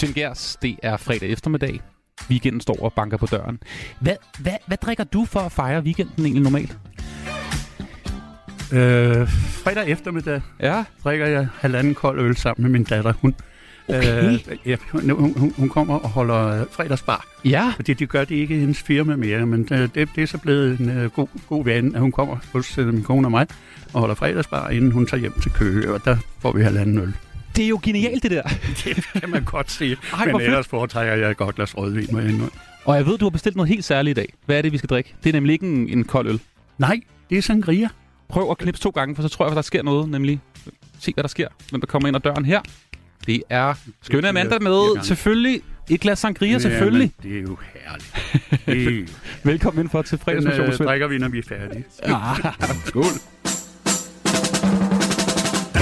Svend Gers, det er fredag eftermiddag. Weekenden står og banker på døren. Hvad, hvad, hvad drikker du for at fejre weekenden egentlig normalt? Øh, fredag eftermiddag Ja, drikker jeg halvanden kold øl sammen med min datter. Hun, Okay. øh, ja, hun, hun, hun kommer og holder øh, fredagsbar. ja. Fordi de gør det ikke i hendes firma mere, men øh, det, det er så blevet en øh, god, god vane, at hun kommer hos øh, min kone og mig og holder fredagsbar, inden hun tager hjem til Køge, og der får vi halvanden øl. Det er jo genialt, det der. Det kan man godt sige, Ej, men ellers foretrækker jeg et godt glas rødvin med endnu. Og jeg ved, du har bestilt noget helt særligt i dag. Hvad er det, vi skal drikke? Det er nemlig ikke en, en kold øl. Nej, det er sangria. Prøv at knipse to gange, for så tror jeg, at der sker noget. Nemlig, se hvad der sker. Hvem der kommer ind ad døren her. Det er skønne Amanda med. Selvfølgelig et glas sangria, selvfølgelig. Jamen, det er jo herligt. Det er, Velkommen ind for til den fredagsmission, øh, drikker vi, når vi er færdige. Ah, Skål.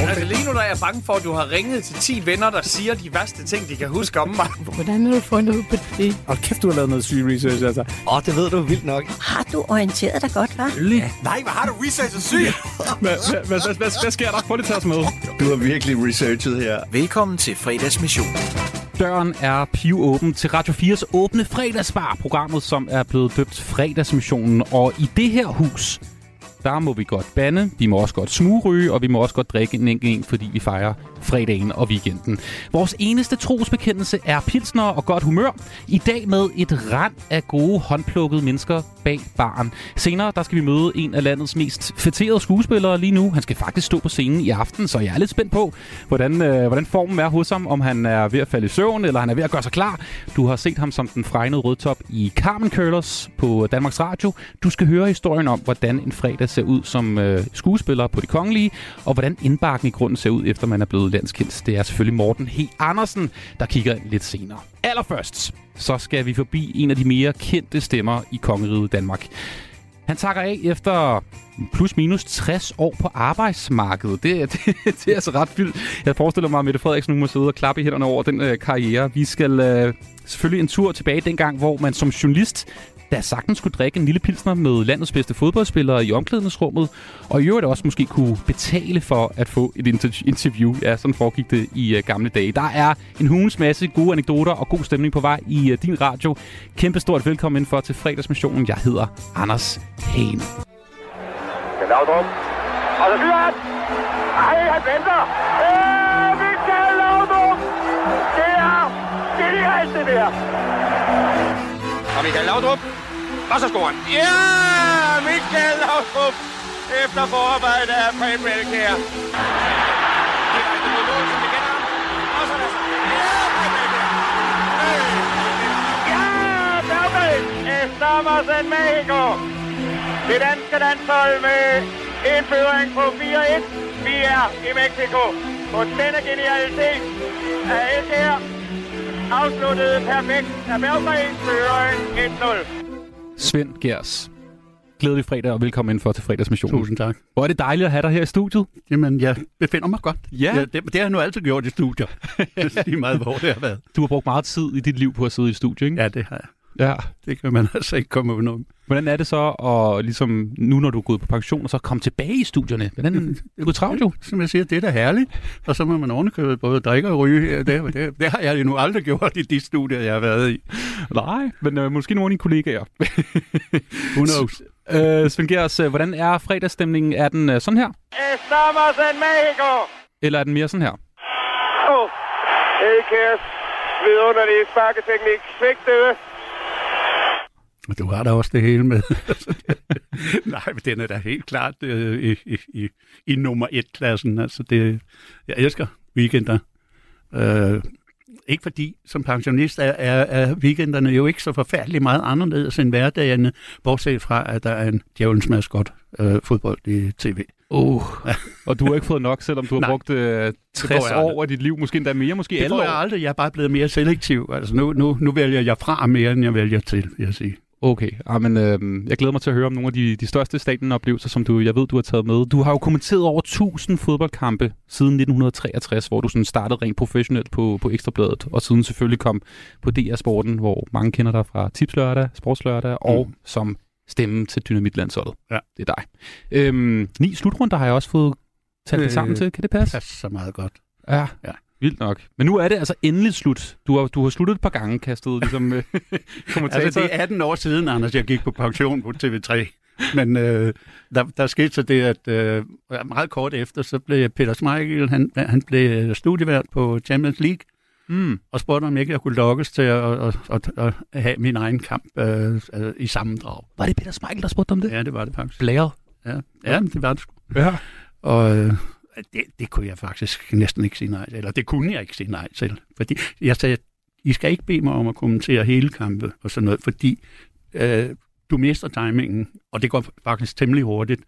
Altså lige nu der er jeg bange for, at du har ringet til 10 venner, der siger de værste ting, de kan huske om mig. Hvordan har du fundet ud på det? Og kæft, du har lavet noget syg research, altså. Åh, oh, det ved du vildt nok. Har du orienteret dig godt, hva'? Nej, hvad har du researchet syg? hvad, hvad, hvad, hvad, hvad, hvad sker der? Prøv lige at tage os med. Du har virkelig researchet her. Velkommen til fredagsmission. Døren er pivåben til Radio 4's åbne fredagsbar, programmet som er blevet døbt Fredagsmissionen. Og i det her hus, der må vi godt bande, vi må også godt smugryge, og vi må også godt drikke en enkelt en, fordi vi fejrer fredagen og weekenden. Vores eneste trosbekendelse er pilsner og godt humør. I dag med et rand af gode håndplukkede mennesker bag baren. Senere der skal vi møde en af landets mest fætterede skuespillere lige nu. Han skal faktisk stå på scenen i aften, så jeg er lidt spændt på, hvordan, øh, hvordan formen er hos ham. Om han er ved at falde i søvn, eller han er ved at gøre sig klar. Du har set ham som den fregnede rødtop i Carmen Curlers på Danmarks Radio. Du skal høre historien om, hvordan en fredag ser ud som øh, skuespiller på det kongelige, og hvordan indbakken i grunden ser ud, efter man er blevet landskendt. Det er selvfølgelig Morten H. Andersen, der kigger ind lidt senere. Allerførst, så skal vi forbi en af de mere kendte stemmer i kongeriget Danmark. Han takker af efter plus minus 60 år på arbejdsmarkedet. Det, det, det er altså ret vildt. Jeg forestiller mig, at Mette Frederiksen nu må sidde og klappe i hænderne over den øh, karriere. Vi skal øh, selvfølgelig en tur tilbage dengang, hvor man som journalist der sagtens skulle drikke en lille pilsner med landets bedste fodboldspillere i omklædningsrummet, og i øvrigt også måske kunne betale for at få et interview. Ja, sådan foregik det i uh, gamle dage. Der er en hulens masse gode anekdoter og god stemning på vej i uh, din radio. Kæmpe stort velkommen indenfor til fredagsmissionen. Jeg hedder Anders Hane. Laudrup. Altså, og så fyrer han. Ej, han venter. Øh, Michael Laudrup. Det er genialt, det der. Og Michael Laudrup. Og så scorer han. Ja, Michael Laudrup. Efter forarbejde af Preben Elkjær. Direkte mod Mexico. Det danske landshold med en føring på 4-1. Vi er i Mexico på denne genialitet af Elkjær. Afsluttet perfekt af Bergman. Føring 1-0. Svend Gers. Glædelig fredag og velkommen indenfor til fredagsmissionen. Tusind tak. Hvor er det dejligt at have dig her i studiet. Jamen, jeg befinder mig godt. Ja. det, det har jeg nu altid gjort i studier. Lige meget, hvor det har været. Du har brugt meget tid i dit liv på at sidde i studiet, ikke? Ja, det har jeg. Ja. Det kan man altså ikke komme udenom. Hvordan er det så, at ligesom, nu når du er gået på pension, og så komme tilbage i studierne? Hvordan, du er travlt jo. Som jeg siger, det er da herligt. Og så må man ovenikøbet både drikke og ryge. Det, det, det har jeg nu aldrig gjort i de studier, jeg har været i. Nej, men øh, måske nogle af dine kollegaer. Who knows? øh, Svend Gers, øh, hvordan er fredagsstemningen? Er den øh, sådan her? Estamos en Mexico. Eller er den mere sådan her? Åh, oh, Elkjærs vidunderlige sparketeknik. Svigtede. Og Du har da også det hele med. Nej, men den er da helt klart øh, i, i, i, nummer et-klassen. Altså det, jeg elsker weekender. Øh, ikke fordi, som pensionist er, er, er weekenderne jo ikke så forfærdeligt meget anderledes end hverdagene, bortset fra, at der er en djævelens maskot øh, fodbold i tv. Uh. og du har ikke fået nok, selvom du har Nej. brugt øh, 60 jeg aldrig. år af dit liv, måske endda mere, måske Det alle får jeg år. aldrig. Jeg er bare blevet mere selektiv. Altså nu, nu, nu vælger jeg fra mere, end jeg vælger til, vil jeg sige. Okay, ah, men, øh, jeg glæder mig til at høre om nogle af de, de største stadionoplevelser, som du, jeg ved, du har taget med. Du har jo kommenteret over 1000 fodboldkampe siden 1963, hvor du sådan startede rent professionelt på, på Ekstrabladet, og siden selvfølgelig kom på DR Sporten, hvor mange kender dig fra Tipslørdag, Sportslørdag, og Mm. som stemme til Dynamitlandsholdet. Ja. Det er dig. Øhm, ni slutrunder har jeg også fået talt det Øh, sammen til. Kan det passe? Pas så meget godt. Ja. Ja. Vildt nok. Men nu er det altså endelig slut. Du har, du har sluttet et par gange, kastet ligesom øh, kommentator. Altså, det er 18 år siden, Anders, jeg gik på pension på TV3. Men øh, der, der skete så det, at øh, meget kort efter, så blev Peter Schmeichel, han, han blev studievært på Champions League, Mm. og spurgte, om ikke jeg kunne lokkes til at, at, at, at have min egen kamp øh, øh, i sammendrag. Var det Peter Smeichel, der spurgte om det? Ja, det var det faktisk. Blæret. Ja, ja det var det sgu. Ja. Og øh, det, det kunne jeg faktisk næsten ikke sige nej til. Eller det kunne jeg ikke sige nej til. Fordi jeg sagde, I skal ikke bede mig om at kommentere hele kampe og sådan noget, fordi øh, du mister timingen, og det går faktisk temmelig hurtigt,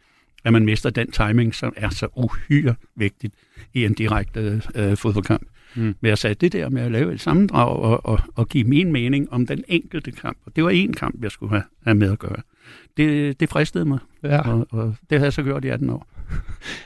at man mister den timing, som er så uhyre vigtigt i en direkte øh, fodboldkamp. Mm. Men jeg sagde, det der med at lave et sammendrag og, og, og give min mening om den enkelte kamp, og det var én kamp, jeg skulle have, have med at gøre. Det, det fristede mig, ja. og, og det har jeg så gjort i 18 år.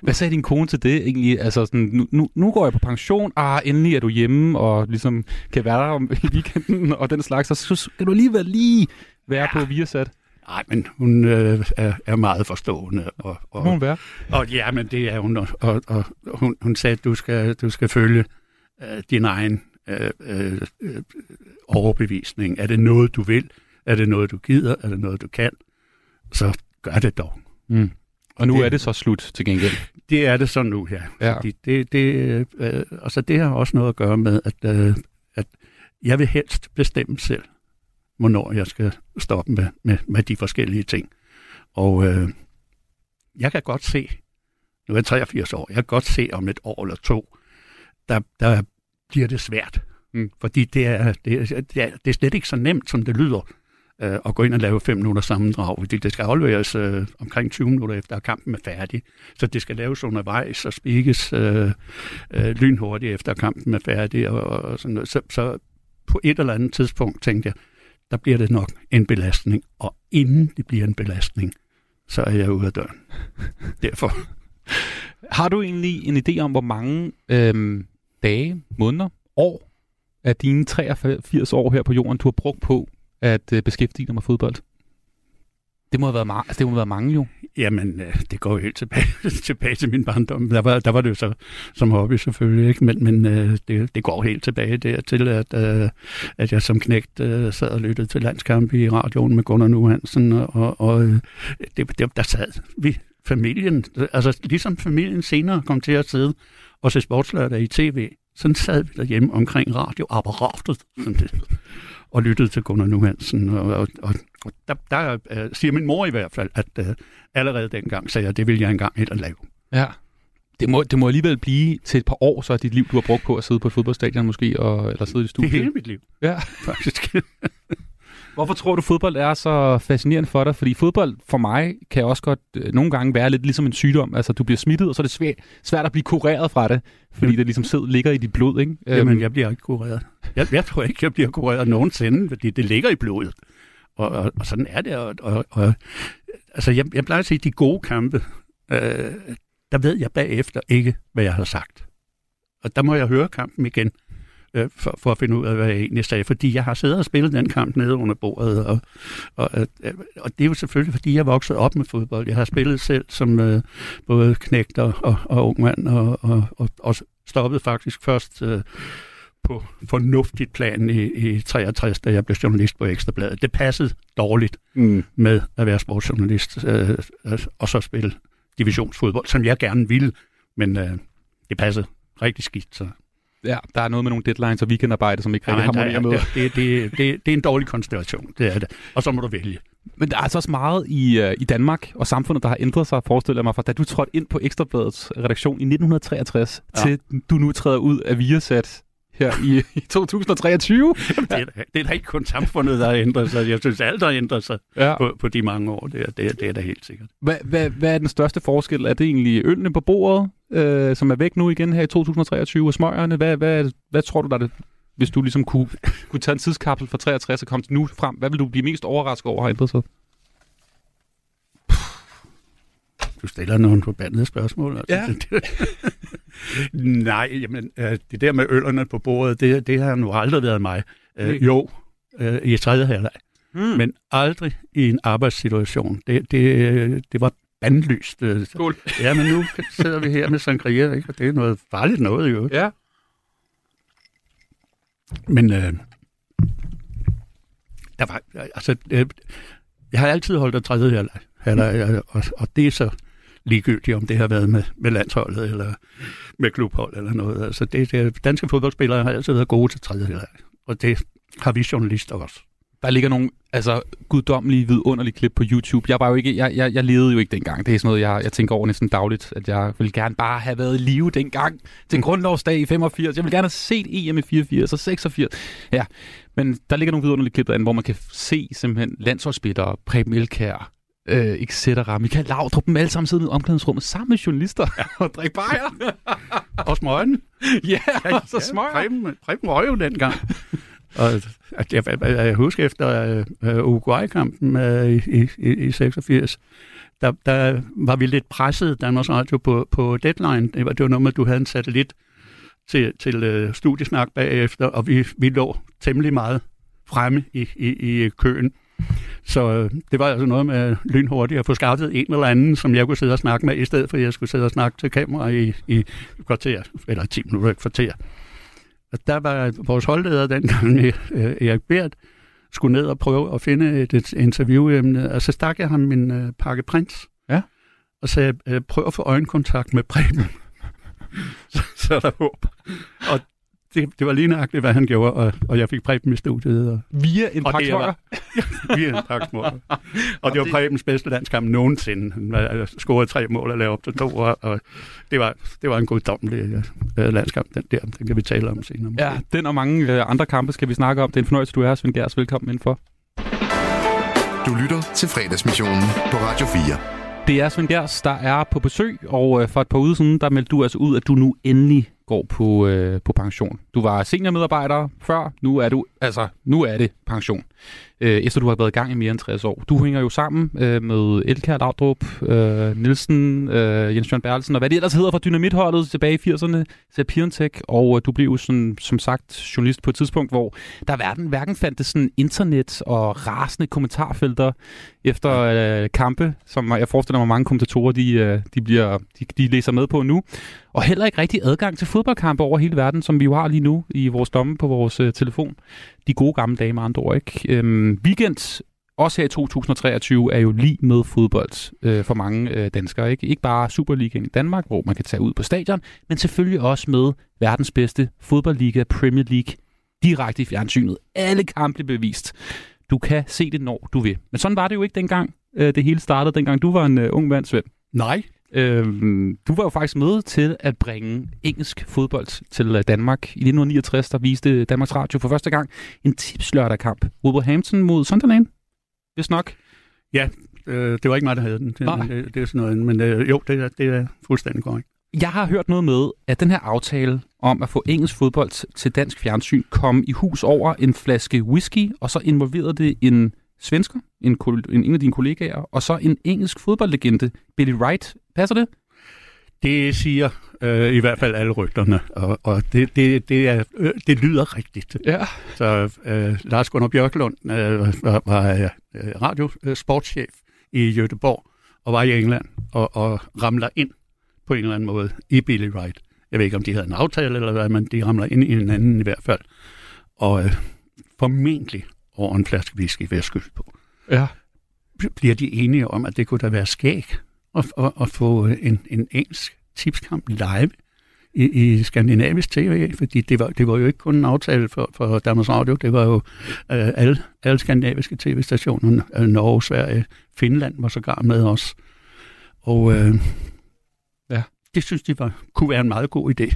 Hvad sagde din kone til det egentlig? Altså sådan, nu, nu, går jeg på pension, ah, endelig er du hjemme, og ligesom kan være der om weekenden og den slags, og så skal du alligevel lige være ja. på Viasat. Nej, men hun øh, er, er meget forstående. Og, må hun og, være. og ja, men det er hun. Og, og, og hun, hun sagde, at du skal, du skal følge øh, din egen øh, øh, øh, overbevisning. Er det noget, du vil? Er det noget, du gider? Er det noget, du kan? Så gør det dog. Mm. Og nu Det- er det så slut til gengæld. Det er det så nu, ja. Ja. Fordi det, det, øh, og så det har også noget at gøre med, at, øh, at jeg vil helst bestemme selv, hvornår jeg skal stoppe med, med, med de forskellige ting. Og øh, jeg kan godt se, nu er jeg 83 år, jeg kan godt se om et år eller to, der, der bliver det svært. Mm. Fordi det er, det, er, det, er, det er slet ikke så nemt, som det lyder øh, og gå ind og lave fem minutter sammendrag, fordi det skal afleveres øh, omkring 20 minutter efter, at kampen er færdig. Så det skal laves undervejs og spikkes øh, øh, lynhurtigt efter, at kampen er færdig. Og, og sådan noget. Så, så på et eller andet tidspunkt tænkte jeg, der bliver det nok en belastning. Og inden det bliver en belastning, så er jeg ude af døren. Derfor. Har du egentlig en idé om, hvor mange øhm, dage, måneder, år af dine 83 år her på jorden, du har brugt på at øh, beskæftige dig med fodbold? Det må have været, ma- altså, det må have været mange jo. Jamen, øh, det går jo helt tilbage, tilbage til min barndom. Der var, der var det jo så som hobby selvfølgelig, ikke? men, men øh, det, det går helt tilbage dertil, at, øh, at jeg som knægt øh, sad og lyttede til landskampe i radioen med Gunnar Nuhansen, og, og øh, det, det, der sad vi, familien, altså ligesom familien senere kom til at sidde og se sportslørdag i tv, sådan sad vi derhjemme omkring radioapparatet, som det og lyttede til Gunnar Nu Hansen, og, og, og og der, der øh, siger min mor i hvert fald, at øh, allerede dengang sagde jeg, at det ville jeg engang helt at lave. Ja. Det må, det må alligevel blive til et par år, så er dit liv, du har brugt på at sidde på et fodboldstadion måske, og, eller sidde i Det er studiet. hele mit liv, Ja. faktisk. Hvorfor tror du, fodbold er så fascinerende for dig? Fordi fodbold for mig kan også godt øh, nogle gange være lidt ligesom en sygdom. Altså, du bliver smittet, og så er det svært, svært at blive kureret fra det, fordi Mm. det ligesom sidder, ligger i dit blod, ikke? Jamen, Øhm, jeg bliver ikke kureret. Jeg, jeg tror ikke, jeg bliver kureret nogensinde, fordi det ligger i blodet. Og, og, og sådan er det. Og, og, og, altså, jeg, jeg plejer at sige, de gode kampe, øh, der ved jeg bagefter ikke, hvad jeg har sagt. Og der må jeg høre kampen igen, øh, for, for at finde ud af, hvad jeg egentlig sagde. Fordi jeg har siddet og spillet den kamp nede under bordet, og, og, øh, og det er jo selvfølgelig, fordi jeg voksede op med fodbold. Jeg har spillet selv som øh, både knægt og, og, og ung mand, og, og, og, og stoppede faktisk først øh, på fornuftigt plan i, i 63, da jeg blev journalist på Ekstrabladet. Det passede dårligt mm. med at være sportsjournalist øh, øh, og så spille divisionsfodbold, som jeg gerne ville, men øh, det passede rigtig skidt. Så. Ja, der er noget med nogle deadlines og weekendarbejde, som ikke rigtig Jamen, harmonerer er- med. det, det, det, det, er en dårlig konstellation, det er det. Og så må du vælge. Men der er altså også meget i, øh, i Danmark og samfundet, der har ændret sig, forestiller jeg mig, fra da du trådte ind på Ekstrabladets redaktion i 1963, ja. Til du nu træder ud af Viasat her i, i 2023. Det er, det er da ikke kun samfundet, der har ændret sig. Jeg synes, alt har ændret sig Ja. på, på de mange år. Det er, det, er, det er da helt sikkert. Hvad, hvad, hvad er den største forskel? Er det egentlig ølene på bordet, øh, som er væk nu igen her i 2023, og smøgerne? Hvad, hvad, hvad tror du, der er det, hvis du ligesom kunne, kunne tage en tidskapsel fra 63 og komme til nu frem? Hvad vil du blive mest overrasket over har ændret sig? Du stiller nogle forbandede spørgsmål. Altså. Ja. Nej, jamen, øh, det der med øllerne på bordet, det, det har nu aldrig været mig. Øh, jo, øh, i tredje halvleg, Hmm. men aldrig i en arbejdssituation. Det, det, det var bandlyst. øh. Skål. Ja, men nu sidder vi her med sangria, ikke? og det er noget farligt noget jo. Ja. Men øh, der var, altså, øh, jeg har altid holdt af tredje halvleg, halvleg, og, og det er så ligegyldigt, om det har været med, med landsholdet eller med klubhold eller noget. Altså, det, det, danske fodboldspillere har altid været gode til tredje halvleg, og det har vi journalister også. Der ligger nogle altså, guddommelige, vidunderlige klip på YouTube. Jeg, var jo ikke, jeg, jeg, jeg levede jo ikke dengang. Det er sådan noget, jeg, jeg tænker over næsten dagligt, at jeg vil gerne bare have været i live dengang til grundlovsdag i 85. Jeg vil gerne have set EM i 84 og 86. Ja, men der ligger nogle vidunderlige klip derinde, hvor man kan se simpelthen landsholdsspillere, Preben Elkær, øh, etc. Michael Laudrup, dem alle sammen sidder i omklædningsrummet sammen med journalister ja. og drikke bajer. Og smøgen. ja, og så smøger. Preben, Preben røg jo dengang. Og jeg, jeg, jeg husker efter uh, Uruguay-kampen i, i, i 86, der, der var vi lidt presset, Danmarks Radio, på, på deadline. Det var, det var noget med, at du havde en satellit til, til uh, studiesnak bagefter, og vi, vi lå temmelig meget fremme i, i, i køen. Så øh, det var altså noget med lynhurtigt at få skaffet en eller anden, som jeg kunne sidde og snakke med, i stedet for at jeg skulle sidde og snakke til kamera i, i kvarter, eller 10 minutter i kvarter. Og der var vores holdleder dengang, øh, Erik Bert, skulle ned og prøve at finde et, et interviewemne, og så stak jeg ham min øh, pakke prins. Ja. Og sagde, øh, prøv at få øjenkontakt med Preben. så, så er der håb. Og det, det var lige nøjagtigt, hvad han gjorde, og, og jeg fik Preben i studiet. Og, Via en og var- via en pakke smøger. Og det var Prebens bedste landskamp nogensinde. Han var- scorede tre mål og lavede op til to, og, og det, var, det var en goddommelig øh, landskamp, den der. Den kan vi tale om senere. måske. Ja, den og mange øh, andre kampe skal vi snakke om. Det er en fornøjelse, du er her, Svend Gers. Velkommen indenfor. Du lytter til fredagsmissionen på Radio 4. Det er Svend Gers, der er på besøg, og øh, for et par uger siden, der meldte du altså ud, at du nu endelig går på, øh, på pension. Du var seniormedarbejder før, nu er du, altså, nu er det pension. Øh, efter du har været i gang i mere end 60 år. Du hænger jo sammen øh, med Elkær Laudrup, øh, Nielsen, øh, Jens Jørgen Berlsen og hvad det ellers hedder fra Dynamitholdet tilbage i 80'erne til og øh, du blev jo sådan, som sagt journalist på et tidspunkt, hvor der hverken, hverken fandtes sådan internet og rasende kommentarfelter efter øh, kampe, som jeg forestiller mig mange kommentatorer, de, øh, de, bliver, de, de læser med på nu. Og heller ikke rigtig adgang til fodboldkampe over hele verden, som vi jo har lige nu i vores domme på vores øh, telefon. De gode gamle dage med andre ord, ikke? Øhm, weekend, også her i 2023, er jo lige med fodbold øh, for mange øh, danskere, ikke? Ikke bare Superligaen i Danmark, hvor man kan tage ud på stadion, men selvfølgelig også med verdens bedste fodboldliga, Premier League, direkte i fjernsynet. Alle kampe bevist. Du kan se det, når du vil. Men sådan var det jo ikke dengang, øh, det hele startede, dengang du var en øh, ung mand, Svend. Nej, Øhm, du var jo faktisk med til at bringe engelsk fodbold til øh, Danmark. I 1969, der viste Danmarks Radio for første gang en tipslørdag-kamp. Wolverhampton mod Sunderland. Hvis nok. øh, det var ikke mig, der havde den. Det, Nej. men det, det er sådan noget, men øh, jo, det er, det er fuldstændig korrekt. Jeg har hørt noget med, at den her aftale om at få engelsk fodbold til dansk fjernsyn kom i hus over en flaske whisky, og så involverede det en svensker, en, en, en af dine kollegaer, og så en engelsk fodboldlegende, Billy Wright. Passer det? Det siger øh, i hvert fald alle rygterne, og, og det, det, det, er, øh, det lyder rigtigt. Ja. Så øh, Lars Gunnar Bjørklund øh, var, var øh, radiosportschef i Göteborg og var i England og, og ramler ind på en eller anden måde i Billy Wright. Jeg ved ikke, om de havde en aftale eller hvad, men de ramler ind i en anden i hvert fald. Og øh, formentlig over en flaske whisky, vil jeg på. Ja. Bliver de enige om, at det kunne da være skæg at, at, at få en, en engelsk tipskamp live i, i skandinavisk tv, fordi det var, det var jo ikke kun en aftale for, for Danmarks Radio, det var jo øh, alle, alle skandinaviske tv-stationer, øh, Norge, Sverige, Finland var sågar med os. Og øh, Ja. det synes de var, kunne være en meget god idé.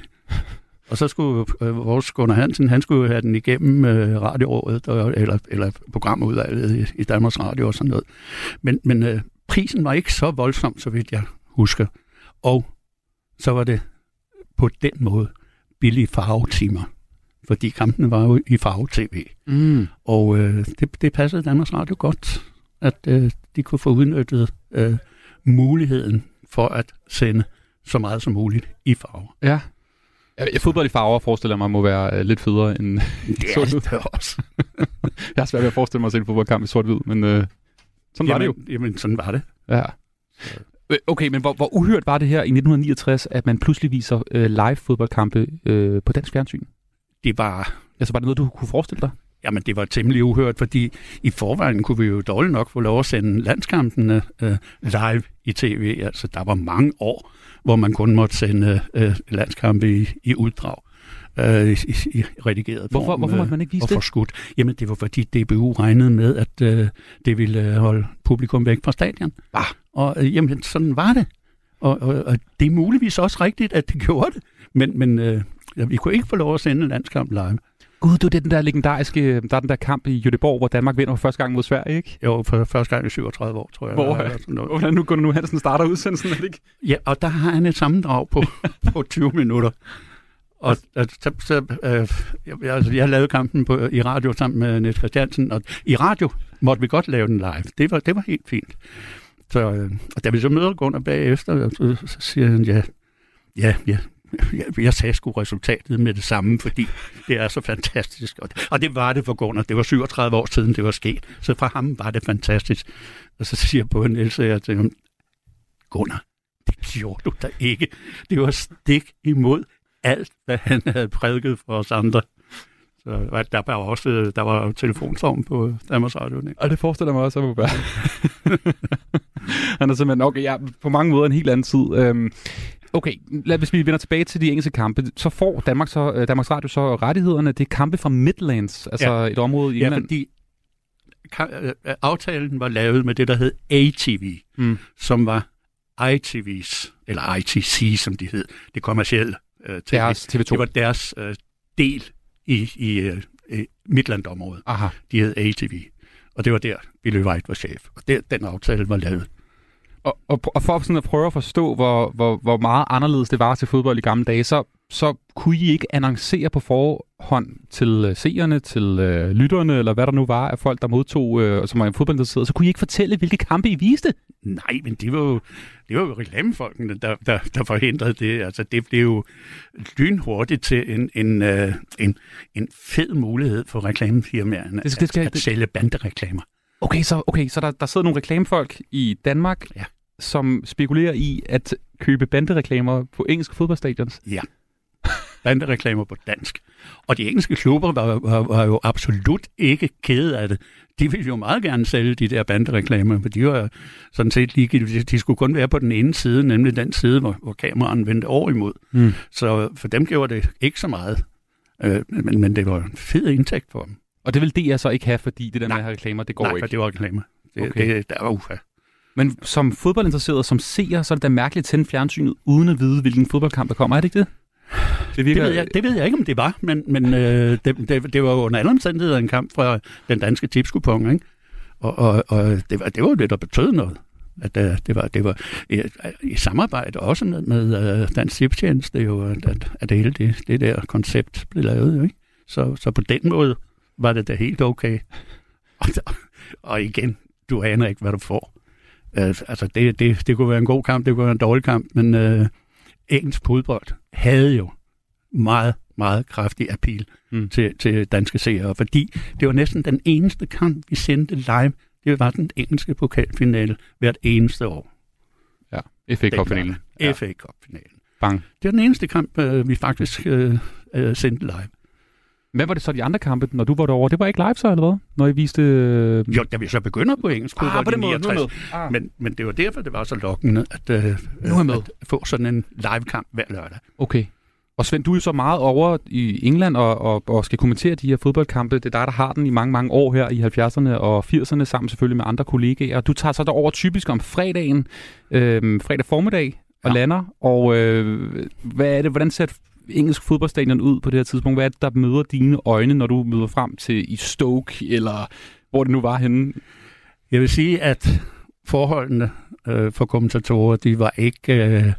Og så skulle øh, vores Gunnar Hansen, han skulle have den igennem øh, radiorådet, og, eller, eller programudvalget i, i Danmarks Radio og sådan noget. Men, men øh, prisen var ikke så voldsom, så vidt jeg husker. Og så var det på den måde billige farvetimer. Fordi kampene var jo i farve-tv. Mm. Og øh, det, det passede Danmarks Radio godt, at øh, de kunne få udnyttet øh, muligheden for at sende så meget som muligt i farve. Ja. Ja, Fodbold i farver forestiller jeg mig må være øh, lidt federe end Det sort er det også. Jeg har svært ved at forestille mig at se en fodboldkamp i sort-hvid, men øh, sådan var det jo. Jamen, jamen, sådan var det. Ja. Øh, Okay, men hvor, hvor uhørt var det her i 1969, at man pludselig viser øh, live fodboldkampe øh, på dansk fjernsyn? Det var, Altså, var det noget, du kunne forestille dig? Jamen, det var temmelig uhørt, fordi i forvejen kunne vi jo dårligt nok få lov at sende landskampene øh, live i tv. Altså, der var mange år, hvor man kun måtte sende øh, landskampe i, i uddrag. Øh, i, i, redigeret Hvorfor- form, hvorfor måtte øh, man ikke vise og det? forskudt. Jamen, det var fordi DBU regnede med, at øh, det ville øh, holde publikum væk fra stadion. Ah. Og øh, jamen, sådan var det. Og, og, og det er muligvis også rigtigt, at det gjorde det. Men, men øh, vi kunne ikke få lov at sende en landskamp live. Gud, det er den der legendariske, der er den der kamp i Göteborg, hvor Danmark vinder for første gang mod Sverige, ikke? Jo, for første gang i 37 år, tror jeg. Hvor, Eller sådan noget. Hvordan nu Gunnar Nu Hansen starter udsendelsen, er det ikke? Ja, og der har han et sammendrag på, på 20 minutter. Og, og så, så, øh, jeg, altså, jeg lavede kampen på, i radio sammen med Niels Christiansen, og i radio måtte vi godt lave den live. Det var, det var helt fint. Så, øh, og da vi så møder Gunnar bagefter, så, så siger han, ja, ja, ja, jeg, jeg sagde sgu resultatet med det samme, fordi det er så fantastisk. Og, og det var det for Gunnar. Det var 37 år siden, det var sket. Så for ham var det fantastisk. Og så siger jeg på Niels, jeg til ham, Gunnar, det gjorde du da ikke. Det var stik imod alt, hvad han havde prædiket for os andre. Så var- der var også øh, der var jo telefonstorm på Danmarks Radio. Ikke? Og det forestiller mig også, at være. Han er simpelthen, okay, ja, på mange måder en helt anden tid. Øhm, okay, lad, hvis vi vender tilbage til de engelske kampe, så får Danmark så, øh, Danmarks Radio så rettighederne. Det er kampe fra Midlands, altså ja. et område i Ja, England. fordi ka- øh, aftalen var lavet med det, der hed ATV, Mm. som var ITV's, eller ITC, som de hed, det kommercielle øh, TV. Deres TV2. Det var deres øh, del i, i øh, Midland-området. Aha. De hed ATV. Og det var der, Billy Wright var chef. Og der, den aftale var lavet. Og, og, og for sådan at prøve at forstå, hvor, hvor, hvor meget anderledes det var til fodbold i gamle dage, så, så kunne I ikke annoncere på forhånd til øh, seerne, til øh, lytterne, eller hvad der nu var af folk, der modtog, øh, som var fodboldinteresserede, så kunne I ikke fortælle, hvilke kampe I viste? Nej, men det var jo, det var jo reklamefolkene, der, der, der forhindrede det. Altså, det blev jo lynhurtigt til en, en, øh, en, en fed mulighed for reklamefirmaerne Det skal- det skal- at, at sælge bandereklamer. Okay, så, okay, så der, der sidder nogle reklamefolk i Danmark, Ja. som spekulerer i at købe bandereklamer på engelske fodboldstadions. Ja. Bandereklamer på dansk. Og de engelske klubber var, var, var jo absolut ikke kede af det. De ville jo meget gerne sælge de der bandereklamer, for de var sådan set ligegyldige. De skulle kun være på den ene side, nemlig den side, hvor, hvor kameraen vendte over imod. Mm. Så for dem gjorde det ikke så meget. Øh, men, men det var en fed indtægt for dem. Og det vil DR så ikke have, fordi det der med Nej. at have reklamer, det går Nej, for ikke. det var reklamer. Det, Okay. det, der var ufa. Men som fodboldinteresseret, som seer, så er det da mærkeligt at tænde fjernsynet, uden at vide, hvilken fodboldkamp der kommer. Er det ikke det? Det Det virker... ved, jeg, det ved jeg ikke, om det var, men, men øh, det, det, det var jo under alle omstændigheder en kamp fra den danske tipskupon, ikke? Og, og, og det, var, det var jo det, der betød noget. At uh, det var, det var i, i samarbejde også med, med uh, Dansk Tipstjeneste, jo, at, at, det hele det, det der koncept blev lavet. Jo, ikke? Så, så på den måde var det da helt okay. Og, og igen, du aner ikke, hvad du får. Uh, altså, det, det, det kunne være en god kamp, det kunne være en dårlig kamp, men uh, engelsk fodbold havde jo meget, meget kraftig appeal Mm. til, til danske seere, fordi det var næsten den eneste kamp, vi sendte live. Det var den engelske pokalfinale hvert eneste år. Ja, FA Cup-finalen. Ja. FA Cup-finalen. Bang. Det var den eneste kamp, øh, vi faktisk øh, øh, sendte live. Hvad var det så de andre kampe, når du var derovre? Det var ikke live så, eller hvad? Når I viste... Øh... Jo, da vi så begynder på engelsk ah, på den måde. Nu er 69, jeg med. Ah. men, men det var derfor, det var så lokkende at, øh, Nu er med. at få sådan en live-kamp hver lørdag. Okay. Og Svend, du er jo så meget over i England og, og, og skal kommentere de her fodboldkampe. Det er dig, der har den i mange, mange år her i 70'erne og 80'erne, sammen selvfølgelig med andre kollegaer. Du tager så derover typisk om fredagen, øh, fredag formiddag, og ja. Lander. Og øh, hvad er det, hvordan ser engelsk fodboldstadion ud på det her tidspunkt? Hvad er det, der møder dine øjne, når du møder frem til i Stoke, eller hvor det nu var henne? Jeg vil sige, at forholdene øh, for kommentatorer, de var ikke... Øh,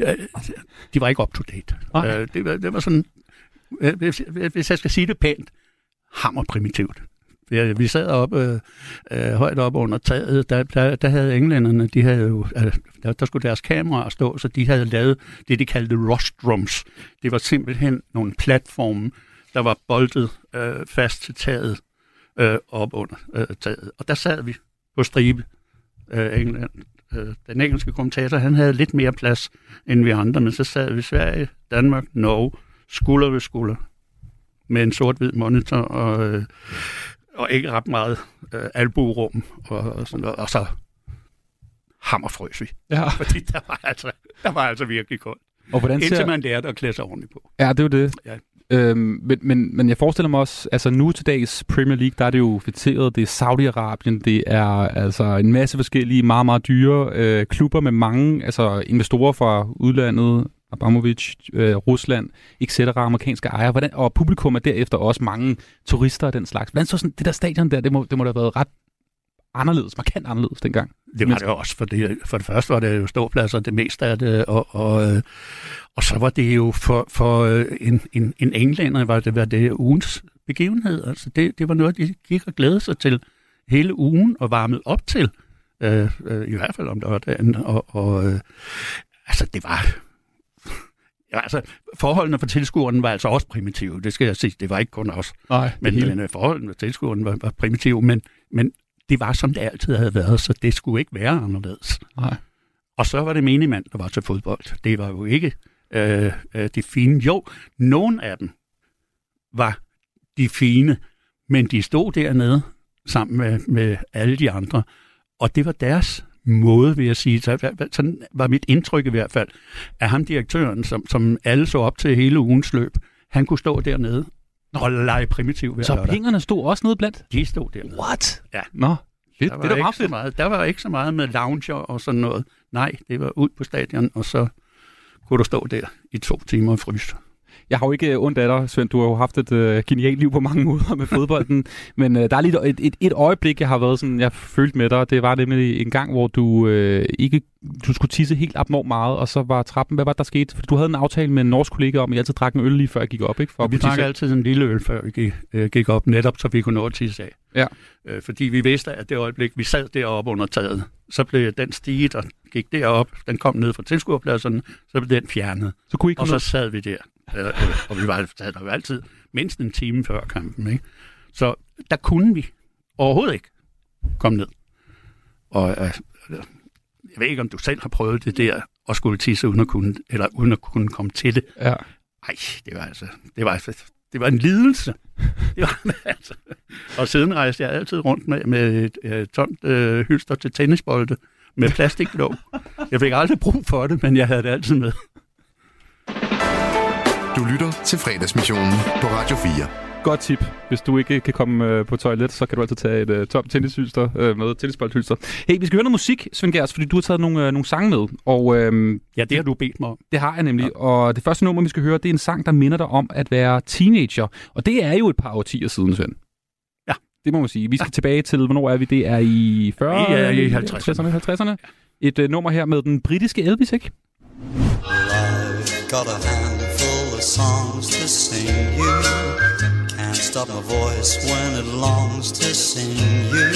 øh, de var ikke up to date. Nej. Øh, det, var, det var sådan, øh, hvis, hvis jeg skal sige det pænt, hammer primitivt. Vi, vi sad op, øh, øh, højt op under taget, der, der, der havde englænderne, de havde jo, øh, der, der skulle deres kameraer stå, så de havde lavet det, de kaldte rostrums. Det var simpelthen nogle platforme, der var boltet øh, fast til taget øh, op under øh, taget. Og der sad vi på stribe. Øh, England. Øh, den engelske kommentator, han havde lidt mere plads end vi andre, men så sad vi Sverige, Danmark, Norge, skulder ved skulder. med en sort-hvid monitor og, øh, og ikke ret meget øh, albuerum og, og sådan noget. Og så hammerfrøs vi. Ja. Fordi der var altså, der var altså virkelig koldt. Og hvordan Indtil ser... man lærte at klæde sig ordentligt på. Ja, det er jo det. Ja. Øhm, men, men, men jeg forestiller mig også, altså nu til dags Premier League, der er det jo fætteret, det er Saudi-Arabien, det er altså en masse forskellige meget, meget dyre øh, klubber med mange altså investorer fra udlandet, Abramovic, øh, Rusland, etc., amerikanske ejere, hvordan, og publikum er derefter også mange turister og den slags. Hvordan så sådan, det der stadion der, det må, det må da have været ret anderledes, markant anderledes dengang. Det var det også, for det, for det første var det jo ståpladser, det meste af det, og, og, øh, og så var det jo for, for øh, en, en, en englænder, var det, var det ugens begivenhed. Altså det, det var noget, de gik og glædede sig til hele ugen og varmede op til, øh, øh, i hvert fald om det var det og, og øh, altså det var... Altså, forholdene for tilskuerne var altså også primitive, det skal jeg sige. Det var ikke kun os. Nej, Men, men øh, forholdene for tilskuerne var, var primitive, men, men det var, som det altid havde været, så det skulle ikke være anderledes. Nej. Og så var det menigmand, der var til fodbold. Det var jo ikke øh, øh, de fine. Jo, nogen af dem var de fine, men de stod dernede sammen med, med alle de andre, og det var deres måde, vil jeg sige. Så, sådan var mit indtryk i hvert fald, at ham direktøren, som, som alle så op til hele ugens løb, han kunne stå dernede og lege primitiv hver Så lørdag. pengerne stod også nede blandt? De stod dernede. What? Ja. Nå, fedt. Der Det var, er da ikke meget så meget, der var ikke så meget med lounger og sådan noget. Nej, det var ud på stadion, og så kunne du stå der i to timer og fryse. Jeg har jo ikke øh, ondt af dig, Svend. Du har jo haft et øh, genialt liv på mange måder med fodbolden. men øh, der er lige et, et, et øjeblik, jeg har været sådan, jeg følte med dig. Det var nemlig en gang, hvor du øh, ikke du skulle tisse helt abnormt meget, og så var trappen, hvad var det, der skete? For du havde en aftale med en norsk kollega om, at I altid drak en øl lige før jeg gik op, ikke? For vi tissede altid en lille øl, før vi gik, øh, gik op, netop så vi kunne nå at tisse af. Ja. Øh, fordi vi vidste, at det øjeblik, vi sad deroppe under taget, så blev den stige, der gik derop, den kom ned fra tilskuerpladserne, så blev den fjernet. Så kunne I ikke Og så sad vi der. Øh, og vi var sad der jo altid mindst en time før kampen. Ikke? Så der kunne vi overhovedet ikke komme ned. Og øh, jeg ved ikke, om du selv har prøvet det der, at skulle tisse uden at kunne, eller uden at kunne komme til det. Ja. Ej, det var altså, det var, altså, det var en lidelse. Det var, altså. Og siden rejste jeg altid rundt med, med et øh, tomt øh, hylster til tennisbolde med plastiklåg. Jeg fik aldrig brug for det, men jeg havde det altid med. Du lytter til fredagsmissionen på Radio 4. Godt tip. Hvis du ikke kan komme øh, på toilet, så kan du altid tage et øh, tomt tennishylster øh, med tennisboldhylster. Hey, vi skal høre noget musik, Svend Gers, fordi du har taget nogle, øh, nogle sange med. Og øh, Ja, det har du bedt mig om. det har jeg nemlig. Ja. Og det første nummer, vi skal høre, det er en sang, der minder dig om at være teenager. Og det er jo et par årtier siden, Svend. Ja. Det må man sige. Vi skal ja. tilbage til, hvornår er vi? Det er i 40'erne? Vi er i 50'erne. 50'erne. 50'erne. Et øh, nummer her med den britiske Elvis, ikke? I've got a of songs to sing you. Can't stop my voice when it longs to sing you.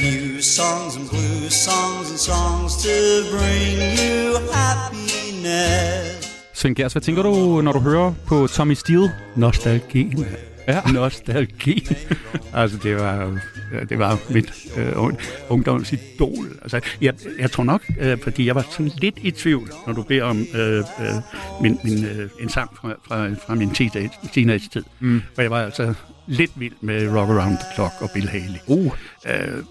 New songs and blues songs and songs to bring you happiness. Svend Gers, hvad tænker du, når du hører på Tommy Steele? Nostalgi. mand. Ja. Nostalgi. altså, det var, jo- ja, det var mit øh, ung- ungdoms idol. Altså, jeg, jeg tror nok, øh, fordi jeg var sådan lidt i tvivl, når du beder om øh, øh, min, min, øh, en sang fra, fra, fra min teenage- teenage-tid. Mm. For jeg var altså lidt vild med Rock Around the Clock og Bill Haley. Uh. Øh,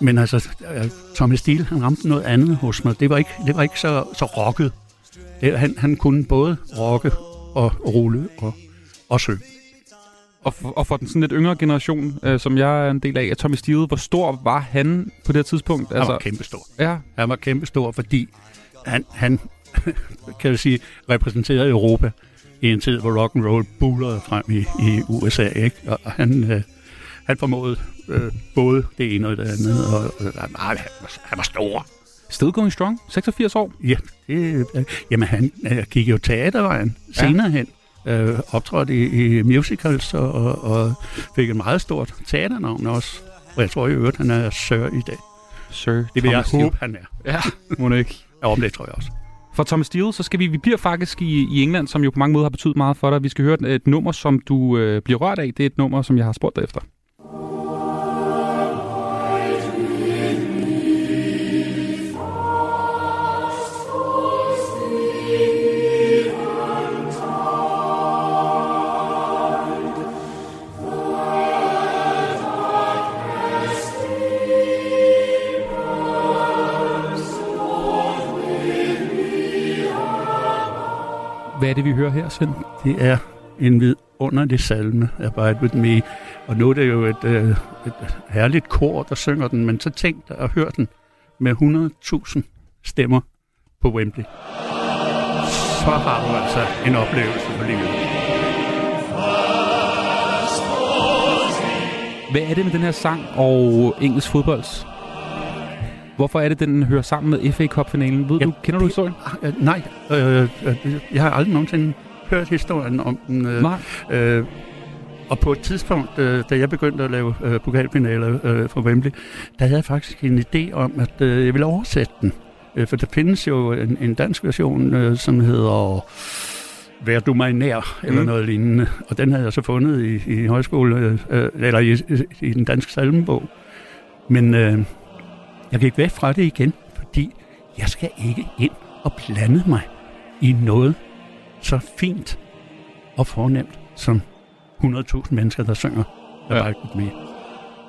men- altså, øh, Thomas Steele, han ramte noget andet hos mig. Det var ikke, det var ikke så, så rocket. Det, han, han kunne både rocke og rulle og, og synge. Og for, og for den sådan lidt yngre generation, øh, som jeg er en del af, af Tommy Steele, hvor stor var han på det her tidspunkt? Han var kæmpestor. Ja, Han var kæmpestor, fordi han, han kan jeg sige, repræsenterede Europa i en tid, hvor rock and roll bullerede frem i, i USA. Ikke? Og og han, øh, han formåede øh, både det ene og det andet. Og, og, nej, han, var, han var stor. Still Going Strong, 86 år. Ja, det, øh, jamen han øh, gik jo teatervejen senere hen. Øh, optrådte i, i musicals og, og, og fik et meget stort teaternavn også. Og jeg tror i øvrigt, han er sør i dag. Sir Det vil jeg Thomas Steele. håbe, han er. Ja, må det ikke. Ja, om det tror jeg også. For Thomas Steele, så skal vi, vi bliver faktisk i, i England, som jo på mange måder har betydet meget for dig. Vi skal høre et, et nummer, som du øh, bliver rørt af. Det er et nummer, som jeg har spurgt dig efter. Hvad er det, vi hører her, Svend? Det er en vidunderlig salme, Abide With Me. Og nu er det jo et, øh, et herligt kor, der synger den, men så tænk dig at høre den med 100.000 stemmer på Wembley. Så har du altså en oplevelse for livet. Hvad er det med den her sang og engelsk fodbolds? Hvorfor er det, den hører sammen med FA Cup-finalen? Ved Ja, du, kender du det- historien? Øh, nej, øh, øh, jeg har aldrig nogensinde hørt historien om den. Øh, Nej. Øh, og på et tidspunkt, øh, da jeg begyndte at lave øh, pokalfinaler øh, for Wembley, der havde jeg faktisk en idé om, at øh, jeg ville oversætte den. Øh, for der findes jo en, en dansk version, øh, som hedder Vær du mig nær, eller Mm. noget lignende. Og den havde jeg så fundet i, i højskole, øh, øh, eller i, i den danske salmebog. Men øh, jeg gik væk fra det igen, fordi jeg skal ikke ind og blande mig i noget så fint og fornemt som 100.000 mennesker, der synger Ja. med.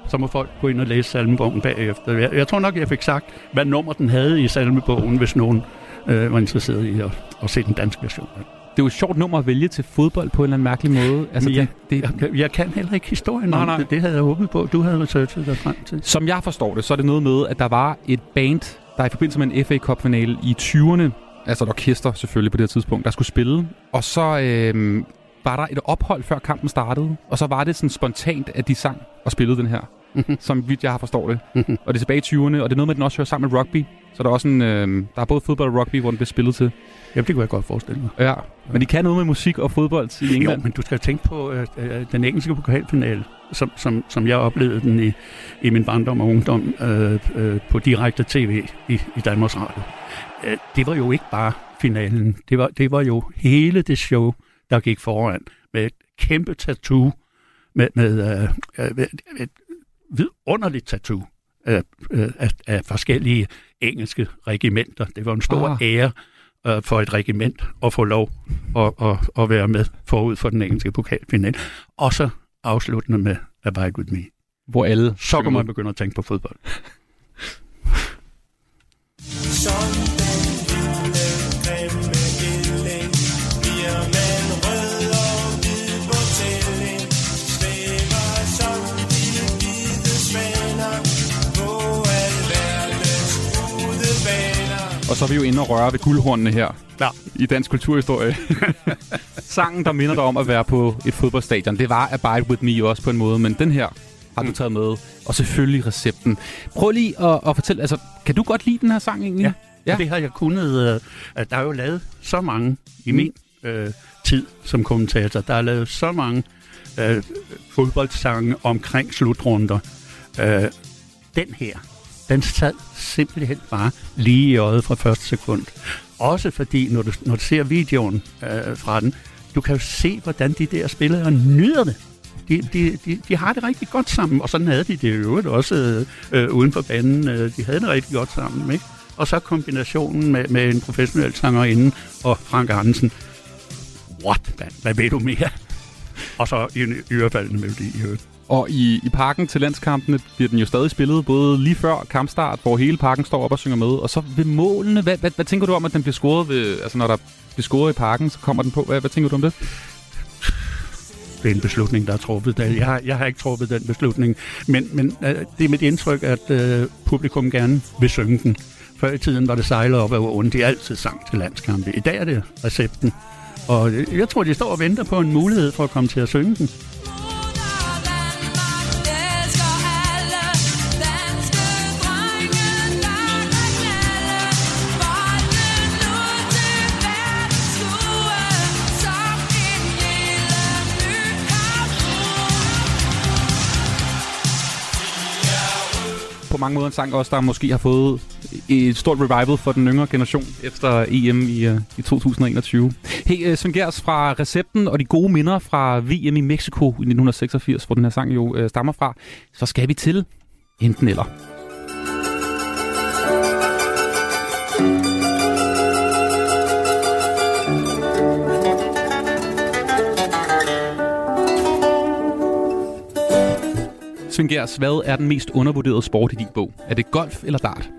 Så må folk gå ind og læse salmebogen bagefter. Jeg, jeg tror nok, jeg fik sagt, hvad nummer den havde i salmebogen, hvis nogen øh, var interesseret i at, at se den danske version. Det er jo et sjovt nummer at vælge til fodbold på en eller anden mærkelig måde. Altså, ja, det, det, Jeg, jeg kan heller ikke historien Nej, om nej. det. Det havde jeg håbet på, du havde researchet dig frem til. Som jeg forstår det, så er det noget med, at der var et band, der i forbindelse med en FA Cup-finale i 20'erne, altså et orkester selvfølgelig på det her tidspunkt, der skulle spille. Og så øh, var der et ophold, før kampen startede. Og så var det sådan spontant, at de sang og spillede den her. Som vidt jeg har forstået det. Og det er tilbage i 20'erne, og det er noget med, at den også hører sammen med rugby. Så der er også en, øh, der er både fodbold og rugby, hvor den bliver spillet til. Jamen, det kunne jeg godt forestille mig. Ja, men de kan noget med musik og fodbold i Jo, England. men du skal tænke på øh, øh, den engelske pokalfinale, som, som, som jeg oplevede den i, i min barndom og ungdom øh, øh, på direkte tv i, i Danmarks Radio. Øh, det var jo ikke bare finalen. Det var, det var jo hele det show, der gik foran med et kæmpe tattoo, med, med øh, øh, med et vidunderligt tattoo af, øh, af, af forskellige engelske regimenter. Det var en stor Ah. ah. ære øh, for et regiment at få lov at, at, at være med forud for den engelske pokalfinale. Og så afsluttende med Abide With Me. Hvor alle Så kan man begynde at tænke på fodbold. Og så er vi jo inde og røre ved guldhornene her Ja. i dansk kulturhistorie. Sangen, der minder dig om at være på et fodboldstadion, det var Abide With Me også på en måde, men den her har du taget med. Og selvfølgelig recepten. Prøv lige at, at fortælle, altså, kan du godt lide den her sang egentlig? Ja. Ja. Det har jeg kunnet. Øh, der er jo lavet så mange i min øh, tid som kommentator. Der er lavet så mange øh, fodboldsange omkring slutrunder. Øh, den her, den sad simpelthen bare lige i øjet fra første sekund. Også fordi, når du, når du ser videoen øh, fra den, du kan jo se, hvordan de der spillere nyder det. De, de, de, de har det rigtig godt sammen, og sådan havde de det i øvrigt også øh, uden for banen. Øh, de havde det rigtig godt sammen, ikke? Og så kombinationen med, med en professionel sangerinde og Frank Andersen. What, man? Hvad ved du mere? Og så i en melodi i øvrigt. Og i, i parken til landskampene bliver den jo stadig spillet, både lige før kampstart, hvor hele parken står op og synger med, og så ved målene. Hvad, hvad, hvad tænker du om, at den bliver scoret ved, altså når der bliver scoret i parken, så kommer den på. Hvad, hvad tænker du om det? Det er en beslutning, der er truffet. Jeg har, jeg har ikke truffet den beslutning, men, men øh, det er mit indtryk, at øh, publikum gerne vil synge den. Før i tiden var det sejlet op ad åen. De altid sang til landskampe. I dag er det recepten. Og øh, jeg tror, de står og venter på en mulighed for at komme til at synge den. På mange måder en sang også, der måske har fået et stort revival for den yngre generation efter EM i, uh, i 2021. Hey, øh, uh, Svend Gers fra Recepten og de gode minder fra VM i Mexico i 1986, hvor den her sang jo uh, stammer fra, så skal vi til enten eller. Svend Gers, hvad er den mest undervurderede sport i din bog? Er det golf eller dart?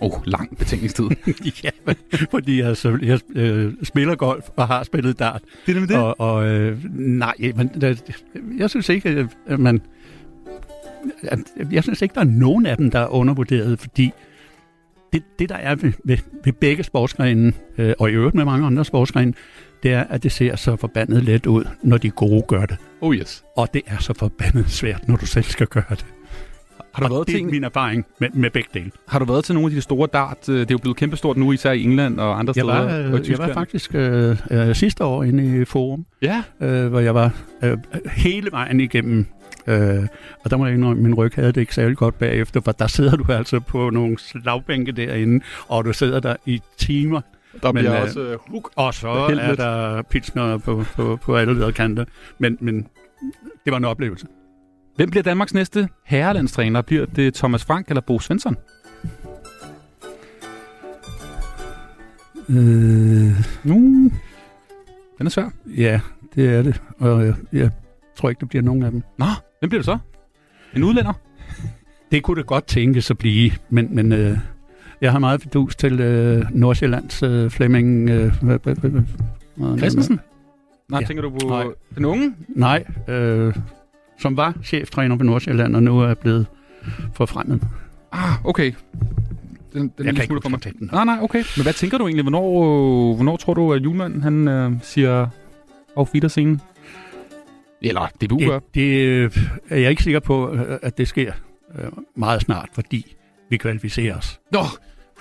Åh, oh, lang betænkningstid. ja, men- fordi jeg, så, jeg øh, spiller golf og har spillet dart. Det er nemlig det. Og, og øh, nej, men, det, jeg synes ikke, at- at man... at- Jeg synes ikke, der er nogen af dem, der er undervurderet, fordi det, det der er ved, ved, ved begge sportsgrene, øh, og i øvrigt med mange andre sportsgrene, det er, at det ser så forbandet let ud, når de gode gør det. Oh yes. Og det er så forbandet svært, når du selv skal gøre det. Har du, Og været det til, en- min erfaring med, med begge dele. har du været til nogle af de store dart? øh, Det er jo blevet kæmpestort nu, især i England og andre Jeg steder. var, og i øh, jeg var faktisk øh, øh, sidste år inde i Forum, Ja, øh, hvor jeg var øh, hele vejen igennem. Øh, og der må jeg indrømme, at min ryg havde det ikke særlig godt bagefter, for der sidder du altså på nogle slagbænke derinde, og du sidder der i timer. Der Men, bliver øh, også... Øh, huk. Og så er lidt. der pilsner på, på, på alle lederkanter. Men, men det var en oplevelse. Hvem bliver Danmarks næste herrelandstræner? Bliver det Thomas Frank eller Bo Svensson? Øh, Nu, den er svær. ja, det er det. Og jeg, jeg tror ikke, der bliver nogen af dem. Nå, hvem bliver det så? En udlænder? Det kunne det godt tænkes at blive, men, men øh, jeg har meget fidus til øh, Nordsjællands øh, Flemming... Øh, Christensen? Nej, Ja. tænker du på Nej. den unge? Nej, øh, som var cheftræner på Nordsjælland, og nu er blevet forfremmet. Ah, okay. Den, den Jeg lille smule for mig. den. Nej, nej, okay. Men hvad tænker du egentlig? Hvornår, øh, hvornår tror du, at julemanden han, øh, siger auf Wiedersehen? Eller DBU gør? Det, det øh, er jeg ikke sikker på, øh, at det sker øh, meget snart, fordi vi kvalificerer os. Nå,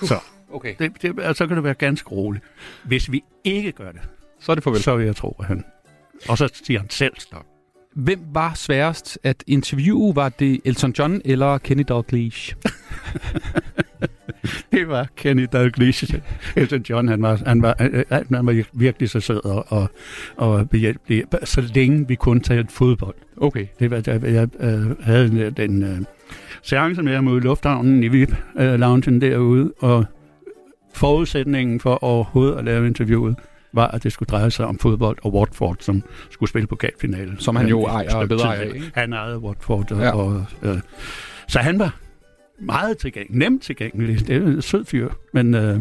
Så okay. det, det, altså, så kan det være ganske roligt. Hvis vi ikke gør det, Så er det farvel. så vil jeg tro, at han... Og så siger han selv stop. Hvem var sværest at interviewe? Var det Elton John eller Kenny Dalglish? Det var Kenny Dalglish. Elton John, han var, han var, øh, øh, han var virkelig så sød og, og, og behjælpelig, så længe vi kun talte fodbold. Okay. Det var, da jeg øh, havde den, den seance med ham ude i lufthavnen i VIP-loungen derude, og forudsætningen for overhovedet at lave interviewet, var, at det skulle dreje sig om fodbold og Watford, som skulle spille pokalfinalen. Som han jo Øh, ejer stykke bedre ikke? Han ejede Watford, og, Ja. og øh, så han var meget tilgængelig, nemt tilgængelig. Det er en sød fyr, men øh,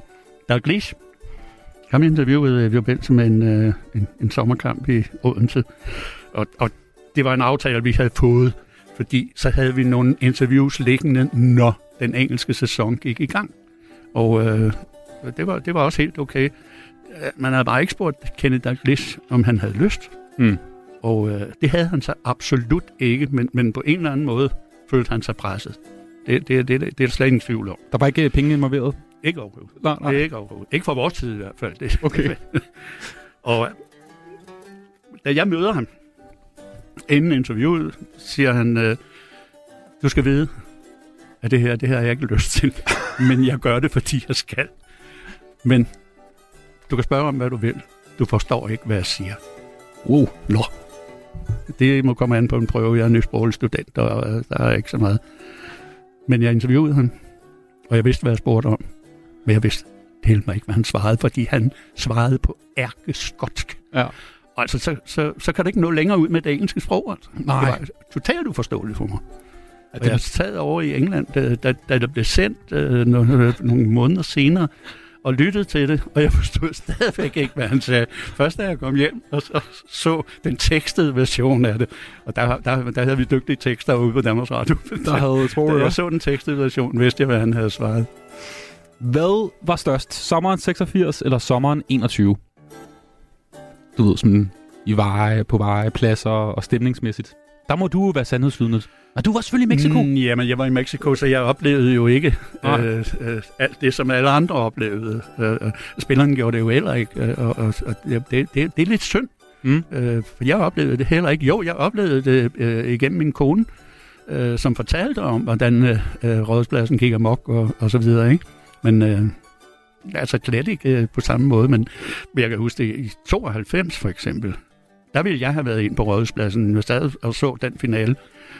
der er glis. Ham interviewede i forbindelse med en, øh, en, en sommerkamp i Odense, og, og det var en aftale, vi havde fået, fordi så havde vi nogle interviews liggende, når den engelske sæson gik i gang. Og øh, det, var, det var også helt okay. Øh, Man havde bare ikke spurgt Kenneth Dalglish, om han havde lyst. Mm. Og øh, det havde han så absolut ikke, men, men på en eller anden måde følte han sig presset. Det, det, det, det, det er der slet ingen tvivl om. Der var ikke penge involveret? Ikke overhovedet. Nej, nej. Det er ikke overhovedet. Ikke fra vores tid i hvert fald. Det. Okay. og da jeg møder ham, inden interviewet, siger han, øh, du skal vide, at det her, det her har jeg ikke lyst til, men jeg gør det, fordi jeg skal. Men du kan spørge om, hvad du vil. Du forstår ikke, hvad jeg siger. Wow. Nå. Det må komme an på en prøve. Jeg er nysproglig student, og øh, der er ikke så meget. Men jeg interviewede ham, og jeg vidste, hvad jeg spurgte om. Men jeg vidste helt mig ikke, hvad han svarede, fordi han svarede på ærkeskotsk. Ja. Altså, så, så, så kan det ikke nå længere ud med det engelske sprog. Altså. Nej. Det var totalt uforståeligt for mig. Og jeg sad over i England, da, da, da det blev sendt øh, nogle, nogle måneder senere, og lyttede til det, og jeg forstod stadigvæk ikke, hvad han sagde. Først da jeg kom hjem og så, så den tekstede version af det, og der, der, der havde vi dygtige tekster ude på Danmarks Radio. Der havde Da sprog jeg så den tekstede version, vidste jeg, hvad han havde svaret. Hvad var størst? Sommeren 86 eller sommeren 21? Du ved, sådan i veje, på veje, pladser og stemningsmæssigt. Der må du jo være sandhedsvidnet. Og du var selvfølgelig i Mexico. Mm, jamen, jeg var i Mexico, så jeg oplevede jo ikke Nej. øh, øh, alt det, som alle andre oplevede. Øh, øh, spillerne gjorde det jo heller ikke, øh, og, og, og det, det, det er lidt synd. Mm. Øh, for jeg oplevede det heller ikke. Jo, jeg oplevede det øh, igennem min kone, øh, som fortalte om, hvordan øh, øh, rådspladsen gik amok og, og så videre. Ikke? Men øh, altså slet ikke øh, på samme måde. Men jeg kan huske det i 92 for eksempel. Der ville jeg have været ind på Rådhuspladsen, hvis jeg og så den finale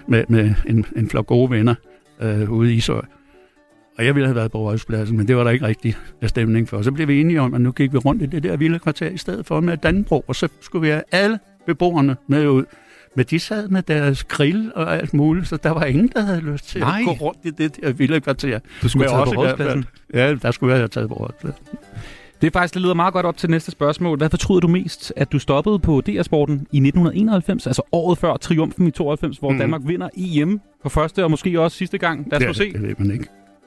med, med en, en flok gode venner øh, ude i Ishøj. Og jeg ville have været på Rådhuspladsen, men det var der ikke rigtig stemning for. Så blev vi enige om, at nu gik vi rundt i det der vilde kvarter i stedet for med Danbro, og så skulle vi have alle beboerne med ud men de sad med deres grill og alt muligt, så der var ingen, der havde lyst til Nej. at gå rundt i det der vilde kvarter. Du skulle også på rådspladsen. Ja, der skulle jeg have taget på rådspladsen. Det er faktisk, det leder meget godt op til næste spørgsmål. Hvad fortryder du mest, at du stoppede på DR-sporten i 1991, altså året før triumfen i 92, hvor mm. Danmark vinder EM for første og måske også sidste gang? Lad os det, få se. det ved man ikke.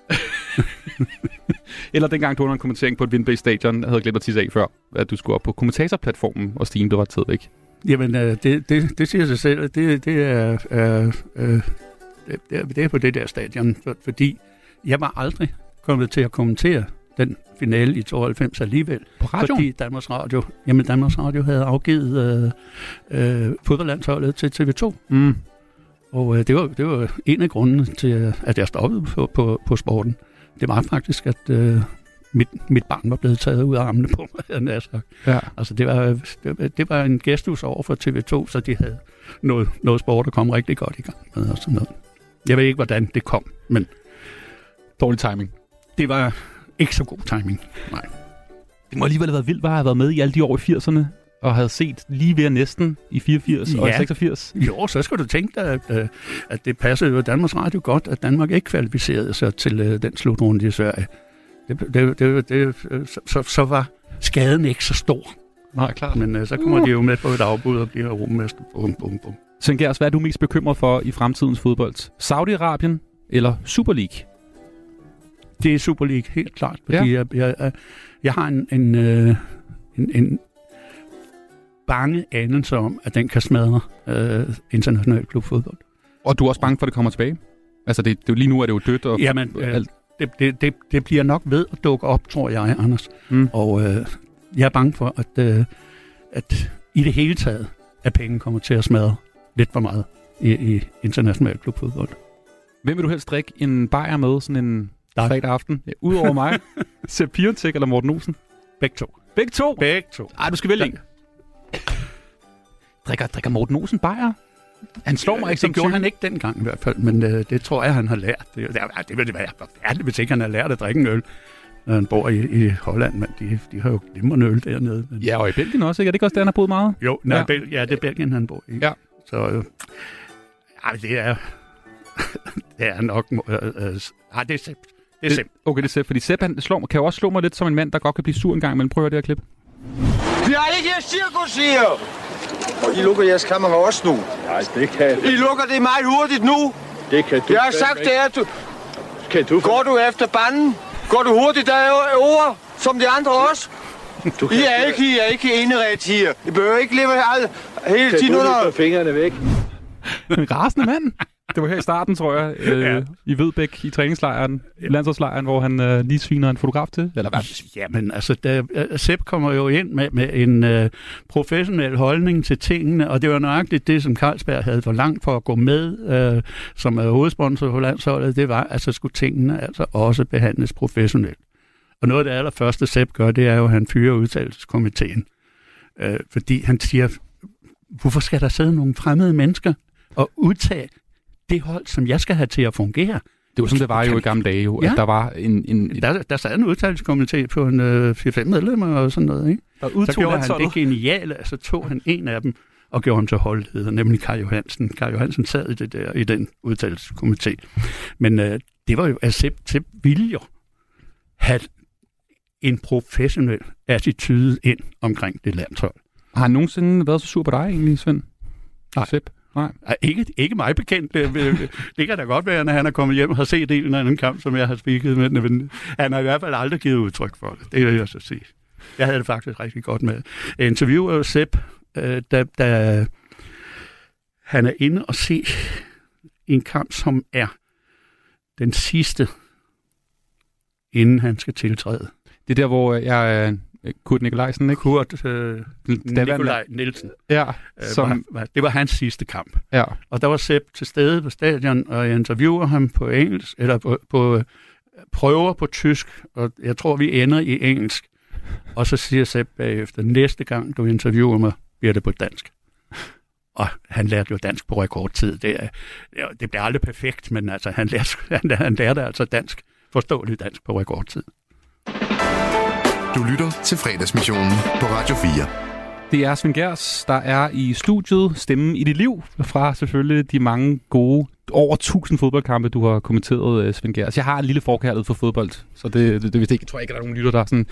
Eller dengang du under en kommentering på et Vindbæk Stadion, havde glemt at tisse af før, at du skulle op på kommentatorplatformen, og Stine, det var taget væk. Jamen, øh, det, det, det siger sig selv, det, det, er, øh, øh, det, er, det er på det der stadion, for, fordi jeg var aldrig kommet til at kommentere den finale i 92 alligevel. På radioen? Fordi Danmarks Radio, jamen Danmarks Radio havde afgivet øh, øh, fodboldlandsholdet til TV2. Mm. Og øh, det, var, det var en af grundene til, at jeg stoppede på, på, på sporten. Det var faktisk, at øh, mit, mit barn var blevet taget ud af armene på mig, havde jeg sagt. Ja. Altså, det var, det, var- det var en gestus over for TV2, så de havde noget, noget sport, der kom rigtig godt i gang med og sådan noget. Jeg ved ikke, hvordan det kom, men Dårlig timing. det var ikke så god timing. Nej. Det må alligevel have været vildt, at have været med i alle de år i 80'erne, og havde set lige ved næsten i 84 og i Ja. 86. Jo, så skulle du tænke dig, at, øh, at det passede jo Danmarks Radio godt, at Danmark ikke kvalificerede sig til øh, den slutrunde i Sverige. Det, det, det, det, så, så, var skaden ikke så stor. Nej, klart. Men øh, så kommer de jo med på et afbud og bliver rummester. Bum, bum, bum. Svend Gers, hvad er du mest bekymret for i fremtidens fodbold? Saudi-Arabien eller Super League? Det er Super League, helt klart. Fordi Ja. jeg, jeg, jeg har en, en, øh, en, en bange anelse om, at den kan smadre øh, international klubfodbold. Og du er også bange for, at det kommer tilbage? Altså, det, det, lige nu er det jo dødt. Og Jamen, øh, alt. Det, det, det, det bliver nok ved at dukke op, tror jeg, Anders. Mm. Og øh, jeg er bange for, at, øh, at i det hele taget, at penge kommer til at smadre lidt for meget i, i international klubfodbold. Hvem vil du helst drikke en bajer med sådan en Dig. fredag aften? Ja, Udover mig. Sepp Piontek eller Morten Olsen? Begge to. Begge to? Begge to. Ej, du skal vælge en. Drikker, drikker Morten Olsen bajer? Han slår mig ikke som det gjorde han ikke dengang i hvert fald, men øh, det tror jeg, han har lært. Det, det, det ville være forfærdeligt, hvis ikke han har lært at drikke en øl, når han bor i, i Holland. Men de, de har jo glimrende øl dernede. Men... Ja, og i Belgien også, ikke? Er det ikke også der, han har boet meget? Jo, nej, Ja. ja. Bel- ja, det er Belgien, han bor i. Ja. Så øh, ej, det er, det er nok... Øh, øh, ej, det er Sepp. Det er Sepp. Okay, det er Sepp, fordi Sepp han slår, kan jo også slå mig lidt som en mand, der godt kan blive sur en gang imellem. Prøv at høre det her klip. Vi har ikke cirkus her! Og I lukker jeres kamera også nu. Nej, det kan I lukker det meget hurtigt nu. Det kan du Jeg har sagt det er, du... Kan du Går du efter banden? Går du hurtigt der er ord, som de andre også? Du I er ikke, I er ikke inderet her. I behøver ikke leve hele Kan tiden du under... løfte fingrene væk? En rasende mand. Det var her i starten, tror jeg, øh, Ja. i Vedbæk i træningslejren, landsholdslejren, hvor han øh, lige sviner en fotograf til. Eller hvad? Jamen, altså, der, øh, Sepp kommer jo ind med, med en øh, professionel holdning til tingene, og det var nøjagtigt det, som Carlsberg havde for langt for at gå med, øh, som er hovedsponsor på landsholdet, det var, at så skulle tingene altså også behandles professionelt. Og noget af det allerførste, Sepp gør, det er jo, at han fyrer udtalelseskomiteen. Øh, fordi han siger, hvorfor skal der sidde nogle fremmede mennesker og udtage det hold, som jeg skal have til at fungere? Det var sådan, det var jo i gamle dage, jo, ja. At der var en... en Der, der sad en udtalelseskomité på en øh, 4-5 medlemmer og sådan noget, ikke? der Så gjorde han det geniale, altså tog han en af dem og gjorde ham til holdleder, nemlig Kai Johansen. Kai Johansen sad i, det der, i den udtalelseskomité. Men øh, det var jo, at Sepp, Sepp ville jo have en professionel attitude ind omkring det landshold. Har han nogensinde været så sur på dig egentlig, Svend? Nej. Sepp? Nej. Ej, Ikke, ikke mig bekendt. Det, det, kan da godt være, når han er kommet hjem og har set en eller anden kamp, som jeg har spiket med. Men han har i hvert fald aldrig givet udtryk for det. Det vil jeg så sige. Jeg havde det faktisk rigtig godt med. Jeg interviewer jo Sepp, øh, da, da han er inde og se en kamp, som er den sidste, inden han skal tiltræde. Det er der, hvor jeg Kurt Nikolajsen, ikke? Kurt øh, Nikolaj Nielsen. Ja, Øh, som, var, var, det var hans sidste kamp. ja. Og der var Sepp til stede på stadion, og jeg interviewer ham på engelsk, eller på, på øh, prøver på tysk, og jeg tror, vi ender i engelsk. Og så siger Sepp bagefter, næste gang du interviewer mig, bliver det på dansk. Og han lærte jo dansk på rekordtid. Det, det bliver aldrig perfekt, men altså, han, lærte, han, han lærte altså dansk, forståeligt dansk på rekordtid. Du lytter til fredagsmissionen på Radio 4. Det er Svend Gers, der er i studiet, stemmen i dit liv, fra selvfølgelig de mange gode, over 1000 fodboldkampe, du har kommenteret, øh, Svend Gers. Jeg har en lille forkærlighed for fodbold, så det, det, det, det jeg tror jeg ikke, at der er nogen lytter, der er sådan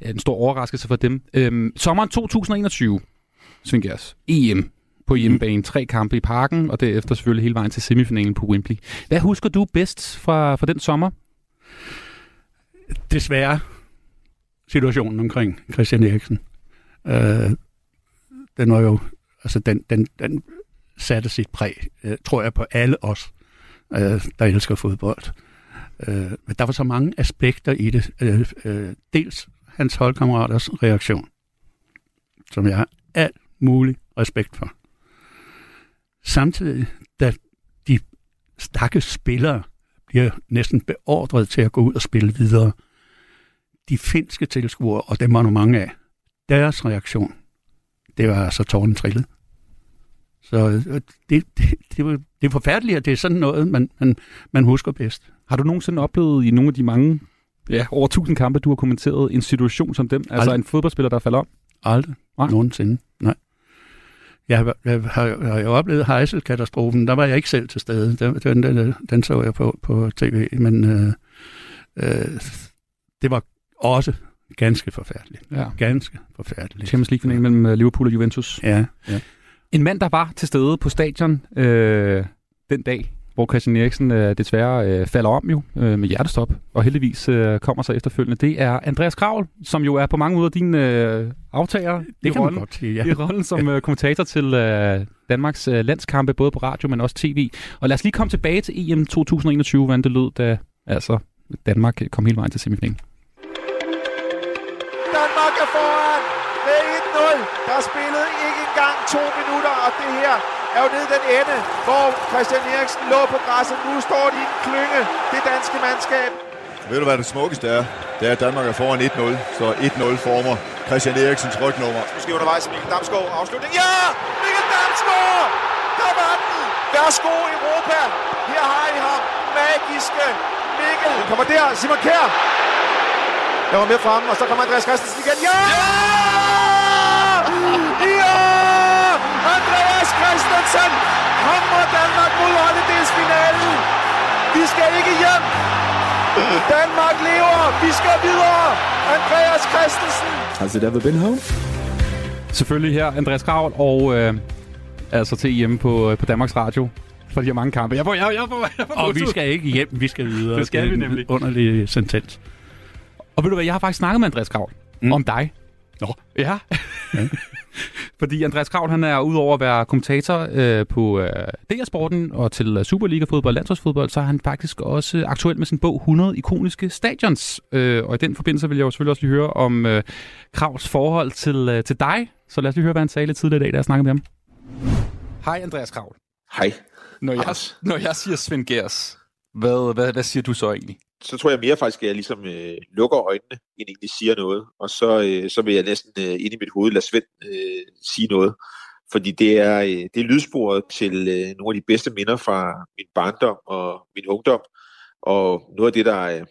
en stor overraskelse for dem. Øhm, sommeren 2021, Svend Gers, EM på hjemmebane, tre kampe i parken, og derefter selvfølgelig hele vejen til semifinalen på Wembley. Hvad husker du bedst fra, fra den sommer? Desværre situationen omkring Christian Eriksen. Øh, den var jo, altså den, den, den satte sit præg, øh, tror jeg, på alle os, øh, der elsker fodbold. Øh, men der var så mange aspekter i det. Øh, øh, dels hans holdkammeraters reaktion, som jeg har alt mulig respekt for. Samtidig, da de stakke spillere bliver næsten beordret til at gå ud og spille videre, de finske tilskuere, og dem var nu mange af, deres reaktion, det var altså tårnen trillet. Så øh, det, det, det, var, det er forfærdeligt, at det er sådan noget, man, man, man husker bedst. Har du nogensinde oplevet i nogle af de mange, ja, over 1000 kampe, du har kommenteret, en situation som dem? Altså Aldrig. en fodboldspiller, der falder om? Aldrig. Nej. Nogensinde. Nej. Jeg har, jeg har, jeg har jo oplevet Heisel-katastrofen. Der var jeg ikke selv til stede. Den, den, den, den så jeg på, på tv. Men øh, øh, det var også ganske forfærdeligt. Ja. Ganske forfærdeligt. Champions League-finalen mellem øh, Liverpool og Juventus. Ja, ja. En mand, der var til stede på stadion øh, den dag, hvor Christian Eriksen øh, desværre øh, falder om jo øh, med hjertestop, og heldigvis øh, kommer sig efterfølgende. Det er Andreas Kravl, som jo er på mange måder din øh, aftager i Det man rollen, godt ja. i rollen som øh, kommentator til øh, Danmarks øh, landskampe, både på radio, men også tv. Og lad os lige komme tilbage til EM 2021, hvordan det lød, da altså, Danmark kom hele vejen til semifinalen. Foran med 1-0. Der er spillet ikke engang to minutter, og det her er jo nede den ende, hvor Christian Eriksen lå på græsset. Nu står de i en klynge, det danske mandskab. Ved du, hvad det smukkeste er? Det er, at Danmark er foran 1-0, så 1-0 former Christian Eriksens rygnummer. Måske undervejs Mikkel Damsgaard. Afslutning. Ja! Mikkel Damsgaard! Der var den! Værsgo Europa! Her har I ham. Magiske Mikkel. Den kommer der. Simon Kjær. Der var med fremme, og så kommer Andreas Christensen igen. Ja! Ja! Andreas Christensen kommer Danmark mod holdedelsfinalen. Vi skal ikke hjem. Danmark lever. Vi skal videre. Andreas Christensen. Has it ever been home? Selvfølgelig her, Andreas Kravl, og øh, altså til hjemme på, øh, på Danmarks Radio for de her mange kampe. Jeg får, jeg, jeg får, jeg får Og vi skal ikke hjem, vi skal videre. Det skal er vi en nemlig. Underlig sentens. Og ved du hvad, jeg har faktisk snakket med Andreas Kravl mm. om dig. Nå. Ja. Fordi Andreas Kravl, han er udover at være kommentator øh, på øh, DR-sporten og til øh, Superliga-fodbold og landsholdsfodbold, så er han faktisk også aktuel med sin bog 100 ikoniske stadions. Øh, og i den forbindelse vil jeg jo selvfølgelig også lige høre om øh, Kravls forhold til, øh, til dig. Så lad os lige høre, hvad han sagde lidt tidligere i dag, da jeg snakkede med ham. Hej Andreas Kravl. Hej. Når jeg, når jeg siger Svend Gers, hvad, hvad, hvad siger du så egentlig? Så tror jeg mere faktisk, at jeg ligesom øh, lukker øjnene, end egentlig siger noget. Og så, øh, så vil jeg næsten øh, ind i mit hoved lade Svend øh, sige noget. Fordi det er, øh, det er lydsporet til øh, nogle af de bedste minder fra min barndom og min ungdom. Og noget af det, der, øh,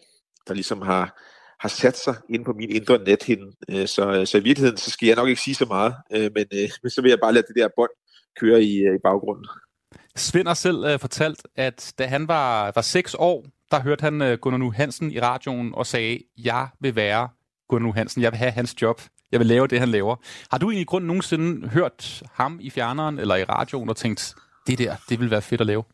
der ligesom har, har sat sig inde på min indre nethinde. Øh, så, så i virkeligheden, så skal jeg nok ikke sige så meget. Øh, men, øh, men så vil jeg bare lade det der bånd køre i, øh, i baggrunden. Svend har selv øh, fortalt, at da han var, var 6 år, der hørte han øh, Gunnar Nu Hansen i radioen og sagde, jeg vil være Gunnar Nu Hansen, jeg vil have hans job, jeg vil lave det, han laver. Har du egentlig i grund nogensinde hørt ham i fjerneren eller i radioen og tænkt, det der, det vil være fedt at lave?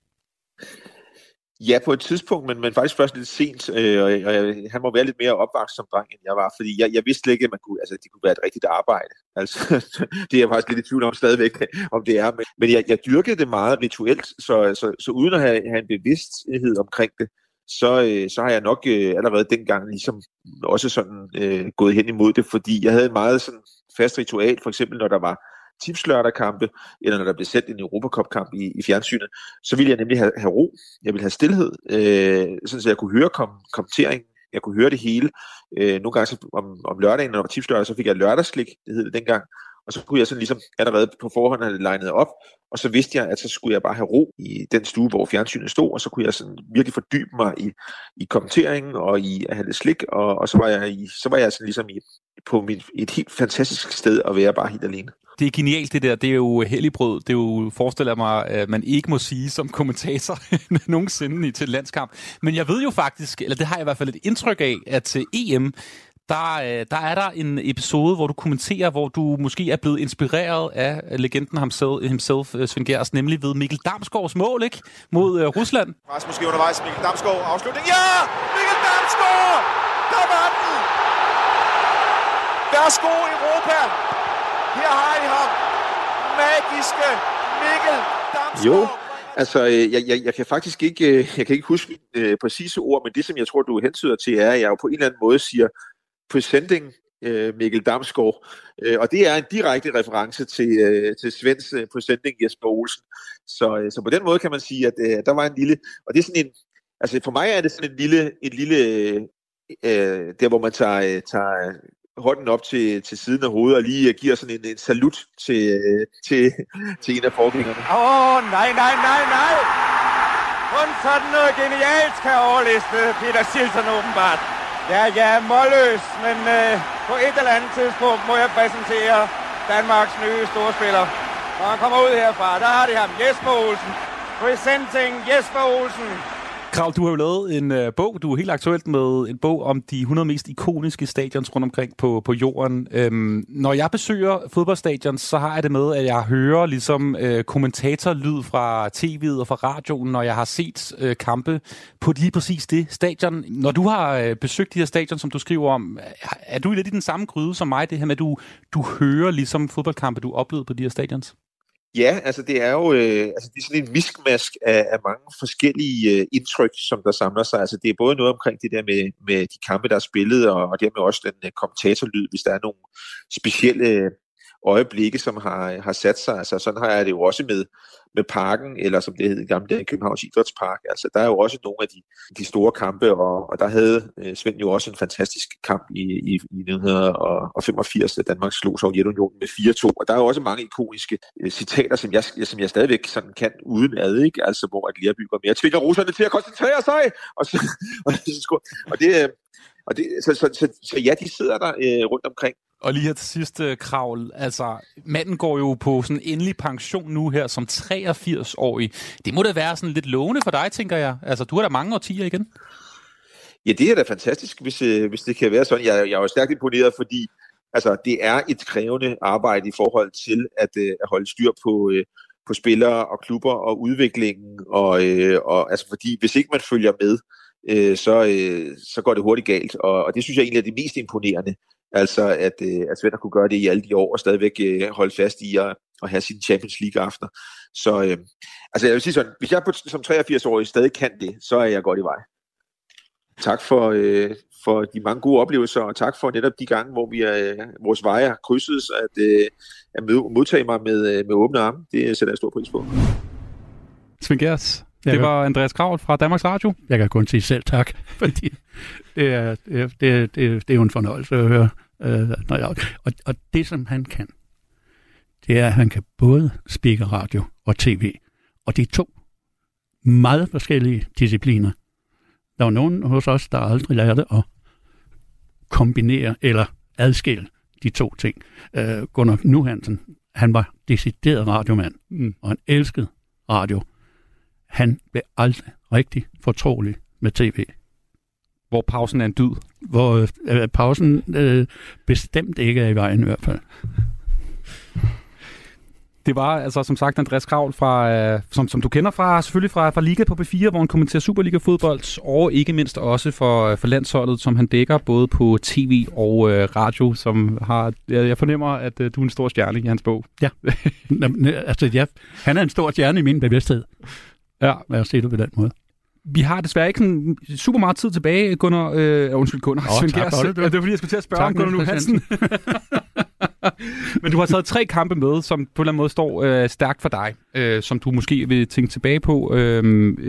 Ja, på et tidspunkt, men, men faktisk først lidt sent, øh, og, og jeg, han må være lidt mere opvokset som dreng, end jeg var, fordi jeg, jeg vidste slet ikke, at man kunne, altså, det kunne være et rigtigt arbejde. Altså, det er jeg faktisk lidt i tvivl om stadigvæk, om det er, men, men jeg, jeg dyrkede det meget rituelt, så, så, så uden at have, have en bevidsthed omkring det, så, øh, så har jeg nok øh, allerede dengang ligesom også sådan øh, gået hen imod det, fordi jeg havde en meget sådan fast ritual, for eksempel når der var tipslørderkampe, eller når der blev sendt en Europacup-kamp i, i fjernsynet, så ville jeg nemlig have, have ro, jeg ville have stillhed, øh, sådan så jeg kunne høre kom, kommenteringen, jeg kunne høre det hele. Øh, nogle gange så, om, om lørdagen, når der var tipslørdag, så fik jeg lørdagsklik, det hed det dengang, og så kunne jeg sådan ligesom allerede på forhånd have legnet op, og så vidste jeg, at så skulle jeg bare have ro i den stue, hvor fjernsynet stod, og så kunne jeg sådan virkelig fordybe mig i, i kommenteringen og i at have lidt slik, og, og så var jeg, i, så var jeg sådan ligesom i, på mit, et helt fantastisk sted at være bare helt alene. Det er genialt det der. Det er jo helligbrød. Det er jo, forestiller mig, at man ikke må sige som kommentator nogensinde i til landskamp. Men jeg ved jo faktisk, eller det har jeg i hvert fald et indtryk af, at til EM, der, øh, der er der en episode, hvor du kommenterer, hvor du måske er blevet inspireret af legenden himself, himself øh, Svend Gers, nemlig ved Mikkel Damsgaards mål, ikke? Mod uh, Rusland. Pres måske undervejs. Mikkel Damsgaard afslutning. Ja! Mikkel Damsgaard! Der var den! Værsgo Europa! Her har I ham. Magiske Mikkel Damsgaard. Jo, altså øh, jeg, jeg, jeg kan faktisk ikke, øh, jeg kan ikke huske øh, præcise ord, men det som jeg tror, du hensyder til, er, at jeg jo på en eller anden måde siger presenting øh, Mikkel Damsgaard. Øh, og det er en direkte reference til, øh, til Svends øh, presenting Jesper Olsen. Så, øh, så på den måde kan man sige, at øh, der var en lille, og det er sådan en, altså for mig er det sådan en lille, en lille øh, der hvor man tager, øh, tager hånden op til, til siden af hovedet og lige øh, giver sådan en, en salut til, øh, til, til en af forgængerne. Åh, oh, nej, nej, nej, nej! Kun sådan noget genialt kan overliste Peter Silsen åbenbart. Ja, jeg er målløs, men øh, på et eller andet tidspunkt må jeg præsentere Danmarks nye storspiller. Når han kommer ud herfra, der har de ham, Jesper Olsen. Presenting Jesper Olsen. Kravl, du har jo lavet en øh, bog, du er helt aktuelt med en bog om de 100 mest ikoniske stadions rundt omkring på, på jorden. Øhm, når jeg besøger fodboldstadions, så har jeg det med, at jeg hører ligesom øh, kommentatorlyd fra tv'et og fra radioen, når jeg har set øh, kampe på lige præcis det stadion. Når du har øh, besøgt de her stadion, som du skriver om, er du lidt i den samme gryde som mig, det her med, at du, du hører ligesom fodboldkampe, du oplevede på de her stadions? Ja, altså det er jo øh, altså det er sådan en miskmask af, af mange forskellige øh, indtryk, som der samler sig. Altså det er både noget omkring det der med, med de kampe, der er spillet, og, og dermed også den øh, kommentatorlyd, hvis der er nogle specielle øjeblikke, som har, har sat sig. Altså sådan har jeg det jo også med, med parken, eller som det hed i gamle Københavns Idrætspark. Altså der er jo også nogle af de, de store kampe, og, og der havde øh, Svend jo også en fantastisk kamp i, i, i 1985, da Danmark slog Sovjetunionen med 4-2. Og der er jo også mange ikoniske øh, citater, som jeg, som jeg stadigvæk sådan kan uden ad, ikke? Altså hvor at Lerby går mere tvinger russerne til at koncentrere sig, og, så, og, og det, øh, og det, så, så, så, så ja, de sidder der øh, rundt omkring. Og lige her til sidste, øh, Kravl, altså manden går jo på sådan endelig pension nu her som 83-årig. Det må da være sådan lidt lovende for dig, tænker jeg. Altså, du har da mange årtier igen. Ja, det er da fantastisk, hvis, øh, hvis det kan være sådan. Jeg, jeg er jo stærkt imponeret, fordi altså, det er et krævende arbejde i forhold til at, øh, at holde styr på, på spillere og klubber og udviklingen. Og, og, altså, fordi hvis ikke man følger med, øh, så, øh, så går det hurtigt galt. Og, og det synes jeg egentlig er det mest imponerende. Altså, at, øh, at Svend kunne gøre det i alle de år, og stadigvæk øh, holde fast i at, at have sin Champions League aften. Så øh, altså, jeg vil sige sådan, hvis jeg på, som 83-årig stadig kan det, så er jeg godt i vej. Tak for, øh, for de mange gode oplevelser, og tak for netop de gange, hvor vi er, øh, vores veje har krydset, at, øh, at modtage mig med, øh, med åbne arme. Det sætter jeg stor pris på. Svend Gers, det var Andreas Kravl fra Danmarks Radio. Jeg kan kun sige selv tak, fordi det er, det, det, det, det er jo en fornøjelse at høre. Øh, når jeg, og, og det, som han kan, det er, at han kan både speake radio og tv. Og de to meget forskellige discipliner. Der var nogen hos os, der aldrig lærte at kombinere eller adskille de to ting. Øh, Gunnar Nuhansen, han var decideret radiomand, mm. og han elskede radio. Han blev aldrig rigtig fortrolig med tv. Hvor pausen er en dyd. Hvor øh, pausen øh, bestemt ikke er i vejen i hvert fald. Det var altså som sagt Andreas Kravl, fra, øh, som, som du kender fra selvfølgelig fra, fra Liga på B4, hvor han kommenterer Superliga-fodbold, og ikke mindst også for, for landsholdet, som han dækker både på tv og øh, radio, som har, jeg, jeg fornemmer, at øh, du er en stor stjerne i hans bog. Ja, altså ja, han er en stor stjerne i min bevidsthed. Ja. Lad os se det på den måde. Vi har desværre ikke sådan super meget tid tilbage, Gunnar. Øh, undskyld, Gunnar. Åh, Svend Gers. det, det var fordi, jeg skulle til at spørge Tak, om Gunnar Hansen. Men du har taget tre kampe med, som på en eller anden måde står øh, stærkt for dig, øh, som du måske vil tænke tilbage på øh,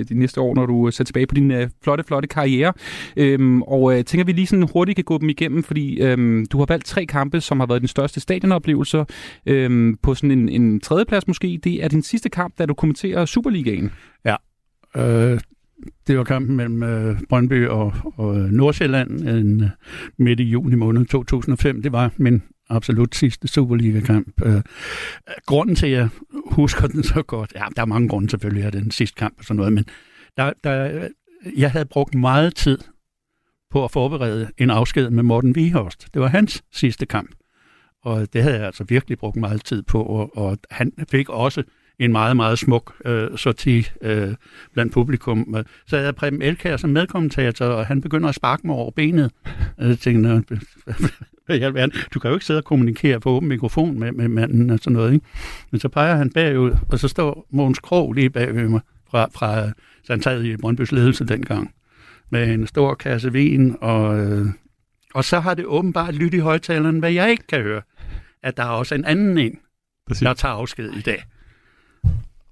de næste år, når du ser tilbage på din øh, flotte, flotte karriere. Øh, og øh, tænker vi lige sådan hurtigt kan gå dem igennem, fordi øh, du har valgt tre kampe, som har været din største stadionoplevelse. Øh, på sådan en, en tredjeplads måske. Det er din sidste kamp, da du kommenterer Superligaen. Ja. Øh, det var kampen mellem øh, Brøndby og, og øh, Nordsjælland øh, en, øh, midt i juni måned 2005. Det var min absolut sidste Superliga-kamp. Øh, grunden til, at jeg husker den så godt, ja, der er mange grunde selvfølgelig, at den sidste kamp og sådan noget, men der, der, jeg havde brugt meget tid på at forberede en afsked med Morten Vihorst. Det var hans sidste kamp, og det havde jeg altså virkelig brugt meget tid på, og, og han fik også en meget, meget smuk øh, sorti øh, blandt publikum. Så havde jeg Preben Elkær som medkommentator, og han begynder at sparke mig over benet. Jeg tænkte, "Nå, hvad i alverden? du kan jo ikke sidde og kommunikere på åben mikrofon med, med manden og sådan noget. Ikke? Men så peger han bagud, og så står Mogens Krog lige bagved mig, fra, fra så han sad i Brøndbys ledelse dengang, med en stor kasse vin, og, øh, og så har det åbenbart lyttet i højtaleren, hvad jeg ikke kan høre, at der er også en anden en, der tager afsked i dag.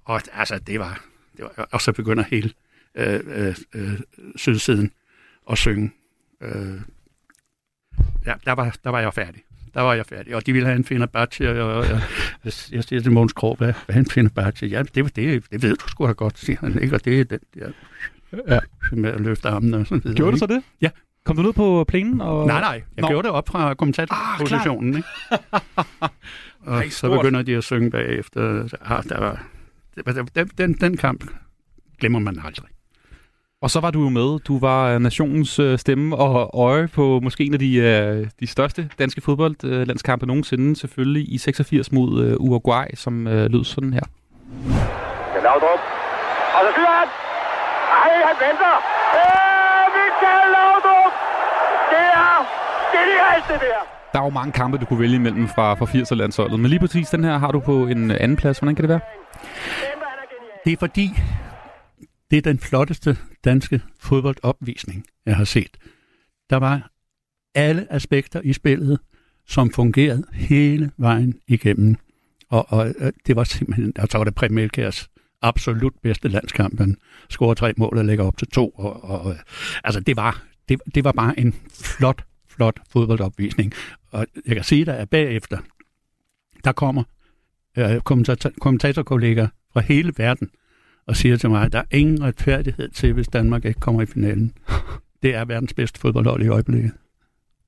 Og altså, det var, det var og så begynder hele øh, øh, øh, sydsiden at synge. Øh, ja, der var, der var jeg færdig. Der var jeg færdig. Og de ville have en Fenerbahce, og, og jeg, jeg siger til Måns Krog, hvad, hvad er en Fenerbahce? Ja, det, det, det ved du sgu da godt, siger han. Ikke? Og det er den der ja. med at løfte armene og sådan videre. Gjorde du så det? Ja. Kom du ned på plænen? Og... Nej, nej. Jeg Nå. gjorde det op fra kommentatorpositionen. ikke? og Ej, så begynder de at synge bagefter. Ah, der var- den, den, den kamp glemmer man aldrig. Og så var du jo med. Du var øh, nationens øh, stemme og øje på måske en af de, øh, de største danske fodboldlandskampe nogensinde. Selvfølgelig i 86 mod øh, Uruguay, som øh, lød sådan her. Til Laudrup. Og så skyder han. Ej, han venter. Øh, Michael Laudrup. Det er genialt, det der. Der er jo mange kampe, du kunne vælge imellem fra, fra 80'er-landsholdet. Men lige præcis den her har du på en øh, anden plads. Hvordan kan det være? Det er fordi, det er den flotteste danske fodboldopvisning, jeg har set. Der var alle aspekter i spillet, som fungerede hele vejen igennem. Og, og øh, det var simpelthen, der var det Preben absolut bedste landskamp. Han scorer tre mål og lægger op til to. Og, og, altså, det var, det, det var bare en flot, flot fodboldopvisning. Og jeg kan sige dig, at bagefter, der kommer øh, kommentator, kommentatorkolleger fra hele verden og siger til mig, at der er ingen retfærdighed til, hvis Danmark ikke kommer i finalen. Det er verdens bedste fodboldhold i øjeblikket.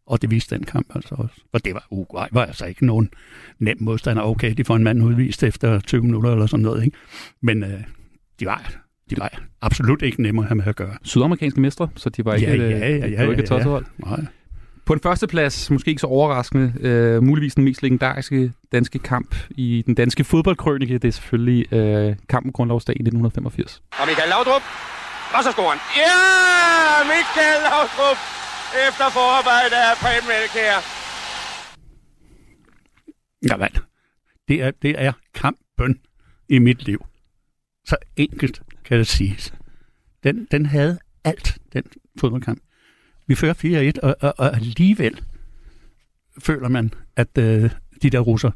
Og det viste den kamp altså også. For det var Uruguay, var altså ikke nogen nem modstander. Okay, de får en mand udvist efter 20 minutter eller sådan noget, ikke? Men øh, de, var, de var absolut ikke nemme at have med at gøre. Sydamerikanske mestre, så de var ikke, Ja, øh, ja, ja, det ja, var ikke et ja, ja. Nej. På en første plads, måske ikke så overraskende, øh, muligvis den mest legendariske danske kamp i den danske fodboldkrønike, det er selvfølgelig øh, kampen grundlovsdag i 1985. Og Michael Laudrup. Og så scorer han. Ja, Michael Laudrup. Efter forarbejde af Preben Elkjær. Jamen, det er, det er kampen i mit liv. Så enkelt kan det siges. Den, den havde alt, den fodboldkamp. Vi fører 4-1, og, og, og alligevel føler man, at øh, de der russer,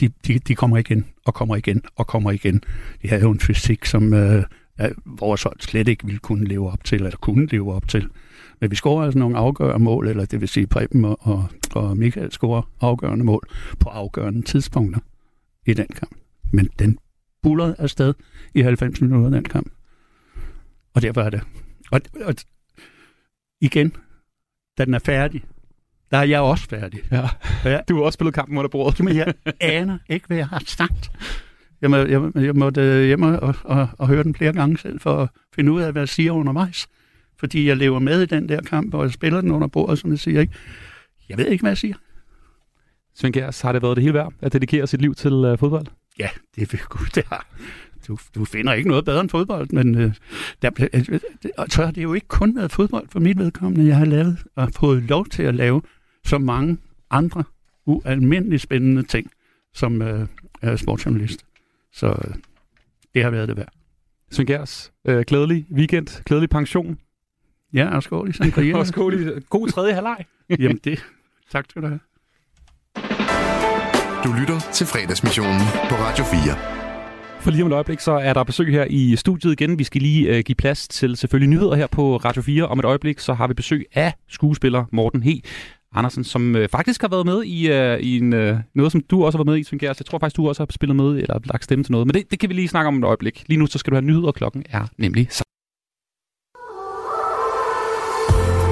de, de, de kommer igen, og kommer igen, og kommer igen. De havde jo en fysik, som øh, ja, vores hold slet ikke ville kunne leve op til, eller kunne leve op til. Men vi scorer altså nogle afgørende mål, eller det vil sige Preben og, og, og Michael scorer afgørende mål på afgørende tidspunkter i den kamp. Men den bullerede afsted i 90 minutter, den kamp. Og derfor er det. Og, og igen, da den er færdig, der er jeg også færdig. Ja. ja. Du har også spillet kampen under bordet. Men jeg aner ikke, hvad jeg har sagt. Jeg, må, jeg, jeg måtte øh, hjem og, og, og, høre den flere gange selv, for at finde ud af, hvad jeg siger undervejs. Fordi jeg lever med i den der kamp, og jeg spiller den under bordet, som jeg siger. Ikke? Jeg ved ikke, hvad jeg siger. Svend Gers, har det været det hele værd at dedikere sit liv til øh, fodbold? Ja, det vil Gud, det har. Du, du finder ikke noget bedre end fodbold, men øh, der, øh, det- og så har det jo ikke kun været fodbold for mit vedkommende. Jeg har lavet og fået lov til at lave så mange andre ualmindeligt spændende ting som øh, er sportsjournalist. Så øh, det har været det værd. Svend Gers, øh, glædelig weekend, glædelig pension. Ja, og skål i sangria. og skål i god tredje halvleg. Jamen det, tak skal du have. Du lytter til fredagsmissionen på Radio 4. For lige om et øjeblik, så er der besøg her i studiet igen. Vi skal lige uh, give plads til selvfølgelig nyheder her på Radio 4. Om et øjeblik, så har vi besøg af skuespiller Morten He. Andersen, som uh, faktisk har været med i, uh, i en, uh, noget, som du også har været med i, Svend. Jeg tror faktisk, du også har spillet med eller lagt stemme til noget. Men det, det kan vi lige snakke om et øjeblik. Lige nu, så skal du have nyheder, og klokken er nemlig så.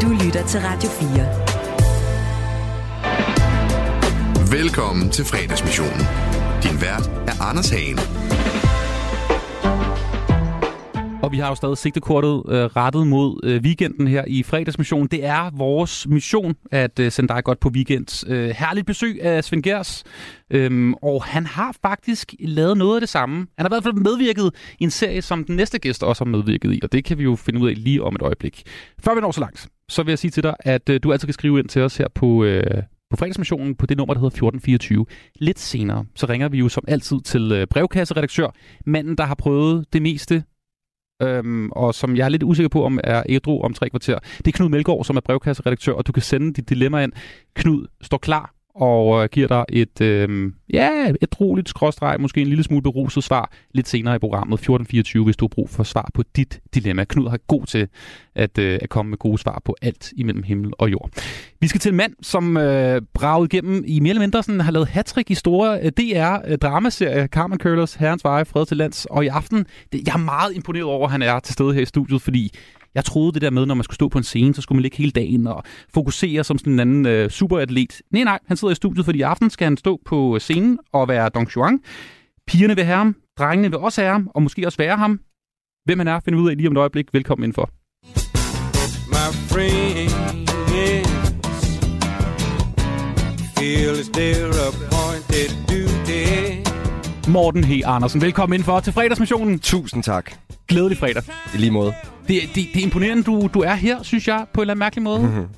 Du lytter til Radio 4. Velkommen til fredagsmissionen. Din vært er Anders Hagen. Og vi har jo stadig sigtekortet øh, rettet mod øh, weekenden her i fredagsmissionen. Det er vores mission at øh, sende dig godt på weekend. Øh, herligt besøg af Svend Gers. Øhm, og han har faktisk lavet noget af det samme. Han har i hvert fald medvirket i en serie, som den næste gæst også har medvirket i. Og det kan vi jo finde ud af lige om et øjeblik. Før vi når så langt, så vil jeg sige til dig, at øh, du altid kan skrive ind til os her på... Øh, på fredagsmissionen på det nummer, der hedder 1424. Lidt senere, så ringer vi jo som altid til øh, brevkasseredaktør, manden, der har prøvet det meste øhm, og som jeg er lidt usikker på, om er ædru om tre kvarter. Det er Knud Melgaard, som er brevkasseredaktør, og du kan sende dit dilemma ind. Knud står klar og øh, giver dig et, øh, ja, et roligt skråstreg, måske en lille smule beruset svar lidt senere i programmet 1424, hvis du har brug for svar på dit dilemma. Knud har god til at, øh, at komme med gode svar på alt imellem himmel og jord. Vi skal til en mand, som øh, bragede igennem i mere eller mindre sådan, har lavet hattrick i store øh, DR-dramaserie øh, Carmen Curlers Herrens Veje, Fred til Lands. Og i aften, det, jeg er meget imponeret over, at han er til stede her i studiet, fordi jeg troede det der med, når man skulle stå på en scene, så skulle man ligge hele dagen og fokusere som sådan en anden øh, superatlet. Nej, nej, han sidder i studiet, fordi i aften skal han stå på scenen og være Dong Juan. Pigerne vil have ham, drengene vil også have ham, og måske også være ham. Hvem han er, finder vi ud af lige om et øjeblik. Velkommen indenfor. My friends feel it's their appointed duty. Morten H. Andersen, velkommen indenfor til fredagsmissionen. Tusind tak. Glædelig fredag. I lige måde. Det, det, det er imponerende, du, du er her, synes jeg, på en eller anden mærkelig måde.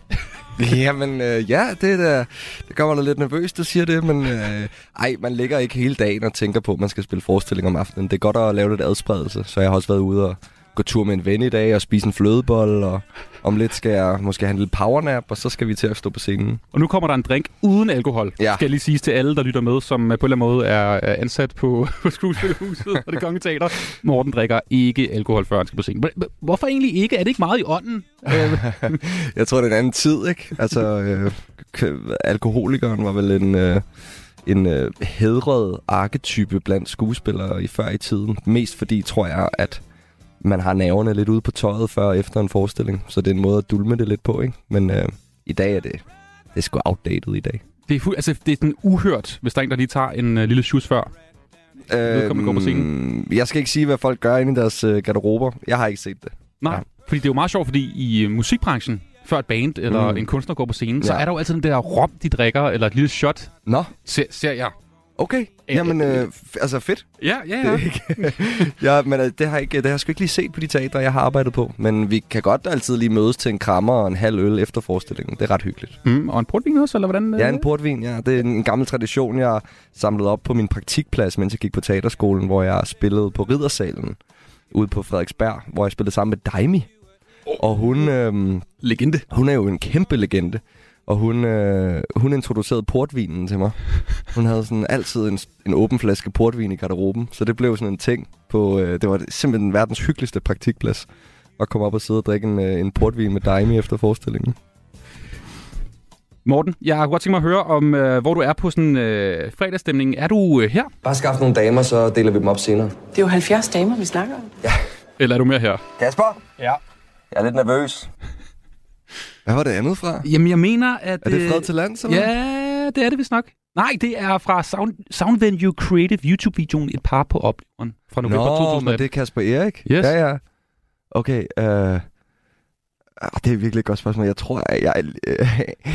Jamen, øh, ja, det, er da, det gør mig da lidt nervøs, du siger det, men øh, ej, man ligger ikke hele dagen og tænker på, at man skal spille forestilling om aftenen. Det er godt at lave lidt adspredelse, så jeg har også været ude og gå tur med en ven i dag og spise en flødebold, og om lidt skal jeg måske have en lille powernap, og så skal vi til at stå på scenen. Og nu kommer der en drink uden alkohol, ja. skal jeg lige sige til alle, der lytter med, som øh, på en eller anden måde er er ansat på, på skuespillerhuset og det kongelige teater. Morten drikker ikke alkohol, før han skal på scenen. Hvor- Hvorfor egentlig ikke? Er det ikke meget i ånden? Jeg tror, det er en anden tid, ikke? Altså, øh, alkoholikeren var vel en... Øh, en øh, hedret arketype blandt skuespillere i før i tiden. Mest fordi, tror jeg, at man har nerverne lidt ude på tøjet før og efter en forestilling. Så det er en måde at dulme det lidt på, ikke? Men øh, i dag er det, det er sgu outdated i dag. det, er fu- altså, det er sådan uhørt, hvis der er en, der lige tager en uh, lille shoes før. Går på scenen. Øhm, Jeg skal ikke sige, hvad folk gør inde i deres øh, garderober. Jeg har ikke set det. Nej, ja. fordi det er jo meget sjovt, fordi i øh, musikbranchen, før et band eller Mm. en kunstner går på scenen, ja. så er der jo altid den der rom, de drikker, eller et lille shot. Nå. Ser, ser jeg. Okay, jamen øh, altså fedt. Ja, ja, Det ja. er ikke, ja, men øh, det har, ikke, det har jeg sgu ikke lige set på de teatre, jeg har arbejdet på. Men vi kan godt altid lige mødes til en krammer og en halv øl efter forestillingen. Det er ret hyggeligt. Mm, og en portvin også, eller hvordan? øh? Ja, en portvin, ja. Det er en gammel tradition, jeg samlede op på min praktikplads, mens jeg gik på teaterskolen, hvor jeg spillede på Riddersalen ude på Frederiksberg, hvor jeg spillede sammen med Daimi. Og hun... Øhm, legende. Hun er jo en kæmpe legende. Og hun, øh, hun introducerede portvinen til mig. Hun havde sådan altid en, en åben flaske portvin i garderoben, så det blev sådan en ting. På, øh, det var simpelthen verdens hyggeligste praktikplads at komme op og sidde og drikke en, øh, en portvin med Daimi efter forestillingen. Morten, jeg har godt tænkt mig at høre om, øh, hvor du er på sådan øh, fredagsstemningen. Er du øh, her? Bare skaff nogle damer, så deler vi dem op senere. Det er jo 70 damer, vi snakker om. Eller er du mere her? Kasper? Ja. Jeg er lidt nervøs. Hvad var det andet fra? Jamen, jeg mener, at... Er det øh, Fred til Lands, eller? Ja, det er det vist nok. Nej, det er fra Sound, Sound Venue Creative YouTube-videoen Et par på opleveren fra november Nå, 2018. men det er Kasper Erik? Yes. Ja, ja. Okay, øh... ah, Det er virkelig et godt spørgsmål. Jeg tror, jeg, jeg, øh,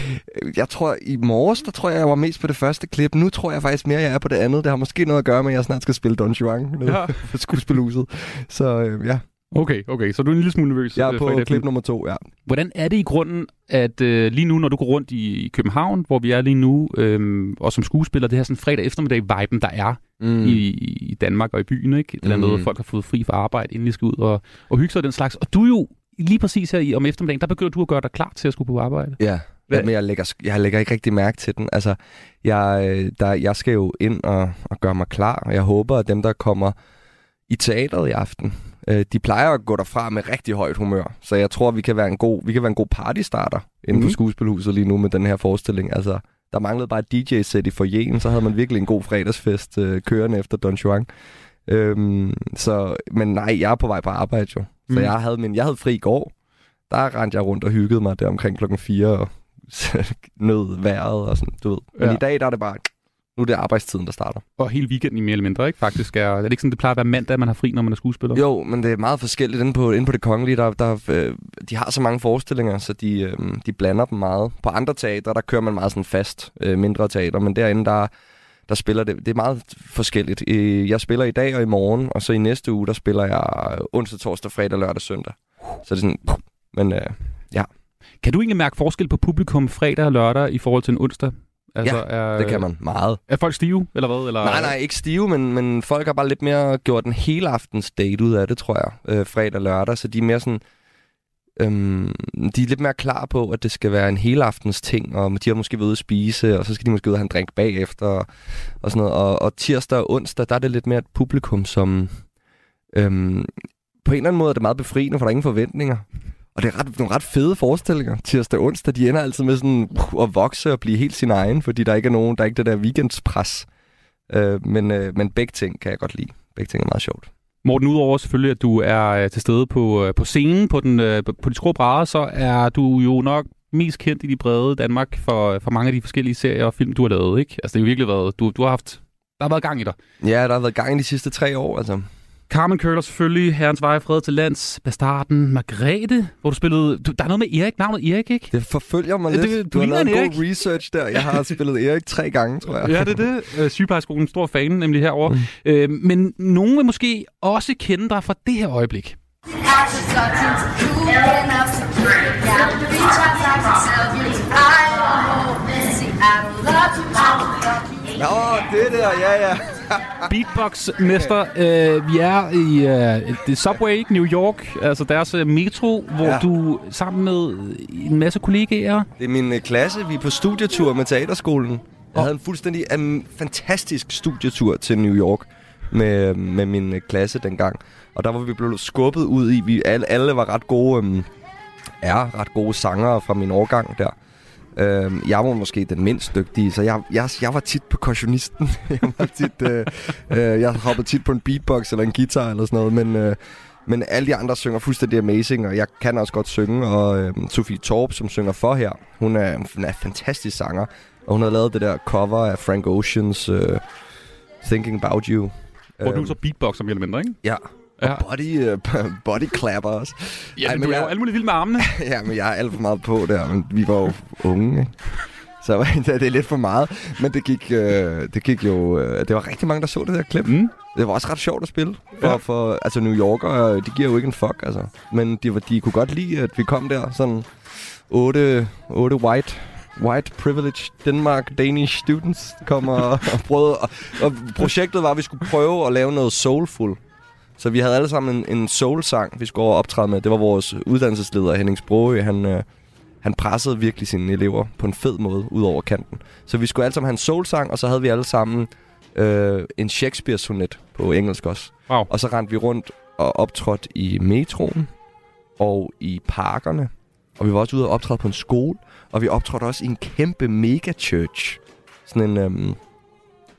jeg tror, i morges, der tror jeg, jeg var mest på det første klip. Nu tror jeg faktisk mere, jeg er på det andet. Det har måske noget at gøre med, at jeg snart skal spille Don Juan nede Ja. på skuespilhuset. Så øh, ja, Okay, okay. Så du er en lille smule nervøs? jeg øh, er på fredag klip nummer to, ja. Hvordan er det i grunden, at øh, lige nu, når du går rundt i, i København, hvor vi er lige nu, øh, og som skuespiller, det her sådan fredag eftermiddag-viben, der er Mm. i, i Danmark og i byen, ikke? Et eller andet, Mm. mm. folk har fået fri fra arbejde, inden de skal ud og, og hygge sig og den slags. Og du er jo lige præcis her i, om eftermiddagen, der begynder du at gøre dig klar til at skulle på arbejde. Ja, Ja, men jeg lægger, jeg lægger ikke rigtig mærke til den. Altså, jeg, øh, der, jeg skal jo ind og, og gøre mig klar, og jeg håber, at dem, der kommer i teateret i aften, øh, de plejer at gå derfra med rigtig højt humør. Så jeg tror, vi kan være en god, vi kan være en god partystarter inde på Mhm. Skuespilhuset lige nu med den her forestilling. Altså, der manglede bare et DJ-sæt i foyeren, så havde man virkelig en god fredagsfest øh, kørende efter Don Juan. Øhm, så, men nej, jeg er på vej på arbejde jo. Så Mm. jeg havde, min, jeg havde fri i går. Der rendte jeg rundt og hyggede mig der omkring klokken 4 og nød vejret og sådan, du ved. Men Ja. i dag, der er det bare, nu er det arbejdstiden, der starter. Og hele weekenden i mere eller mindre, ikke? Faktisk er, er det ikke sådan, det plejer at være mandag, man har fri, når man er skuespiller? Jo, men det er meget forskelligt inde på, inde på det kongelige. Der, der, øh, de har så mange forestillinger, så de, øh, de blander dem meget. På andre teatre, der kører man meget sådan fast, øh, mindre teater, men derinde, der, der spiller det, det er meget forskelligt. Jeg spiller i dag og i morgen, og så i næste uge, der spiller jeg onsdag, torsdag, fredag, lørdag, søndag. Så det er sådan, men øh, ja. Kan du egentlig mærke forskel på publikum fredag og lørdag i forhold til en onsdag? Altså, Ja, er, det kan man meget. Er folk stive, eller hvad? Eller? Nej, nej, ikke stive, men, men folk har bare lidt mere gjort en hele aftens date ud af det, tror jeg, øh, fredag og lørdag. Så de er mere sådan, øhm, de er lidt mere klar på, at det skal være en hele aftens ting, og de har måske været ude at spise, og så skal de måske ud og have en drink bagefter, og, og sådan noget. Og, og tirsdag og onsdag, der er det lidt mere et publikum, som øhm, på en eller anden måde er det meget befriende, for der er ingen forventninger. Og det er ret, nogle ret fede forestillinger. Tirsdag og onsdag, de ender altid med sådan at vokse og blive helt sin egen, fordi der ikke er nogen, der er ikke det der weekendspres. Øh, men, øh, men begge ting kan jeg godt lide. Begge ting er meget sjovt. Morten, udover selvfølgelig, at du er øh, til stede på, øh, på scenen på, den, øh, på de skrå brædder, så er du jo nok mest kendt i de brede Danmark for, for mange af de forskellige serier og film, du har lavet, ikke? Altså, det har virkelig været... Du, du har haft... Der har været gang i dig. Ja, der har været gang i de sidste tre år, altså. Carmen Curler selvfølgelig, Herrens Veje, Fred til Lands, Bastarden, Margrethe, hvor du spillede... Du, der er noget med Erik, navnet Erik, ikke? Det forfølger mig lidt. det- Du, du har lavet en en god research der. Jeg har spillet Erik tre gange, tror jeg. Ja, det er det. Øh, Sygeplejeskolen, stor fan nemlig herover. Mm. Øh, men nogen vil måske også kende dig fra det her øjeblik. Nå, det der, ja, ja. Beatbox-mester. Øh, vi er i øh, det Subway? New York, altså deres øh, metro, hvor ja. Du sammen med en masse kollegaer... Det er min øh, klasse. Vi er på studietur med teaterskolen. Jeg havde en fuldstændig um, fantastisk studietur til New York med, med min øh, klasse dengang. Og der var vi blevet skubbet ud i. Vi alle, alle var ret gode, um, er ret gode sangere fra min årgang der. Øhm, jeg var måske den mindst dygtige, så jeg, jeg, jeg var tit på percussionisten. jeg, var tit, øh, øh, jeg hoppede tit på en beatbox eller en guitar eller sådan noget, men, øh, men alle de andre synger fuldstændig amazing, og jeg kan også godt synge. Og øh, Sofie Torp, som synger for her, hun er, hun er en fantastisk sanger, og hun har lavet det der cover af Frank Oceans øh, Thinking About You. Hvor du Øhm, så beatboxer mere eller mindre, ikke? Ja. Ja. Og body, uh, body clapper også. Ja, men du er jo alt muligt vild med armene. ja, men jeg er alt for meget på der, men vi var jo unge, ikke? Så det er lidt for meget. Men det gik, øh, det gik jo... Øh, det var rigtig mange, der så det der klip. Mm. Det var også ret sjovt at spille. For, Ja. for altså New Yorker, de giver jo ikke en fuck, altså. Men de, var, de kunne godt lide, at vi kom der sådan otte, otte white White Privilege Denmark Danish Students kom og, og prøvede. Og, og projektet var, at vi skulle prøve at lave noget soulful. Så vi havde alle sammen en, en soul-sang, vi skulle over optræde med. Det var vores uddannelsesleder, Henning Sprogø. Han, øh, han pressede virkelig sine elever på en fed måde ud over kanten. Så vi skulle alle sammen have en soul-sang, og så havde vi alle sammen øh, en Shakespeare-sonet på engelsk også. Wow. Og så rendte vi rundt og optrådte i metroen og i parkerne. Og vi var også ude og optræde på en skole. Og vi optrådte også i en kæmpe mega-church. Sådan en øhm,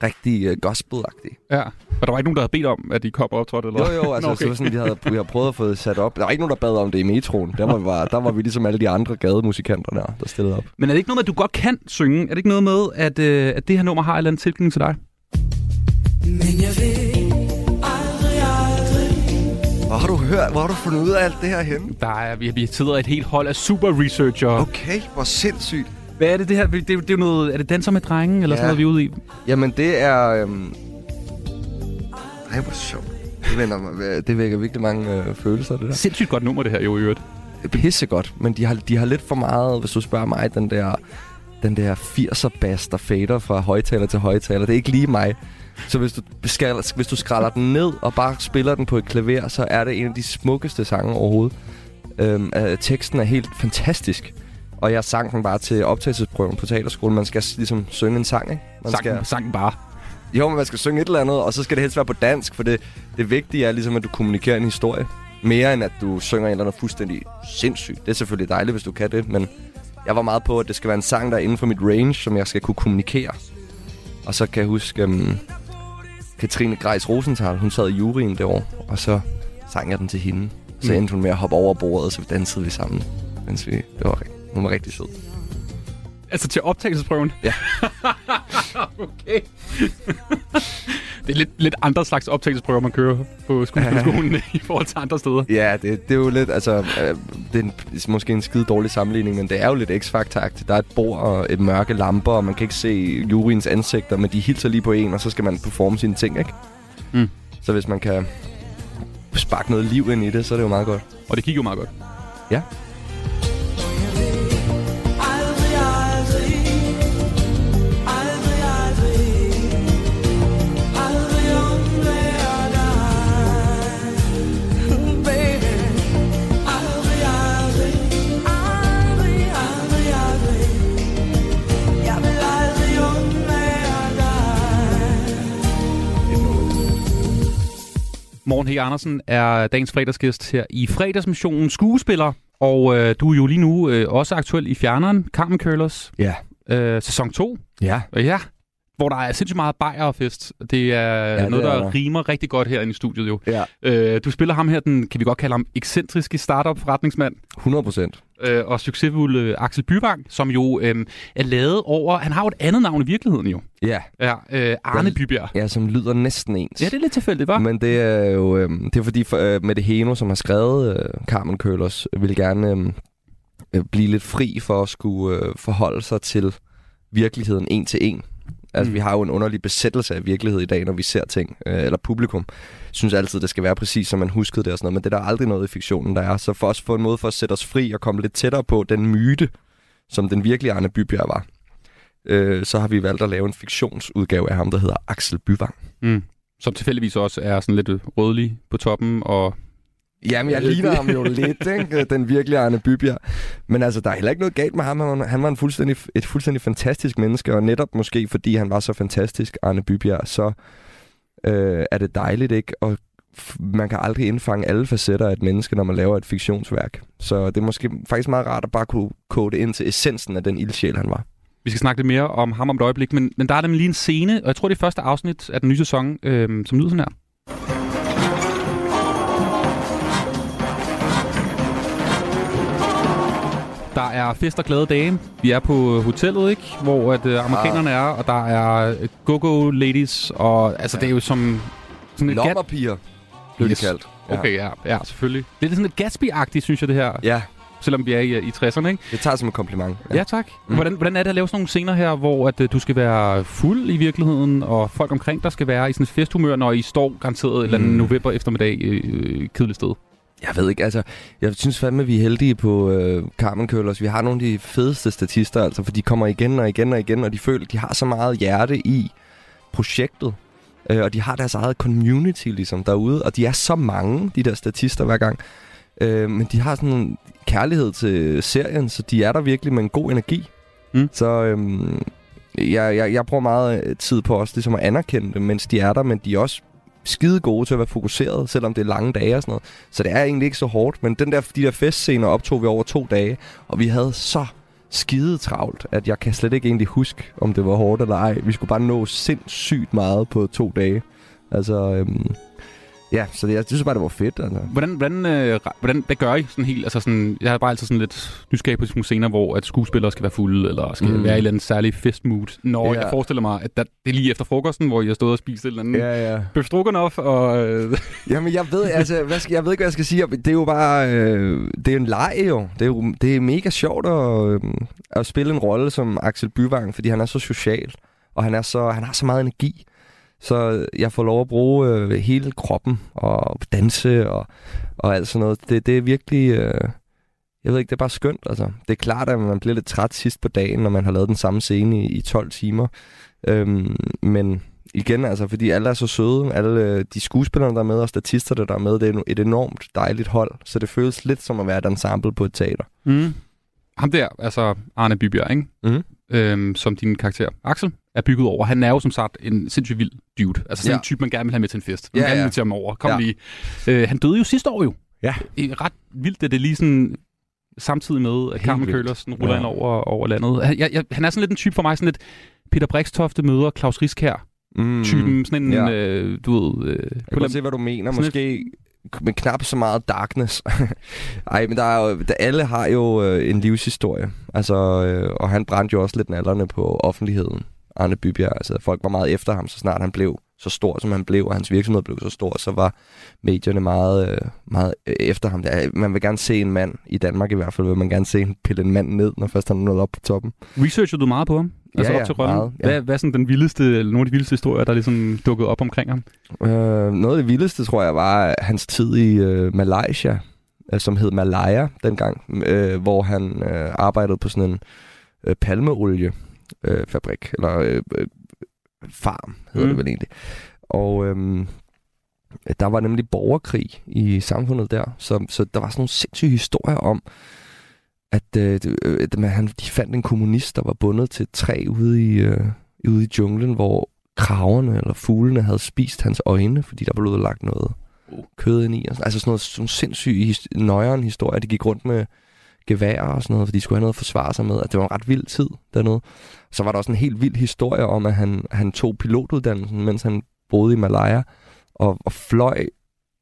rigtig øh, gospel-agtig. Ja. Og der var ikke nogen, der havde bedt om, at de kom og optrådte, eller Jo, jo, altså, Nå, okay. så var sådan, vi havde, vi havde prøvet at få det sat op. Der var ikke nogen, der bad om det i metroen. Der var, vi bare, der var vi ligesom alle de andre gademusikanter der, der stillede op. Men er det ikke noget med, at du godt kan synge? Er det ikke noget med, at, øh, at det her nummer har en eller anden tilknytning til dig? Men jeg vil aldrig, aldrig Hvor har du hørt? Hvor har du fundet ud af alt det her henne? Der er, vi, vi sidder et helt hold af super researcher. Okay, hvor sindssygt. Hvad er det, det her? Det, det er jo noget, er det danser med drengen, eller Ja. sådan noget, vi er ude i? Jamen, det er... Øhm... Ej, hvor sjovt. Det, vender mig, det vækker virkelig mange øh, følelser, det der. Sindssygt godt nummer, det her jo i øvrigt. pissegodt, men de har, de har lidt for meget, hvis du spørger mig, den der, den der 80'er bass, der fader fra højtaler til højtaler. Det er ikke lige mig. Så hvis du, skal, hvis du skræller den ned og bare spiller den på et klaver, så er det en af de smukkeste sange overhovedet. Øhm, øh, teksten er helt fantastisk. Og jeg sang den bare til optagelsesprøven på teaterskolen. Man skal ligesom synge en sang, ikke? Man Sang, skal, sang bare. jo, men man skal synge et eller andet, og så skal det helst være på dansk, for det, det vigtige er ligesom, at du kommunikerer en historie. Mere end at du synger en eller anden fuldstændig sindssygt. Det er selvfølgelig dejligt, hvis du kan det, men jeg var meget på, at det skal være en sang, der er inden for mit range, som jeg skal kunne kommunikere. Og så kan jeg huske, um, Katrine Grejs Rosenthal, hun sad i juryen det år, og så sang jeg den til hende. Så Mm. endte hun med at hoppe over bordet, og så dansede vi sammen. Mens vi, det var, ri- hun var rigtig sød. Altså til optagelsesprøven? Ja. okay. det er lidt, lidt andre slags optagelsesprøver, man kører på skuespilskolen i forhold til andre steder. Ja, det, det er jo lidt, altså, øh, det er en, måske en skide dårlig sammenligning, men det er jo lidt x factor Der er et bord og et mørke lamper, og man kan ikke se juryens ansigter, men de hilser lige på en, og så skal man performe sine ting, ikke? Mm. Så hvis man kan sparke noget liv ind i det, så er det jo meget godt. Og det gik jo meget godt. Ja. Morten Hæk Andersen er dagens fredagsgæst her i fredagsmissionen skuespiller. Og øh, du er jo lige nu øh, også aktuel i fjerneren, Carmen Curlers. Ja. Øh, sæson 2. Ja. Ja. Hvor der er sindssygt meget bajer og fest. Det er ja, det noget, er der der. rimer rigtig godt herinde i studiet jo. Ja. Øh, du spiller ham her, den kan vi godt kalde ham ekscentriske startup-forretningsmand. 100 procent. Øh, og succesfulde Axel Byvang, som jo øh, er lavet over... Han har jo et andet navn i virkeligheden jo. Ja. Ja, øh, Arne Bybjerg. Ja, som lyder næsten ens. Ja, det er lidt tilfældigt, hva'? Men det er jo øh, det er fordi for, øh, Mette Heno, som har skrevet øh, Carmen Køllers, vil gerne øh, øh, blive lidt fri for at skulle øh, forholde sig til virkeligheden en til en. Altså, Mm. vi har jo en underlig besættelse af virkelighed i dag, når vi ser ting, øh, eller publikum synes altid, det skal være præcis, som man huskede det og sådan noget, men det er der aldrig noget i fiktionen, der er. Så for os få en måde for at sætte os fri og komme lidt tættere på den myte, som den virkelige Arne Bybjerg var, øh, så har vi valgt at lave en fiktionsudgave af ham, der hedder Axel Byvang. Mm. Som tilfældigvis også er sådan lidt rødlig på toppen og... Jamen, jeg ligner ham jo lidt, ikke? Den virkelige Arne Bybjerg. Men altså, der er heller ikke noget galt med ham. Han var, han var en fuldstændig, et fuldstændig fantastisk menneske, og netop måske fordi han var så fantastisk, Arne Bybjerg, så øh, er det dejligt, ikke? Og man kan aldrig indfange alle facetter af et menneske, når man laver et fiktionsværk. Så det er måske faktisk meget rart at bare kunne kode ind til essensen af den ildsjæl, han var. Vi skal snakke lidt mere om ham om et øjeblik, men, men der er nemlig lige en scene, og jeg tror, det er første afsnit af den nye sæson, øh, som lyder sådan her. Der er fest og glade dage. Vi er på hotellet, ikke? Hvor at, øh, amerikanerne er, og der er øh, go-go ladies, og altså det er jo som... Sådan et gat- Lommerpiger blev Yes. det kaldt. Okay, ja, ja, selvfølgelig. Det er sådan lidt Gatsby-agtigt, synes jeg, det her. Ja. Selvom vi er i, i 60'erne, ikke? Det tager som et kompliment. Ja, tak. Mm. Hvordan, hvordan er det at lave sådan nogle scener her, hvor at, øh, du skal være fuld i virkeligheden, og folk omkring dig skal være i sådan et festhumør, når I står garanteret et eller andet Mm. november eftermiddag øh, øh, kedeligt sted? Jeg ved ikke, altså, jeg synes fandme, vi er heldige på øh, Carmen Køllers. Vi har nogle af de fedeste statister, altså, for de kommer igen og igen og igen, og de føler, de har så meget hjerte i projektet. Øh, og de har deres eget community ligesom derude, og de er så mange, de der statister hver gang. Øh, men de har sådan en kærlighed til serien, så de er der virkelig med en god energi. Mm. Så øhm, jeg, jeg, jeg bruger meget øh, tid på også ligesom at anerkende dem, mens de er der, men de er også skide gode til at være fokuseret, selvom det er lange dage og sådan noget. Så det er egentlig ikke så hårdt, men den der, de der festscener optog vi over to dage, og vi havde så skide travlt, at jeg kan slet ikke egentlig huske, om det var hårdt eller ej. Vi skulle bare nå sindssygt meget på to dage. Altså, øhm, ja, så det, jeg synes bare, det var fedt. Altså. Hvordan, hvordan, øh, hvordan, hvad gør I sådan helt? Altså sådan, jeg har bare altid sådan lidt nysgerrig på sådan nogle scener, hvor at skuespillere skal være fulde, eller skal mm. Være i en eller anden særlig festmood. Når Ja. jeg forestiller mig, at der, det er lige efter frokosten, hvor I har stået og spist et eller andet Ja, ja. bøf og... Øh, Jamen, jeg ved, altså, hvad skal, jeg ved ikke, hvad jeg skal sige. Det er jo bare... Øh, det er en leg, jo. Det er, jo, det er mega sjovt at, øh, at spille en rolle som Axel Byvang, fordi han er så social, og han, er så, han har så meget energi. Så jeg får lov at bruge øh, hele kroppen og danse og, og alt sådan noget. Det, det er virkelig... Øh, jeg ved ikke, det er bare skønt, altså. Det er klart, at man bliver lidt træt sidst på dagen, når man har lavet den samme scene i, i 12 timer. Øhm, men igen, altså, fordi alle er så søde. Alle øh, de skuespillere, der er med, og statisterne, der er med, det er et enormt dejligt hold. Så det føles lidt som at være et ensemble på et teater. mm. ham der, altså Arne Bybjerg, ikke? Mm. Øhm, som din karakter Axel er bygget over. Han er jo som sagt en sindssygt vild dude. Altså sådan Ja. en type, man gerne vil have med til en fest. Man Ja, gerne ja. vil til ham over. Kom Ja. lige. Øh, han døde jo sidste år jo. Ja. Ret vildt, at det lige sådan samtidig med, at Carmen vildt. Køller sådan ruller Ja. ind over, over landet. Han, jeg, jeg, han er sådan lidt en type for mig, sådan lidt Peter Brikstofte møder Claus Riskær. Mm. Typen, sådan en, Ja. øh, du ved... Øh, Jeg kan se, hvad du mener. Måske med knap så meget darkness. Ej, men der er jo, der, alle har jo øh, en livshistorie. Altså, øh, og han brændte jo også lidt nallerne på offentligheden. Arne Bybjerg. Altså, folk var meget efter ham, så snart han blev så stor, som han blev, og hans virksomhed blev så stor, så var medierne meget, øh, meget øh, efter ham. Man vil gerne se en mand, i Danmark i hvert fald, vil man gerne se en pille en mand ned, når først han nået op på toppen. Researchede du meget på ham? Altså Ja, op ja, til rollen? meget, ja. Hvad, hvad er sådan den vildeste, eller nogle af de vildeste historier, der ligesom dukkede op omkring ham? Øh, noget af det vildeste, tror jeg, var hans tid i øh, Malaysia, øh, som hed Malaya dengang, øh, hvor han øh, arbejdede på sådan en øh, palmeolie øh, fabrik, eller øh, øh, farm, hedder mm. Det vel egentlig. Og øh, der var nemlig borgerkrig i samfundet der, så, så der var sådan nogle sindssyge historier om, at øh, det- øh, han, de fandt en kommunist, der var bundet til et træ ude i, øh, ude i junglen, hvor kraverne eller fuglene havde spist hans øjne, fordi der blev lagt noget kød ind i. Altså sådan noget sådan sindssyge nøjeren historier. De gik rundt med geværer og sådan noget, fordi de skulle have noget at forsvare sig med. At det var en ret vild tid dernede. Så var der også en helt vild historie om, at han, han tog pilotuddannelsen, mens han boede i Malaya, og, og fløj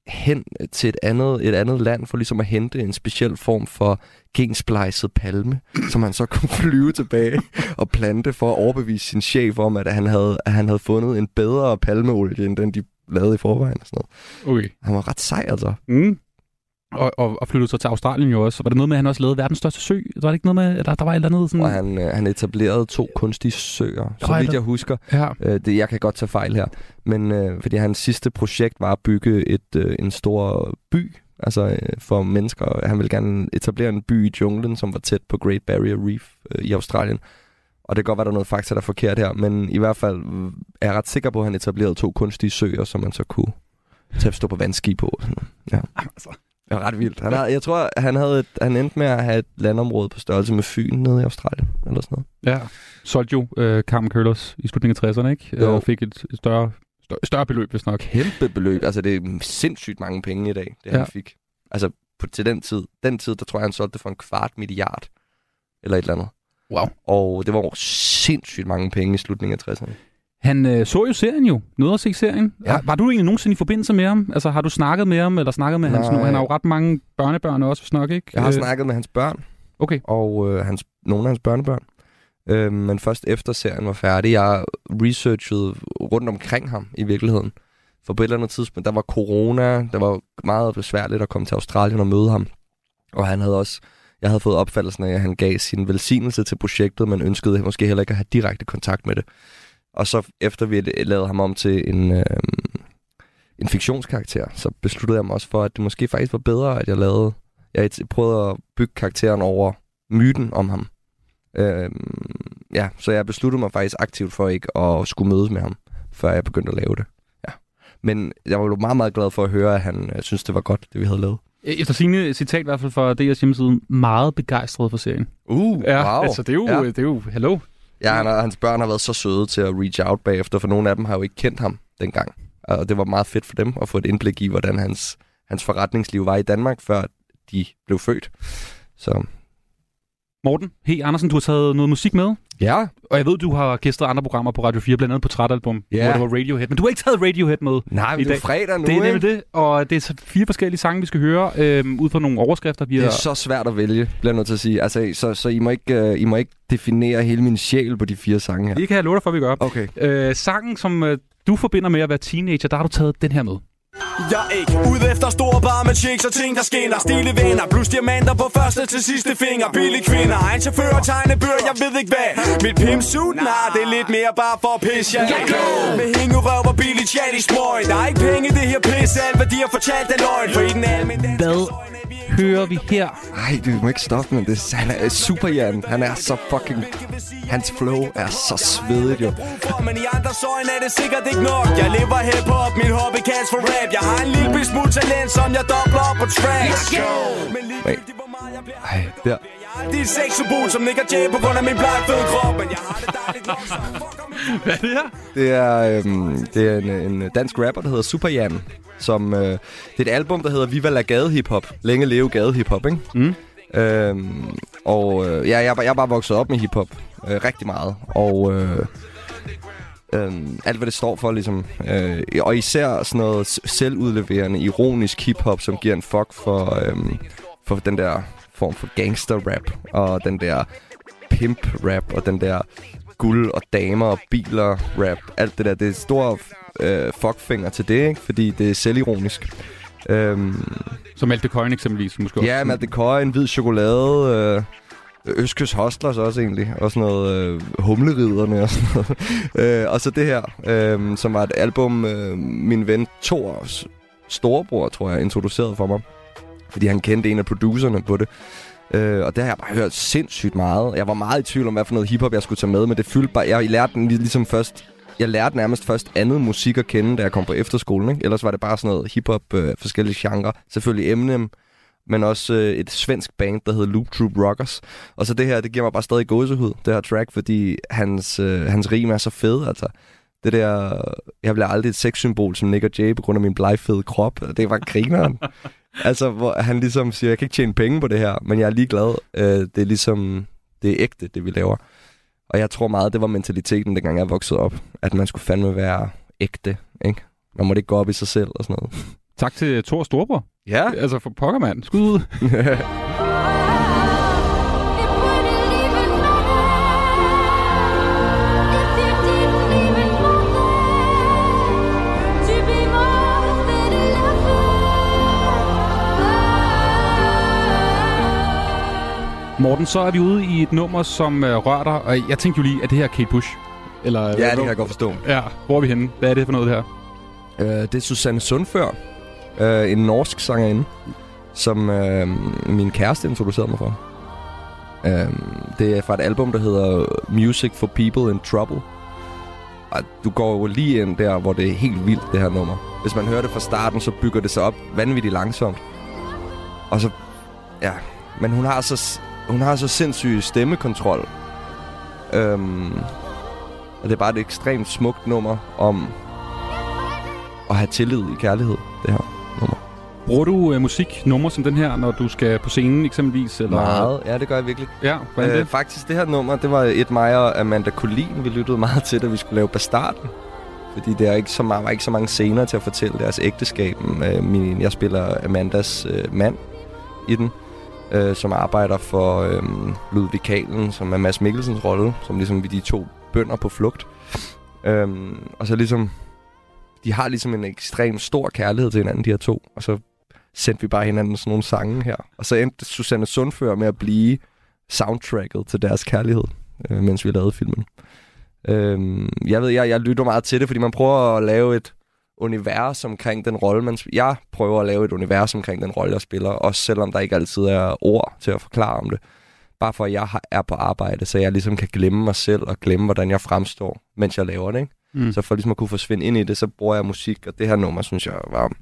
hen til et andet, et andet land for ligesom at hente en speciel form for gensplejset palme, som han så kunne flyve tilbage og plante for at overbevise sin chef om, at han havde, at han havde fundet en bedre palmeolie, end den de lavede i forvejen. Og sådan noget. Okay. Han var ret sej, altså. Mm. Og, og, og flyttede så til Australien jo også. Var det noget med, at han også lavede verdens største sø? Var det ikke noget med, at der, der var et eller andet sådan... Og han, øh, han etablerede to kunstige søer, så vidt jeg husker. Ja. Øh, det, jeg kan godt tage fejl her. Men øh, fordi hans sidste projekt var at bygge et, øh, en stor by altså øh, for mennesker. Han ville gerne etablere en by i junglen, som var tæt på Great Barrier Reef øh, i Australien. Og det kan godt være, der er noget fakta, der er forkert her, men i hvert fald øh, er jeg ret sikker på, at han etablerede to kunstige søer, som man så kunne til at stå på vandski på. Ja. Altså. Det var ret vildt. Han havde, jeg tror, han, havde et, han endte med at have et landområde på størrelse med Fyn nede i Australien, eller sådan noget. Ja. Solgte jo øh, Carmen Køllers i slutningen af 60'erne, ikke? Jo. Og fik et større, større, større beløb, hvis nok. Kæmpe beløb. Altså, det er sindssygt mange penge i dag, det han Ja. fik. Altså, på, til den tid. Den tid, der tror jeg, han solgte det for en kvart milliard. Eller et eller andet. Wow. Og det var sindssygt mange penge i slutningen af 60'erne. Han øh, så jo serien jo. Nåede at se serien. Ja. Var du egentlig nogensinde i forbindelse med ham? Altså, har du snakket med ham, eller snakket med hans... Nej. Han har jo ret mange børnebørn også, hvis nok, ikke? Jeg har Øh, snakket med hans børn. Okay. Og øh, hans, nogle af hans børnebørn. Øh, men først efter serien var færdig, jeg researchede rundt omkring ham i virkeligheden. For på et eller andet tidspunkt, der var corona, der var meget besværligt at komme til Australien og møde ham. Og han havde også, jeg havde fået opfattelsen af, at han gav sin velsignelse til projektet, men ønskede måske heller ikke at have direkte kontakt med det. Og så efter vi lavede ham om til en, øh, en fiktionskarakter, så besluttede jeg mig også for, at det måske faktisk var bedre, at jeg lavede, jeg prøvede at bygge karakteren over myten om ham. Øh, ja, så jeg besluttede mig faktisk aktivt for ikke at skulle mødes med ham, før jeg begyndte at lave det. Ja. Men jeg var jo meget, meget glad for at høre, at han øh, synes, det var godt, det vi havde lavet. Efter sine citat i hvert fald fra DR's hjemmeside, meget begejstret for serien. Uh, Ja, wow. altså det er jo, Ja. det er jo, hallo. Ja, han og hans børn har været så søde til at reach out bagefter, for nogle af dem har jo ikke kendt ham dengang. Og det var meget fedt for dem at få et indblik i, hvordan hans, hans forretningsliv var i Danmark, før de blev født. Så Morten, hey Andersen, du har taget noget musik med. Ja. Og jeg ved, du har gæstet andre programmer på Radio 4, blandt andet på Trætalbum, Ja. hvor der var Radiohead. Men du har ikke taget Radiohead med Nej, men i det er dag. fredag nu, Det er nemlig det, og det er fire forskellige sange, vi skal høre, øhm, ud fra nogle overskrifter. Vi det har... er så svært at vælge, bliver jeg nødt til at sige. Altså, så, så I, må ikke, uh, I må ikke definere hele min sjæl på de fire sange her. Det kan jeg love dig for, at vi gør. Okay. Øh, sangen, som øh, du forbinder med at være teenager, der har du taget den her med. Jeg er ikke ude efter store bar med chicks og ting, der skinner. Stille venner, plus diamanter på første til sidste finger. Billige kvinder, egen chauffør og tegnebøger, jeg ved ikke hvad. Mit pimpsuit, nej, det er lidt mere bare for at pisse ja. Med hængerøv og billig chat i smøg. Der er ikke penge i det her pis, alt hvad de har fortalt er løgn. For i den almindelige Hvad hører vi her? Ej, du må ikke stoppe med det. Han er superhjernen. Han er så fucking... Hans flow er så svedigt, jo. men i andres øjne er det sikkert ikke nok Jeg lever hip-hop, min hobby kaldes for rap Jeg har en lille smule talent, som jeg dobler op på tracks Men Wait. Ej, der. Det er et sexsymbol, som nikker Jay på grund af min blege fede krop, men jeg har det dejligt nok, så Hvad er det her? Det er, øhm, det er en, en dansk rapper, der hedder Superjan. Som, øh, det er et album, der hedder Viva la Gade Hip Hop. Længe leve gade hip hop, ikke? Mm. Øhm, og øh, ja, jeg, er bare- jeg er bare vokset op med hip hop øh, rigtig meget. Og øh, øh, alt, hvad det står for, ligesom. Øh, og især sådan noget selvudleverende, ironisk hip hop, som giver en fuck for, øh, for den der form for gangster-rap. Og den der pimp-rap, og den der guld og damer og biler rap. Alt det der, det er stor øh, fuckfinger til det, ikke? Fordi det er selvironisk. Øhm, Som Malte Coyne eksempelvis, måske også. Ja, Malte en hvid chokolade, øh, Østkyst Hostlers også egentlig, og sådan noget øh, humleriderne og sådan noget. øh, og så det her, øh, som var et album, øh, min ven Thors storebror, tror jeg, introducerede for mig. Fordi han kendte en af producerne på det. Øh, og det har jeg bare hørt sindssygt meget. Jeg var meget i tvivl om, hvad for noget hiphop jeg skulle tage med, men det fyldte bare... Jeg lærte den ligesom først... Jeg lærte nærmest først andet musik at kende, da jeg kom på efterskolen. Ikke? Ellers var det bare sådan noget hiphop, øh, forskellige genrer. Selvfølgelig Eminem, men også øh, et svensk band, der hedder Loop Troop Rockers. Og så det her, det giver mig bare stadig gåsehud, det her track, fordi hans, øh, hans rim er så fed, altså. Det der, jeg bliver aldrig et sexsymbol som Nick og Jay på grund af min blegfede krop. Det var grineren. altså, hvor han ligesom siger, jeg kan ikke tjene penge på det her, men jeg er ligeglad. Øh, det er ligesom, det er ægte, det vi laver. Og jeg tror meget, det var mentaliteten, dengang jeg voksede op. At man skulle fandme være ægte, ikke? Man måtte ikke gå op i sig selv og sådan noget. Tak til Thor Storbror. Ja. Altså for pokker, mand. Skud ud. Morten, så er vi ude i et nummer, som øh, rører dig. Og jeg tænkte jo lige, at det her er Kate Bush? Eller, Ja, det kan jeg godt forstå. Ja, hvor er vi henne? Hvad er det for noget, det her? Øh, det er Susanne Sundfør, øh, en norsk sangerinde, som øh, min kæreste introducerede mig for. Øh, det er fra et album, der hedder Music for People in Trouble. Og du går jo lige ind der, hvor det er helt vildt, det her nummer. Hvis man hører det fra starten, så bygger det sig op vanvittigt langsomt. Og så, ja, men hun har så, hun har så sindssyg stemmekontrol. Øhm, og det er bare et ekstremt smukt nummer om at have tillid i kærlighed, det her nummer. Bruger du øh, musik, numre som den her, når du skal på scenen eksempelvis? Eller? Meget, ja, det gør jeg virkelig. Ja, hvordan er det? Øh, faktisk, det her nummer, det var et mig og Amanda Collin, vi lyttede meget til, da vi skulle lave Bastarden. Fordi der er ikke så meget, var ikke så mange scener til at fortælle deres ægteskab. Øh, min, jeg spiller Amandas øh, mand i den, øh, som arbejder for øh, Ludvig Kalen, som er Mads Mikkelsens rolle, som ligesom vi de to bønder på flugt. Øh, og så ligesom, de har ligesom en ekstrem stor kærlighed til hinanden, de her to. Og så sendte vi bare hinanden sådan nogle sange her. Og så endte Susanne Sundfør med at blive soundtracket til deres kærlighed, øh, mens vi lavede filmen. Øh, jeg ved, jeg, jeg lytter meget til det, fordi man prøver at lave et univers omkring den rolle, man sp- Jeg prøver at lave et univers omkring den rolle, jeg spiller, også selvom der ikke altid er ord til at forklare om det. Bare for, at jeg er på arbejde, så jeg ligesom kan glemme mig selv og glemme, hvordan jeg fremstår, mens jeg laver det. Ikke? Mm. Så for ligesom at kunne forsvinde ind i det, så bruger jeg musik, og det her nummer, synes jeg var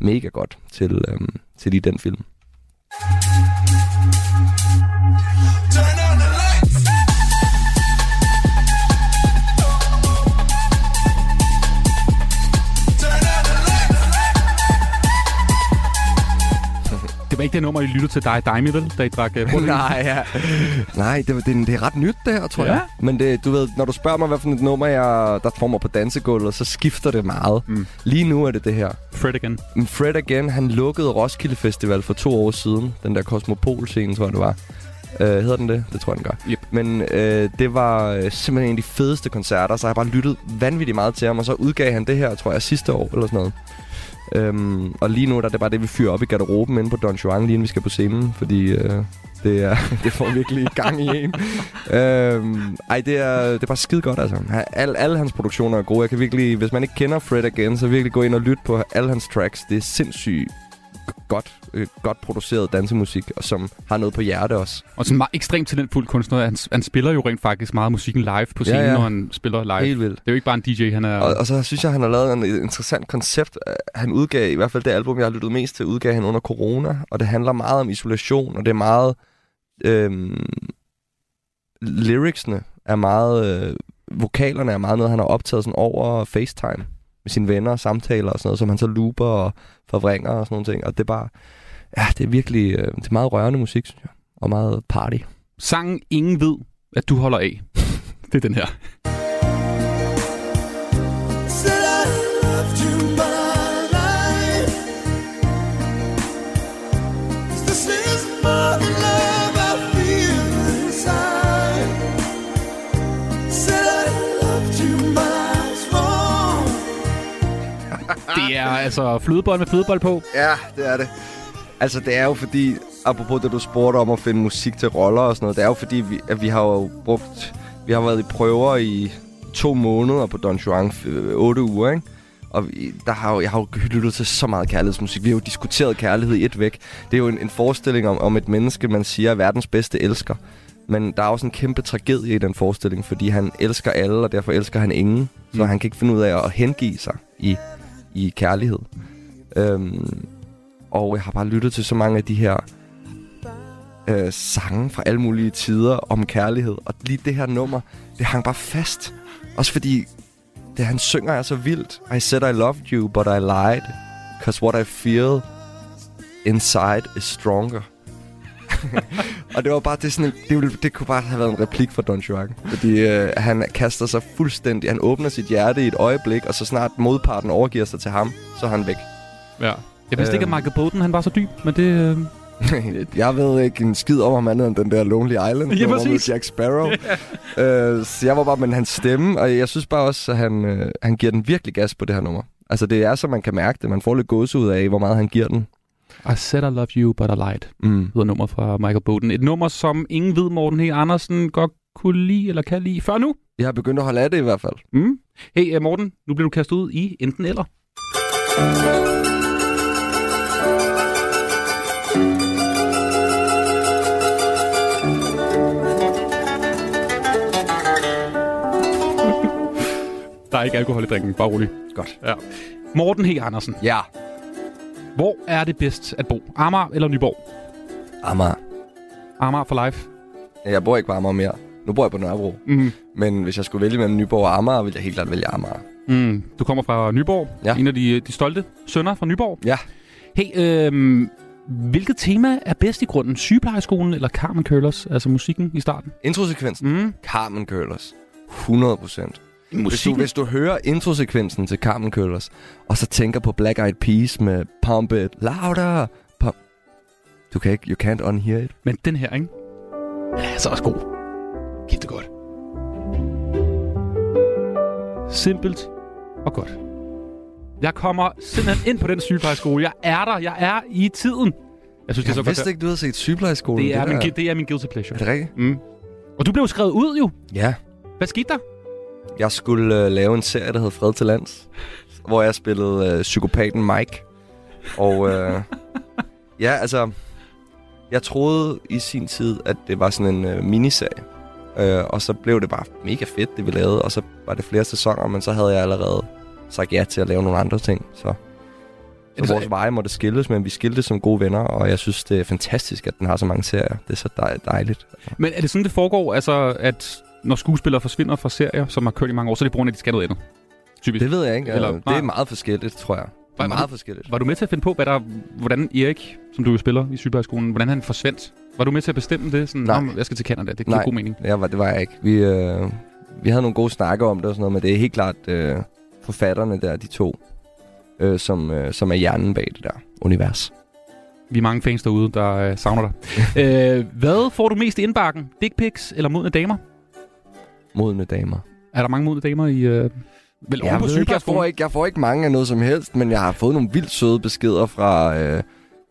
mega godt til, øhm, til lige den film. Ikke det nummer, I lyttede til dig og Daimi, vel? Da I drak uh? Nej, ja. Nej, det, det, det er ret nyt, det her, tror Ja. jeg. Men det, du ved, når du spørger mig, hvad for et nummer, jeg, der får mig på dansegulvet, så skifter det meget. Mm. Lige nu er det det her. Fred Again. Men Fred Again, han lukkede Roskilde Festival for to år siden. Den der Cosmopol-scene, tror jeg, det var. Uh, hedder den det? Det tror jeg, den gør. Yep. Men uh, det var øh, simpelthen en af de fedeste koncerter, så jeg har bare lyttet vanvittigt meget til ham. Og så udgav han det her, tror jeg, sidste år eller sådan noget. Øhm, og lige nu der er det bare det, vi fyrer op i garderoben inde på Don Juan, lige inden vi skal på scenen. Fordi øh, det, er, det får virkelig gang i en. øhm, ej, det er, det er bare skide godt, altså. Al, alle hans produktioner er gode. Jeg kan virkelig, hvis man ikke kender Fred Again, så virkelig gå ind og lytte på alle hans tracks. Det er sindssygt godt, øh, godt produceret dansemusik, og som har noget på hjerte også. Og sådan meget ekstremt talentfuld kunstner. Han, han spiller jo rent faktisk meget musikken live på scenen, Ja, ja. når han spiller live. Helt vildt. Det er jo ikke bare en DJ, han er... Og, og så synes jeg, han har lavet en et interessant koncept. Øh, Han udgav, i hvert fald det album, jeg har lyttet mest til, udgav han under corona. Og det handler meget om isolation, og det er meget øhm, lyricsene er meget... Øh, vokalerne er meget noget, han har optaget sådan over FaceTime med sine venner og samtaler og sådan noget, som han så looper og forvrænger og sådan nogle ting. Og det er bare... Ja, det er virkelig... Øh, det er meget rørende musik, synes jeg. Og meget party. Sangen Ingen ved, at du holder af. det er den her. Det er altså flødebold med flødebold på. Ja, det er det. Altså, det er jo fordi, apropos det, du spurgte om at finde musik til roller og sådan noget, det er jo fordi, vi, at vi har jo brugt, vi har været i prøver i to måneder på Don Juan, øh, otte uger, ikke? Og vi, der har jo, jeg har jo lyttet til så meget kærlighedsmusik. Vi har jo diskuteret kærlighed i et væk. Det er jo en, en forestilling om, om et menneske, man siger er verdens bedste elsker. Men der er også en kæmpe tragedie i den forestilling, fordi han elsker alle, og derfor elsker han ingen. Så Mm. han kan ikke finde ud af at hengive sig i, i kærlighed. Øhm, og jeg har bare lyttet til så mange af de her øh, sange fra alle mulige tider om kærlighed. Og lige det her nummer, det hang bare fast. Også fordi det han synger er så vildt. I said I loved you, but I lied. Cause what I feel inside is stronger. og det var bare det sådan det, ville, det kunne bare have været en replik fra Don Juan. Fordi øh, han kaster sig fuldstændig, han åbner sit hjerte i et øjeblik, og så snart modparten overgiver sig til ham, så er han væk. Ja. Jeg vidste ikke, at Øhm. Michael Bolton han var så dyb, men det... Øh... jeg ved ikke en skid om ham andet end den der Lonely Island. Ja, nummer med. Jack Sparrow. øh, så jeg var bare med hans stemme, og jeg synes bare også, at han, øh, han giver den virkelig gas på det her nummer. Altså det er så, man kan mærke det. Man får lidt gåsehud af, hvor meget han giver den. I said I love you, but I lied. Mm. Hedder nummer fra Michael Bolton. Et nummer, som ingen ved, Morten H. Andersen godt kunne lide eller kan lide før nu. Jeg har begyndt at holde af det i hvert fald. Mm. Hey, uh, Morten, nu bliver du kastet ud i enten eller. Der er ikke alkohol i drikken, bare rolig. Godt. Ja. Morten H. Andersen. Ja. Hvor er det bedst at bo? Amager eller Nyborg? Amager. Amager for life. Jeg bor ikke på Amager mere. Nu bor jeg på Nørrebro. Mm. Men hvis jeg skulle vælge mellem Nyborg og Amager, ville jeg helt klart vælge Amager. Mm. Du kommer fra Nyborg. Ja. En af de, de stolte sønner fra Nyborg. Ja. Hey, øhm, hvilket tema er bedst i grunden? Sygeplejeskolen eller Carmen Curlers? Altså musikken i starten? Introsekvensen. Mm. Carmen Curlers. 100 procent. Hvis du, Musikken? hvis du hører introsekvensen til Carmen Curlers, og så tænker på Black Eyed Peas med Pump It Louder, pump... Du kan ikke, you can't unhear it. Men den her, ikke? Ja, så også god. Giv det godt. Simpelt og godt. Jeg kommer simpelthen ind på den sygeplejeskole. Jeg er der. Jeg er i tiden. Jeg synes, det er så Jeg vidste godt. ikke, du havde set sygeplejeskolen. Det er, min, der- det er min guilty pleasure. Er det rigtigt? Mm. Og du blev skrevet ud jo. Ja. Hvad skete der? Jeg skulle øh, lave en serie, der hed Fred til Lands, hvor jeg spillede øh, psykopaten Mike. Og øh, ja, altså, jeg troede i sin tid, at det var sådan en øh, miniserie. Øh, og så blev det bare mega fedt, det vi lavede. Og så var det flere sæsoner, men så havde jeg allerede sagt ja til at lave nogle andre ting. Så, så vores veje måtte skilles, men vi skilte som gode venner. Og jeg synes, det er fantastisk, at den har så mange serier. Det er så dej- dejligt. Men er det sådan, det foregår? Altså, at når skuespillere forsvinder fra serier, som har kørt i mange år, så er det på grund af, at de skal noget andet? Typisk. Det ved jeg ikke. Eller- Eller, det nej. er meget forskelligt, tror jeg. Det Var- er var meget du- forskelligt. Var du med til at finde på, hvad der, hvordan Erik, som du jo spiller i sygeplejeskolen, hvordan han forsvandt? Var du med til at bestemme det? Sådan, Nej. "Nå, jeg skal til Canada, det giver Nej, god mening. var, det var jeg ikke. Vi, øh, vi havde nogle gode snakker om det og sådan noget, men det er helt klart øh, forfatterne der, de to, øh, som, øh, som er hjernen bag det der univers. Vi er mange fans derude, der øh, savner dig. øh, hvad får du mest i indbakken? Dick pics eller modne damer? Modne damer. Er der mange modne damer i... Øh, vel Jeg, på ved ikke, jeg, får ikke, jeg får ikke mange af noget som helst, men jeg har fået nogle vildt søde beskeder fra... Øh,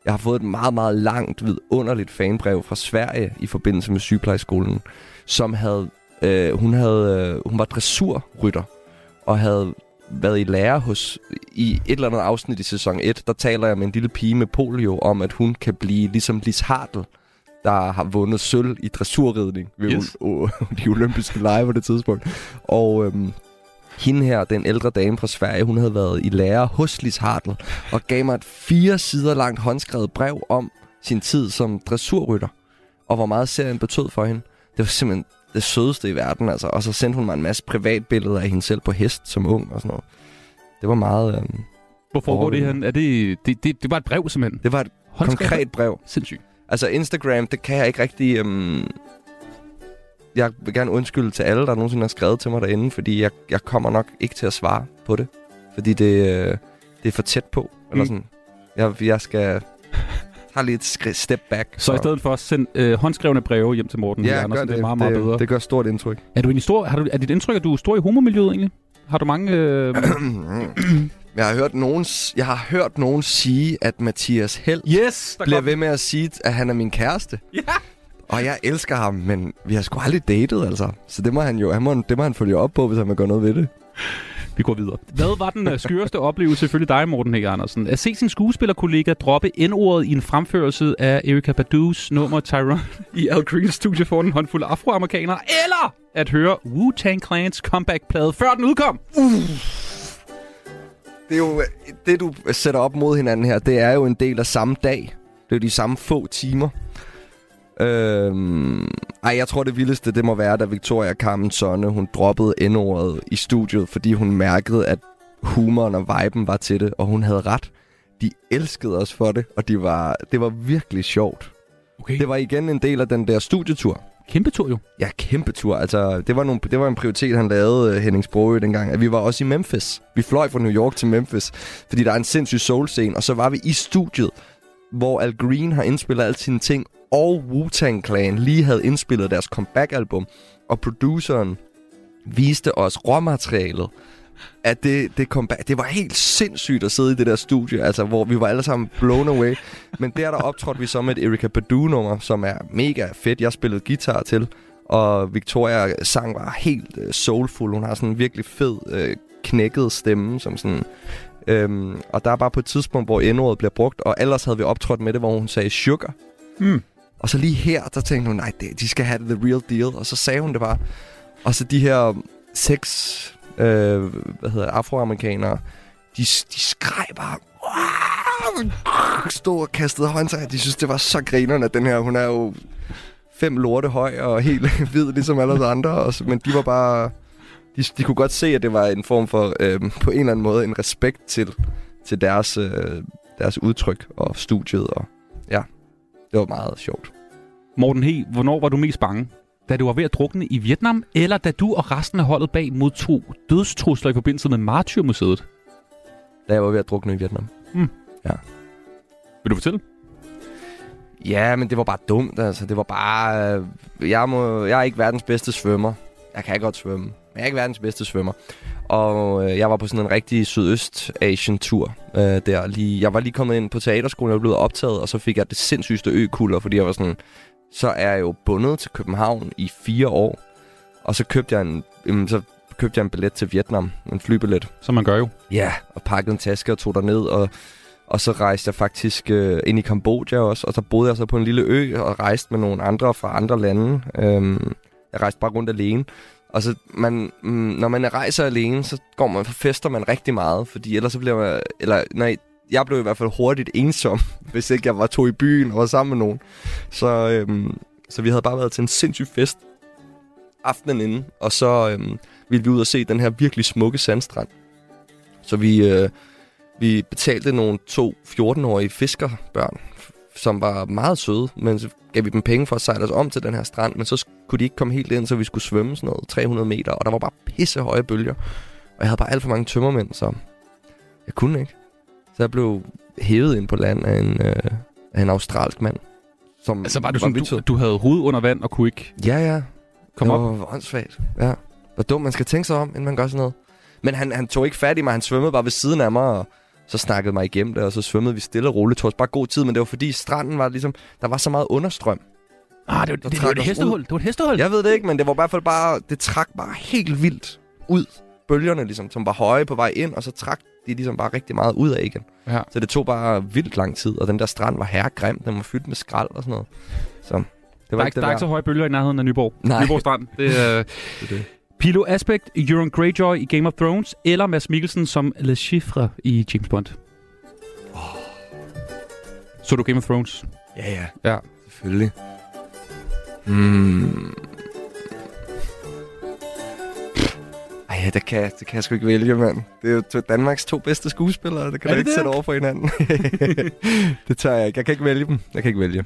jeg har fået et meget, meget langt, vidunderligt fanbrev fra Sverige i forbindelse med sygeplejeskolen, som havde... Øh, hun, havde øh, hun var dressurrytter og havde været i lære hos... I et eller andet afsnit i sæson 1, der taler jeg med en lille pige med polio om, at hun kan blive ligesom Lis Hartl, der har vundet sølv i dressurridning ved Yes. de olympiske lege på det tidspunkt. Og øhm, hende her, den ældre dame fra Sverige, hun havde været i lære hos Lis Hartl, og gav mig et fire sider langt håndskrevet brev om sin tid som dressurrytter. og hvor meget serien betød for hende. Det var simpelthen det sødeste i verden, altså. Og så sendte hun mig en masse privatbilleder af hende selv på hest som ung og sådan noget. Det var meget... Øhm, Hvor foregår det her? Er det, det, det, det var et brev, simpelthen? Det var et konkret brev. Sindssygt. Altså Instagram, det kan jeg ikke rigtig... Øhm, jeg vil gerne undskylde til alle, der nogensinde har skrevet til mig derinde, fordi jeg, jeg kommer nok ikke til at svare på det. Fordi det, øh, det er for tæt på. Eller Mm. sådan. Jeg, jeg skal have lige et step back. Så i stedet for at sende øh, håndskrevne breve hjem til Morten Ja, Andersen, det det. er meget, meget Det- bedre. det gør stort indtryk. Er, du en stor, har du, er dit indtryk, at du er stor i homomiljøet egentlig? Har du mange... Øh... Jeg har hørt nogen, jeg har hørt nogen sige, at Mathias Held yes, bliver ved med at sige, at han er min kæreste. Ja. Og jeg elsker ham, men vi har sgu aldrig datet, altså. Så det må han jo, han må, det må han følge op på, hvis han vil gøre noget ved det. Vi går videre. Hvad var den øh, skøreste oplevelse ifølge dig, Morten Hækker Andersen? At se sin skuespillerkollega droppe N-ordet i en fremførelse af Erika Badu's nummer Tyrone i Al Greens studie for en håndfuld afroamerikanere, eller at høre Wu-Tang Clans comeback-plade, før den udkom? Det er jo, det du sætter op mod hinanden her, det er jo en del af samme dag. Det er jo de samme få timer. Øhm, ej, jeg tror det vildeste, det må være, da Victoria Carmen Sonne, hun droppede N-ordet i studiet, fordi hun mærkede, at humoren og viben var til det, og hun havde ret. De elskede os for det, og de var, det var virkelig sjovt. Okay. Det var igen en del af den der studietur. Kæmpe tur jo. Ja, kæmpe tur. Altså, det var, nogle, det var en prioritet, han lavede, øh, Henning Sprogø, dengang. At vi var også i Memphis. Vi fløj fra New York til Memphis, fordi der er en sindssyg soul-scene. Og så var vi i studiet, hvor Al Green har indspillet alle sine ting, og Wu-Tang Clan lige havde indspillet deres comeback-album. Og produceren viste os råmaterialet at det, det kom back. Det var helt sindssygt at sidde i det der studie, altså, hvor vi var alle sammen blown away. Men der der optrådte vi så med et Erika Badu-nummer, som er mega fedt. Jeg spillede guitar til, og Victoria sang var helt uh, soulful. Hun har sådan en virkelig fed, uh, knækket stemme, som sådan... Øhm, og der er bare på et tidspunkt, hvor n bliver brugt, og ellers havde vi optrådt med det, hvor hun sagde sugar. Mm. Og så lige her, der tænkte hun, nej, det, de skal have the real deal. Og så sagde hun det bare. Og så de her seks øh, hvad hedder det, afroamerikanere, de, de skreg bare, stod og kastede håndtag. De synes, det var så grinerne, at den her, hun er jo fem lorte høj og helt hvid, ligesom alle os andre. Og, men de var bare, de, de kunne godt se, at det var en form for, øh, på en eller anden måde, en respekt til, til deres, øh, deres udtryk og studiet. Og ja, det var meget sjovt. Morten He, hvornår var du mest bange? Da du var ved at drukne i Vietnam, eller da du og resten af holdet bag modtog dødstrusler i forbindelse med Martyrmuseet? Da jeg var ved at drukne i Vietnam. Mm. Ja. Vil du fortælle? Ja, men det var bare dumt, altså. Det var bare... Øh, jeg, må, jeg er ikke verdens bedste svømmer. Jeg kan godt svømme, men jeg er ikke verdens bedste svømmer. Og øh, jeg var på sådan en rigtig Sydøst-Asien-tur øh, der. Lige, jeg var lige kommet ind på teaterskolen, jeg blevet optaget, og så fik jeg det sindssygste økulder, fordi jeg var sådan... Så er jeg jo bundet til København i fire år. Og så købte jeg en, jamen, så købte jeg en billet til Vietnam. En flybillet. Som man gør jo. Ja, og pakkede en taske og tog ned og og så rejste jeg faktisk øh, ind i Kambodja også, og så boede jeg så på en lille ø og rejste med nogle andre fra andre lande. Øhm, jeg rejste bare rundt alene. Og så, man, mm, når man rejser alene, så går man, fester man rigtig meget, fordi ellers så bliver man, eller nej, jeg blev i hvert fald hurtigt ensom, hvis ikke jeg var to i byen og var sammen med nogen. Så, øhm, så vi havde bare været til en sindssyg fest aftenen inden, og så øhm, ville vi ud og se den her virkelig smukke sandstrand. Så vi, øh, vi betalte nogle to 14-årige fiskerbørn, som var meget søde, men så gav vi dem penge for at sejle os om til den her strand, men så kunne de ikke komme helt ind, så vi skulle svømme sådan noget 300 meter, og der var bare pisse høje bølger. Og jeg havde bare alt for mange tømmermænd, så jeg kunne ikke. Så jeg blev hævet ind på land af en, øh, af en australsk mand. Som Altså var du sådan, vildt du, du havde hovedet under vand og kunne ikke... Ja, ja. Kom det op. var åndssvagt. Ja. Hvor dumt, man skal tænke sig om, inden man gør sådan noget. Men han, han tog ikke fat i mig, han svømmede bare ved siden af mig, og så snakkede mig igennem det, og så svømmede vi stille og roligt. Det os bare god tid, men det var fordi stranden var ligesom, der var så meget understrøm. Ah, det, var- det, det, var et hestehul. ud. Det var et hestehul. Jeg ved det ikke, men det var i hvert fald bare, det trak bare helt vildt ud. Bølgerne ligesom, som var høje på vej ind, og så trak de ligesom bare rigtig meget ud af igen. Ja. Så det tog bare vildt lang tid, og den der strand var herregrim, den var fyldt med skrald og sådan noget. Så det Der var er, ikke ikke, der er ikke så høje bølger i nærheden af Nyborg. Nej. Nyborg Strand. Det er... Det er det. Pilo Aspect, Euron Greyjoy i Game of Thrones, eller Mads Mikkelsen som Le Chiffre i James Bond. Så du Game of Thrones? Ja, ja. Ja. Selvfølgelig. Hmm. Ej, det kan, det kan jeg sgu ikke vælge, mand. Det er jo to- Danmarks to bedste skuespillere. Det kan Er du det ikke det? sætte over for hinanden. det tør jeg ikke. Jeg kan ikke vælge dem. Jeg kan ikke vælge.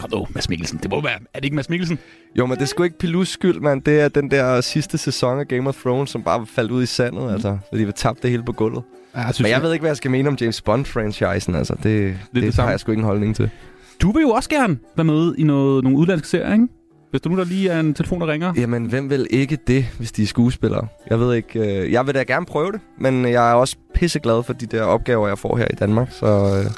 Kom nu, Mads Mikkelsen. Det må være... Er det ikke Mads Mikkelsen? Jo, men det er sgu ikke Pilus skyld, mand. Det er den der sidste sæson af Game of Thrones, som bare faldt ud i sandet, altså. Fordi vi tabte det hele på gulvet. Ja, jeg Men jeg ved ikke, hvad jeg skal mene om James Bond-franchisen, altså. Det, det, det, det har jeg sgu ikke en holdning til. Du vil jo også gerne være med i noget, nogle udlandske serier, ikke? Hvis du nu der lige er en telefon, der ringer. Jamen, hvem vil ikke det, hvis de er skuespillere? Jeg ved ikke. Øh, jeg vil da gerne prøve det, men jeg er også pisseglad for de der opgaver, jeg får her i Danmark, så... Øh,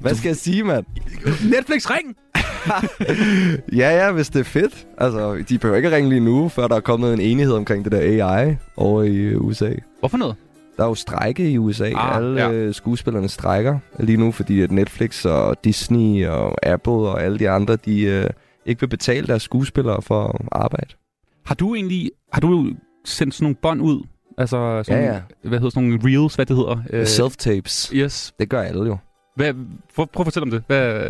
hvad skal jeg sige, mand? Netflix, ring! Ja, ja, hvis det er fedt. Altså, de behøver ikke ringe lige nu, før der er kommet en enighed omkring det der AI over i øh, USA. Hvorfor noget? Der er jo strække i USA. Ah, alle ja. ja. skuespillerne strækker lige nu, fordi at Netflix og Disney og Apple og alle de andre, de øh, ikke vil betale deres skuespillere for arbejde. Har du egentlig... Har du sendt sådan nogle bånd ud? Altså sådan, Ja, ja. Hvad hedder sådan nogle reels, hvad det hedder? Øh, Self-tapes. Yes. Det gør alle jo. Hvad, prøv, prøv at fortælle om det. Hvad,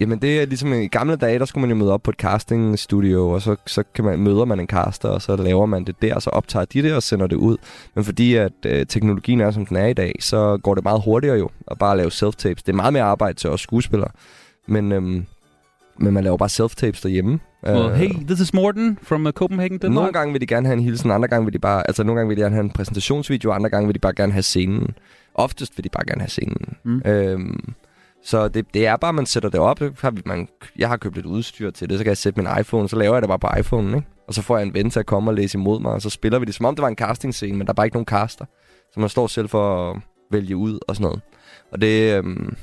Jamen det er ligesom i gamle dage, der skulle man jo møde op på et castingstudio, og så, så kan man, møder man en caster, og så laver man det der, og så optager de det og sender det ud. Men fordi at øh, teknologien er, som den er i dag, så går det meget hurtigere jo at bare lave self-tapes. Det er meget mere arbejde til os skuespillere, men, øhm, men man laver bare self-tapes derhjemme. uh, Øh, hey, this is Morten from uh, Copenhagen, Denmark. nogle gange vil de gerne have en hilsen, andre gange vil de bare, altså nogle gange vil de gerne have en præsentationsvideo, andre gange vil de bare gerne have scenen. Oftest vil de bare gerne have scenen. Mm. Øhm, så det, det er bare, man sætter det op. Har vi- Man, jeg har købt lidt udstyr til det, så kan jeg sætte min iPhone, så laver jeg det bare på iPhone, ikke? Og så får jeg en ven til at komme og læse imod mig, og så spiller vi det, som om det var en castingscene, men der er bare ikke nogen caster. Så man står selv for at vælge ud og sådan noget. Og det, øhm,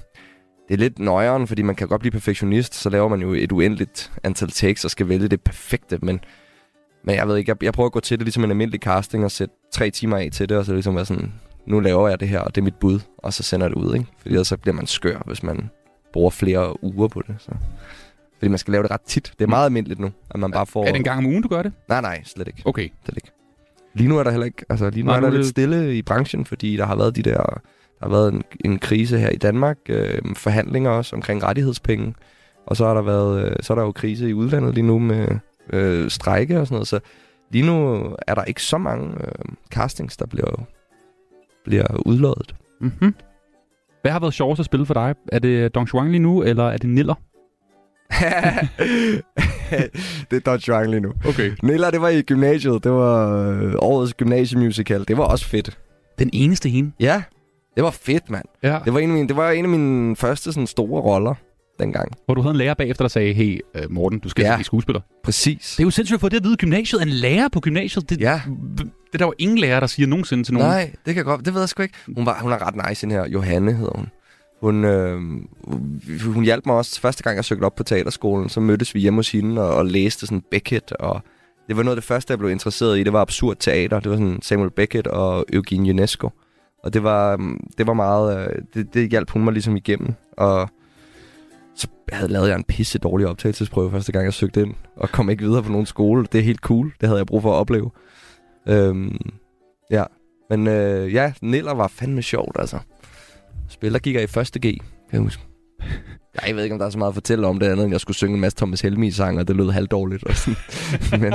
det er lidt nøjeren, fordi man kan godt blive perfektionist, så laver man jo et uendeligt antal takes og skal vælge det perfekte, men men jeg ved ikke, jeg, jeg prøver at gå til det ligesom en almindelig casting og sætte tre timer af til det, og så ligesom være sådan, nu laver jeg det her, og det er mit bud, og så sender det ud, ikke? Fordi ellers så bliver man skør, hvis man bruger flere uger på det. Så. Fordi man skal lave det ret tit. Det er meget almindeligt nu, at man bare får... Er det en gang om ugen, du gør det? Nej, nej, slet ikke. Okay. Slet ikke. Lige nu er der heller ikke... Altså, lige nu Nej, er der er lidt stille i branchen, fordi der har været de der... Der har været en, en krise her i Danmark, øh, forhandlinger også omkring rettighedspenge, og så har der været, øh, så er der jo krise i udlandet lige nu med øh, strejke og sådan noget, så lige nu er der ikke så mange øh, castings, der bliver, bliver udlået. Mm-hmm. Hvad har været sjovest at spille for dig? Er det Don Juan lige nu, eller er det Niller? det er Dodge Juan lige nu. Okay. Nilla, det var i gymnasiet. Det var øh, årets gymnasiemusical. Det var også fedt. Den eneste hende? Ja, det var fedt, mand. Ja. Det var en af mine, det var en af mine første sådan, store roller dengang. Hvor du havde en lærer bagefter, der sagde, hey øh, Morten, du skal Ja. blive skuespiller. Præcis. Det er jo sindssygt at få det at vide gymnasiet. En lærer på gymnasiet. Det, ja. det er der jo ingen lærer, der siger nogensinde til nogen. Nej, det kan godt. Det ved jeg sgu ikke. Hun, var, hun er ret nice, den her. Johanne hedder hun. Hun, øh, hun hjalp mig også første gang, jeg søgte op på teaterskolen. Så mødtes vi hjemme hos hende og, og læste sådan Beckett. Og det var noget af det første, jeg blev interesseret i. Det var absurd teater. Det var sådan Samuel Beckett og Eugene Ionesco. Og det var, mm, det var meget... Øh, det, det hjalp hun mig ligesom igennem. Og så havde lavet jeg en pisse dårlig optagelsesprøve første gang, jeg søgte ind. Og kom ikke videre på nogen skole. Det er helt cool. Det havde jeg brug for at opleve. Øhm, ja, men øh, ja, Niller var fandme sjovt, altså. Spiller gik jeg i første G, kan jeg huske. Jeg ved ikke, om der er så meget at fortælle om det andet, end jeg skulle synge en masse Thomas Helmi-sang, og det lød halvdårligt. Og sådan. men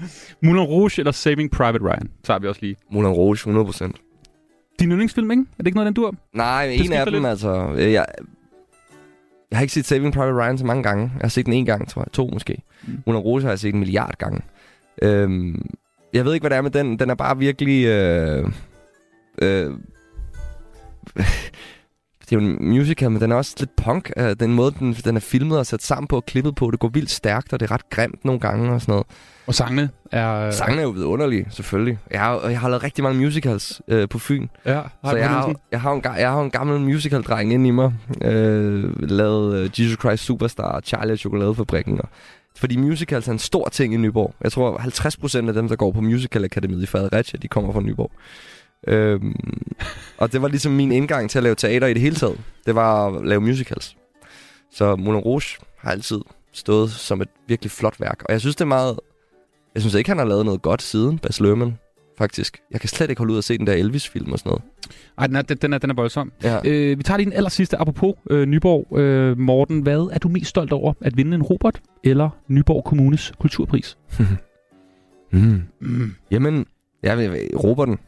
Moulin Rouge eller Saving Private Ryan, tager vi også lige. Moulin Rouge, 100%. Din yndlingsfilm, ikke? Er det ikke noget, den dur? Nej, Det en af dem, lidt. altså... øh, Jeg, jeg har ikke set Saving Private Ryan så mange gange. Jeg har set den en gang, tror jeg. To måske. Mm. Moulin Rouge har jeg set en milliard gange. Øhm, jeg ved ikke, hvad det er med den. Den er bare virkelig... Øh, øh, det er jo en musical, men den er også lidt punk. Øh, den måde, den, den er filmet og sat sammen på og klippet på, det går vildt stærkt, og det er ret grimt nogle gange og sådan noget. Og sangene er... Sangene er jo vidunderlige, selvfølgelig. Jeg har, jeg har lavet rigtig mange musicals øh, på Fyn. Ja, har så jeg har, jeg, har en, jeg har en gammel musical-dreng inde i mig. Øh, lavet øh, Jesus Christ Superstar, Charlie og Chokoladefabrikken. Og, fordi musicals er en stor ting i Nyborg. Jeg tror, 50% af dem, der går på Musical Akademiet i Fredericia, de kommer fra Nyborg. Øhm, og det var ligesom min indgang til at lave teater i det hele taget. Det var at lave musicals. Så Moulin Rouge har altid stået som et virkelig flot værk. Og jeg synes, det er meget... Jeg synes ikke, han har lavet noget godt siden Bas Lerman, faktisk. Jeg kan slet ikke holde ud at se den der Elvis-film og sådan noget. Ej, den er, den, er, den er voldsom. Ja. Øh, vi tager lige den aller sidste. Apropos øh, Nyborg. Øh, Morten, hvad er du mest stolt over? At vinde en Robert eller Nyborg Kommunes kulturpris? Mm. Mm. Jamen, jeg vil Roberten.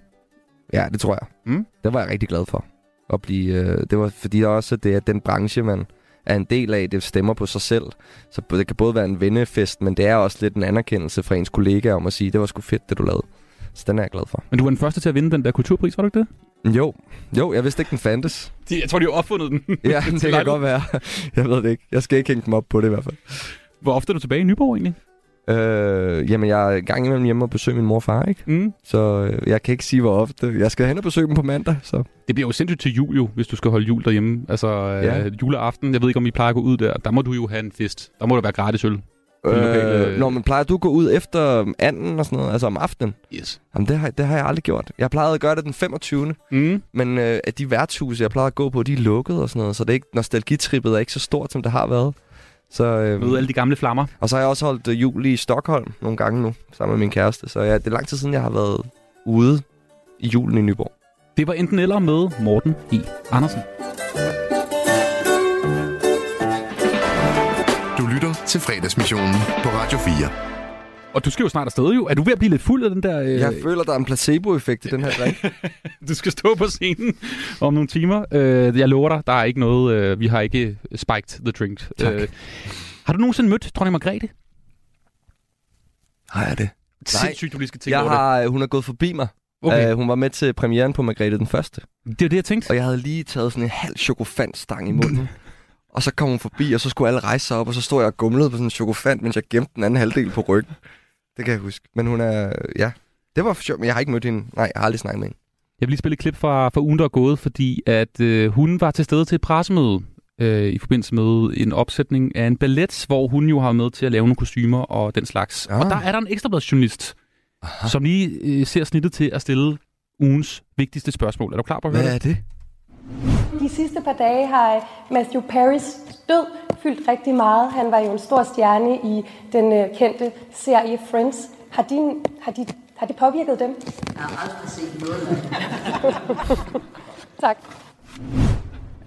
Ja, det tror jeg. Mm. Det var jeg rigtig glad for. At blive, øh, det var fordi også, det er den branche, man er en del af, det stemmer på sig selv. Så det kan både være en vennefest, men det er også lidt en anerkendelse fra ens kollegaer om at sige, det var sgu fedt, det du lavede. Så den er jeg glad for. Men du var den første til at vinde den der kulturpris, var du ikke det? Jo, jo, jeg vidste ikke, den fandtes. De, jeg tror, de har opfundet den. ja, det kan godt være. Jeg ved det ikke. Jeg skal ikke hænge dem op på det i hvert fald. Hvor ofte er du tilbage i Nyborg egentlig? Øh, jamen, jeg er gang imellem hjemme og besøge min mor og far, ikke? Mm. Så øh, jeg kan ikke sige, hvor ofte. Jeg skal hen og besøge dem på mandag, så... Det bliver jo sindssygt til jul jo, hvis du skal holde jul derhjemme. Altså øh, Ja. juleaften, jeg ved ikke, om I plejer at gå ud der. Der må du jo have en fest. Der må der være gratis øl. Lokale- Øh, når man plejer du at gå ud efter anden og sådan noget, altså om aftenen? Yes. Jamen, det har, det har jeg aldrig gjort. Jeg plejede at gøre det den 25. Mm. Men øh, at de værtshuse, jeg plejede at gå på, de er lukket og sådan noget, så det er ikke, nostalgitrippet er ikke så stort, som det har været. Så, øh, Møde alle de gamle flammer. Og så har jeg også holdt øh, jul i Stockholm nogle gange nu, sammen med min kæreste. Så ja, det er lang tid siden, jeg har været ude i julen i Nyborg. Det var enten eller med Morten E. Andersen. Du lytter til fredagsmissionen på Radio 4. Og du skal jo snart afsted jo. Er du ved at blive lidt fuld af den der... Øh... Jeg føler, der er en placebo-effekt i den her drink. du skal stå på scenen om nogle timer. Øh, jeg lover dig, der er ikke noget... Øh, vi har ikke spiked the drink. Tak. Øh, har du nogensinde mødt dronning Margrethe? Har jeg det? Sindssygt, du lige skal tænke jeg over det. har, Hun er gået forbi mig. Okay. Uh, hun var med til premieren på Margrethe den Første. Det er det, jeg tænkte. Og jeg havde lige taget sådan en halv chokofantstang i munden. og så kom hun forbi, og så skulle alle rejse sig op, og så stod jeg og gumlede på sådan en chokofant, mens jeg gemte den anden halvdel på ryggen. Det kan jeg huske. Men hun er... Ja, det var for sjovt, men jeg har ikke mødt hende. Nej, jeg har aldrig snakket med hende. Jeg vil lige spille et klip fra, fra ugen, der er gået, fordi at øh, hun var til stede til et pressemøde øh, i forbindelse med en opsætning af en ballet, hvor hun jo har med til at lave nogle kostymer og den slags. Ah. Og der er der en ekstrabladsjournalist, som lige øh, ser snittet til at stille ugens vigtigste spørgsmål. Er du klar på at høre Hvad er det? De sidste par dage har Matthew Perrys død fyldt rigtig meget. Han var jo en stor stjerne i den øh, kendte serie Friends. Har, de, har, de, har det påvirket dem? Jeg har aldrig set noget tak.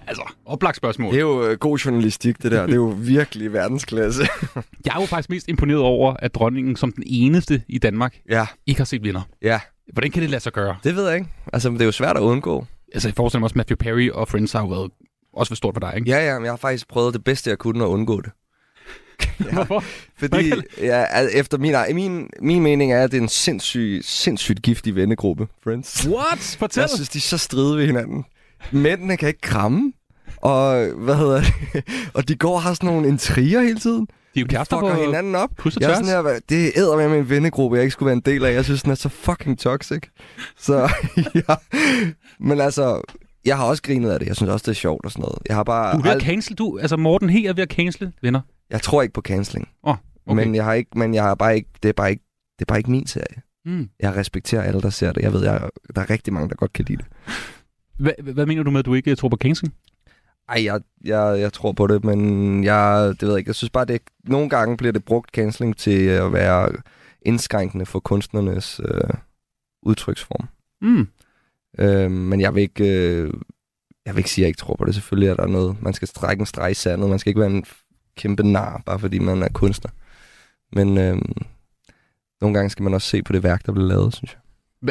Altså, oplagt spørgsmål. Det er jo øh, god journalistik, det der. Det er jo virkelig verdensklasse. Jeg er jo faktisk mest imponeret over, at dronningen som den eneste i Danmark ja. ikke har set vinder. Ja. Hvordan kan det lade sig gøre? Det ved jeg ikke. Altså, det er jo svært at undgå. Altså, jeg forestiller mig også, at Matthew Perry og Friends har jo været også for stort for dig, ikke? Ja, ja, men jeg har faktisk prøvet det bedste, jeg kunne at undgå det. ja. Fordi, ja, efter min, min, min mening er, at det er en sindssyg, sindssygt giftig vennegruppe, Friends. What? Fortæl. Jeg synes, de er så stride ved hinanden. Mændene kan ikke kramme. Og hvad hedder det? og de går og har sådan nogle intriger hele tiden. De er jo kærester på hinanden op. Jeg er sådan her, det æder med en vennegruppe, jeg ikke skulle være en del af. Jeg synes, den er så fucking toxic. Så ja. Men altså, jeg har også grinet af det. Jeg synes også, det er sjovt og sådan noget. Jeg har bare Du er ved at cancel, du. Altså, Morten He er ved at cancel venner. Jeg tror ikke på canceling. Åh, okay. Men jeg har ikke, men jeg har bare ikke, det er bare ikke, det er bare ikke min serie. Mm. Jeg respekterer alle, der ser det. Jeg ved, jeg, der er rigtig mange, der godt kan lide det. Hvad, hvad mener du med, at du ikke tror på canceling? Ej, jeg, jeg, jeg tror på det, men jeg, det ved jeg ikke. Jeg synes bare, det nogle gange bliver det brugt canceling til at være indskrænkende for kunstnernes øh, udtryksform. Mm. Øh, men jeg vil ikke, øh, jeg vil ikke sige, at jeg ikke tror på det. Selvfølgelig er der noget. Man skal strække en streg i sandet. Man skal ikke være en kæmpe nar, bare fordi man er kunstner. Men øh, nogle gange skal man også se på det værk, der bliver lavet, synes jeg.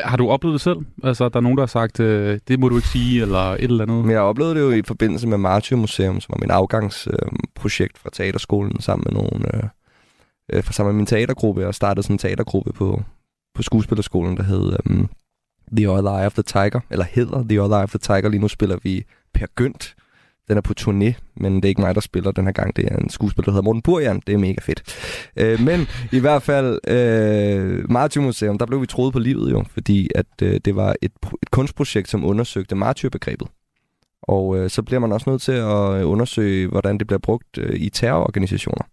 Har du oplevet det selv? Altså, der er nogen, der har sagt, øh, det må du ikke sige, eller et eller andet. Men jeg oplevede det jo i forbindelse med Martyr Museum, som var min afgangsprojekt fra teaterskolen sammen med nogle, øh, øh, sammen med min teatergruppe. Jeg startede sådan en teatergruppe på, på skuespillerskolen, der hed øh, The Other Eye of the Tiger, eller hedder The Other Eye of the Tiger. Lige nu spiller vi Per Gynt. Den er på turné, men det er ikke mig, der spiller den her gang. Det er en skuespiller, der hedder Morten Burjan. Det er mega fedt. Øh, men i hvert fald, øh, Martyr Museum, der blev vi troet på livet jo, fordi at øh, det var et, et kunstprojekt, som undersøgte martyrbegrebet. Og øh, så bliver man også nødt til at undersøge, hvordan det bliver brugt øh, i terrororganisationer.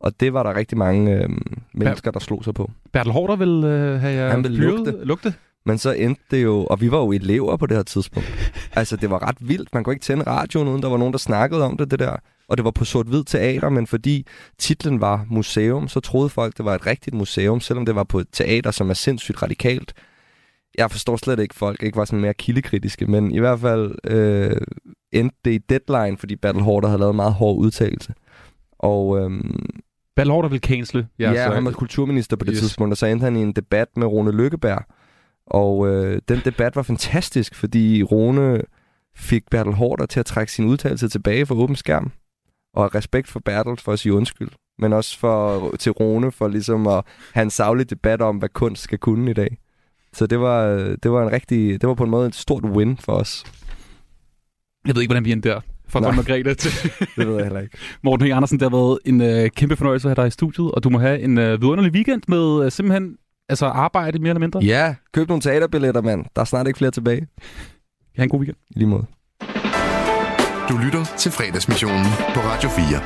Og det var der rigtig mange øh, mennesker, der slog sig på. Bertel Hårder vil øh, have jer Han vil lugte. lugte. Men så endte det jo, og vi var jo elever på det her tidspunkt. altså, det var ret vildt. Man kunne ikke tænde radioen, uden der var nogen, der snakkede om det, det der. Og det var på sort-hvid teater, men fordi titlen var museum, så troede folk, det var et rigtigt museum, selvom det var på et teater, som er sindssygt radikalt. jeg forstår slet ikke, folk ikke var sådan mere kildekritiske, men i hvert fald øh, endte det i deadline, fordi Battle Horder havde lavet en meget hård udtalelse. Og øhm, Battle Horder vil cancele. Ja, så- han var kulturminister på det yes. tidspunkt, og så endte han i en debat med Rune Lykkeberg. Og øh, den debat var fantastisk, fordi Rune fik Bertel Hårder til at trække sin udtalelse tilbage for åben skærm. Og respekt for Bertel for at sige undskyld. Men også for, til Rune for ligesom at have en savlig debat om, hvad kunst skal kunne i dag. Så det var, det var en rigtig, det var på en måde et stort win for os. Jeg ved ikke, hvordan vi endte der. Fra. Ron Margrethe til Det ved jeg heller ikke. Morten Høgh Andersen. Det har været en øh, kæmpe fornøjelse at have dig i studiet, og du må have en øh, vidunderlig weekend med øh, simpelthen altså arbejde mere eller mindre. Ja, køb nogle teaterbilletter, mand. Der er snart ikke flere tilbage. Ha' en god weekend. I lige måde. Du lytter til fredagsmissionen på Radio 4.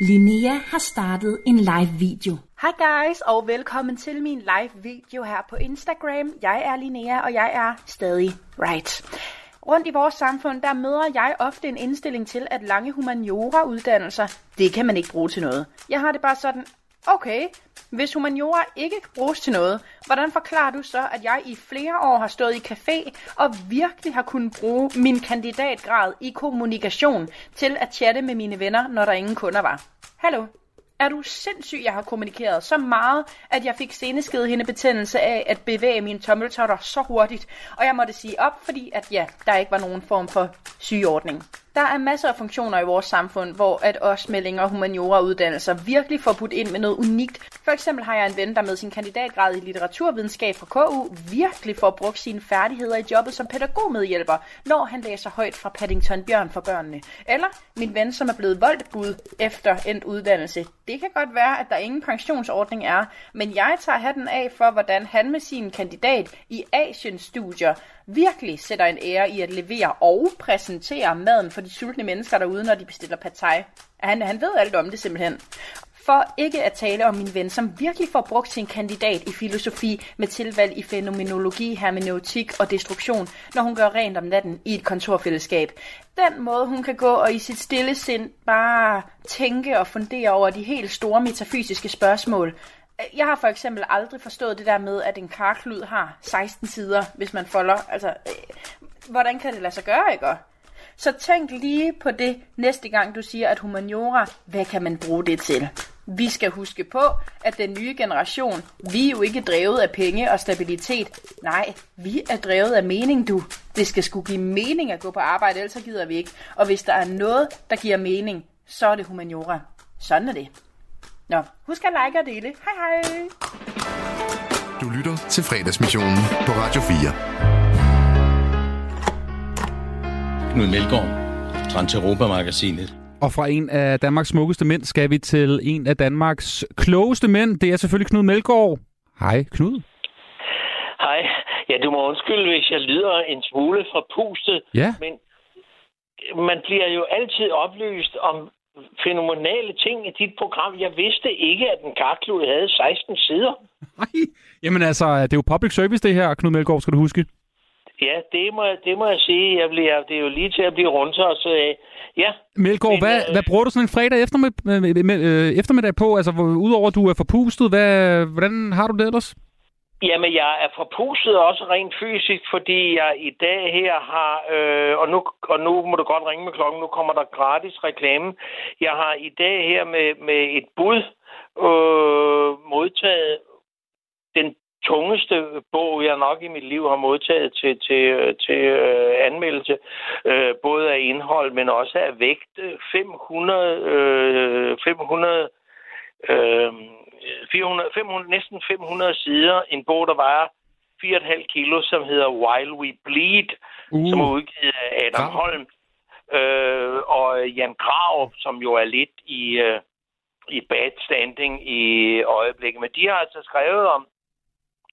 Linnea har startet en live video. Hej guys, og velkommen til min live video her på Instagram. Jeg er Linnea, og jeg er stadig right. Rundt i vores samfund, der møder jeg ofte en indstilling til, at lange humaniora-uddannelser, det kan man ikke bruge til noget. Jeg har det bare sådan, okay, hvis humaniora ikke kan bruges til noget, hvordan forklarer du så, at jeg i flere år har stået i café og virkelig har kunnet bruge min kandidatgrad i kommunikation til at chatte med mine venner, når der ingen kunder var? Hallo? Er du sindssyg, jeg har kommunikeret så meget, at jeg fik seneskedehindebetændelse af at bevæge mine tommeltotter så hurtigt, og jeg måtte sige op, fordi at ja, der ikke var nogen form for sygeordning. Der er masser af funktioner i vores samfund, hvor at os med længere humaniora-uddannelser virkelig får budt ind med noget unikt. For eksempel har jeg en ven, der med sin kandidatgrad i litteraturvidenskab fra KU virkelig får brugt sine færdigheder i jobbet som pædagogmedhjælper, når han læser højt fra Paddington Bjørn for børnene. Eller min ven, som er blevet voldbud efter endt uddannelse. Det kan godt være, at der ingen pensionsordning er, men jeg tager hatten af for, hvordan han med sin kandidat i Asien-studier virkelig sætter en ære i at levere og præsentere maden for de sultne mennesker derude, når de bestiller pad thai. Han, han ved alt om det simpelthen. For ikke at tale om min ven, som virkelig får brugt sin kandidat i filosofi med tilvalg i fænomenologi, hermeneutik og destruktion, når hun gør rent om natten i et kontorfællesskab. Den måde, hun kan gå og i sit stille sind bare tænke og fundere over de helt store metafysiske spørgsmål. Jeg har for eksempel aldrig forstået det der med, at en karklud har 16 sider, hvis man folder. Altså, øh, hvordan kan det lade sig gøre, ikke? Så tænk lige på det næste gang, du siger, at humaniora, hvad kan man bruge det til? Vi skal huske på, at den nye generation, vi er jo ikke drevet af penge og stabilitet. Nej, vi er drevet af mening, du. Det skal sgu give mening at gå på arbejde, ellers så gider vi ikke. Og hvis der er noget, der giver mening, så er det humaniora. Sådan er det. Nå, husk at like og dele. Hej hej! Du lytter til fredagsmissionen på Radio 4. Knud Melgaard, Transeuropa-magasinet. Og fra en af Danmarks smukkeste mænd skal vi til en af Danmarks klogeste mænd. Det er selvfølgelig Knud Melgaard. Hej, Knud. Hej. Ja, du må undskylde, hvis jeg lyder en smule forpustet. Ja. Men man bliver jo altid oplyst om fænomenale ting i dit program. Jeg vidste ikke, at en karklud havde 16 sider. Jamen altså, det er jo public service det her, Knud Melgaard, skal du huske. Ja, det må, det må jeg sige. Jeg bliver, det er jo lige til at blive rundt os af. Ja. Melgaard, Men, hvad, øh, hvad bruger du sådan en fredag eftermid, med, med, øh, eftermiddag på? Altså, udover at du er forpustet, hvad, hvordan har du det ellers? Jamen, jeg er forpustet også rent fysisk, fordi jeg i dag her har, øh, og, nu, og nu må du godt ringe med klokken, nu kommer der gratis reklame. Jeg har i dag her med, med et bud øh, modtaget den tungeste bog, jeg nok i mit liv har modtaget til, til, til øh, anmeldelse, øh, både af indhold, men også af vægt. 500, øh, 500 øh, 400, 500, næsten 500 sider. En bog, der vejer 4,5 kilo, som hedder While We Bleed, uh. som er udgivet af Adam Holm. Øh, og Jan Grav, som jo er lidt i, øh, i bad standing i øjeblikket. Men de har altså skrevet om,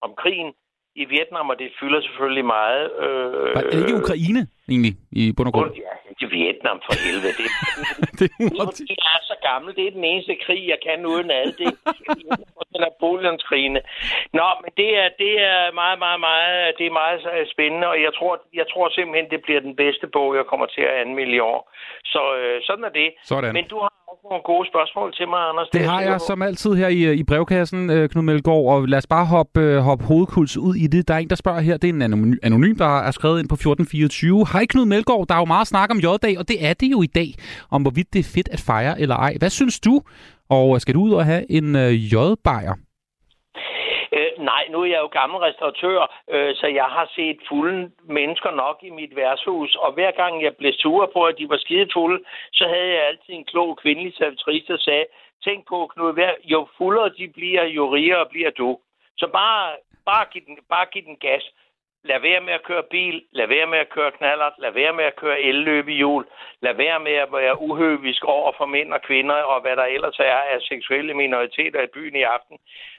om krigen i Vietnam, og det fylder selvfølgelig meget. Øh, Er det ikke Ukraine, egentlig, i bund og grund? Ja, ikke Vietnam for helvede. Det, det er jeg er så gammel. Det er den eneste krig, jeg kan uden alt. Det er Napoleonskrigene. Nå, men det er, det er meget, meget, meget, det er meget øh, spændende, og jeg tror, jeg tror simpelthen, det bliver den bedste bog, jeg kommer til at anmelde i år. Så øh, sådan er det. Sådan. Men du har nogle gode spørgsmål til mig, Anders. Det er har jeg som altid her i, i brevkassen, øh, Knud Melgaard, og lad os bare hoppe, øh, hoppe hovedkuls ud i det. Der er en, der spørger her, det er en anonym, anonym der er skrevet ind på 1424. Hej Knud Melgaard, der er jo meget snak om J-dag, og det er det jo i dag, om hvorvidt det er fedt at fejre eller ej. Hvad synes du? Og øh, skal du ud og have en øh, J-bajer? Øh, nej, nu er jeg jo gammel restauratør, øh, så jeg har set fulde mennesker nok i mit værtshus, og hver gang jeg blev sur på, at de var skide fulde, så havde jeg altid en klog kvindelig servitrice, der sagde, tænk på, Knud, jo fuldere de bliver, jo rigere bliver du. Så bare, bare, giv den, bare giv den gas. Lad være med at køre bil, lad være med at køre knallert, lad være med at køre elløbehjul, lad være med at være uhøvisk over for mænd og kvinder, og hvad der ellers er af seksuelle minoriteter i byen i aften.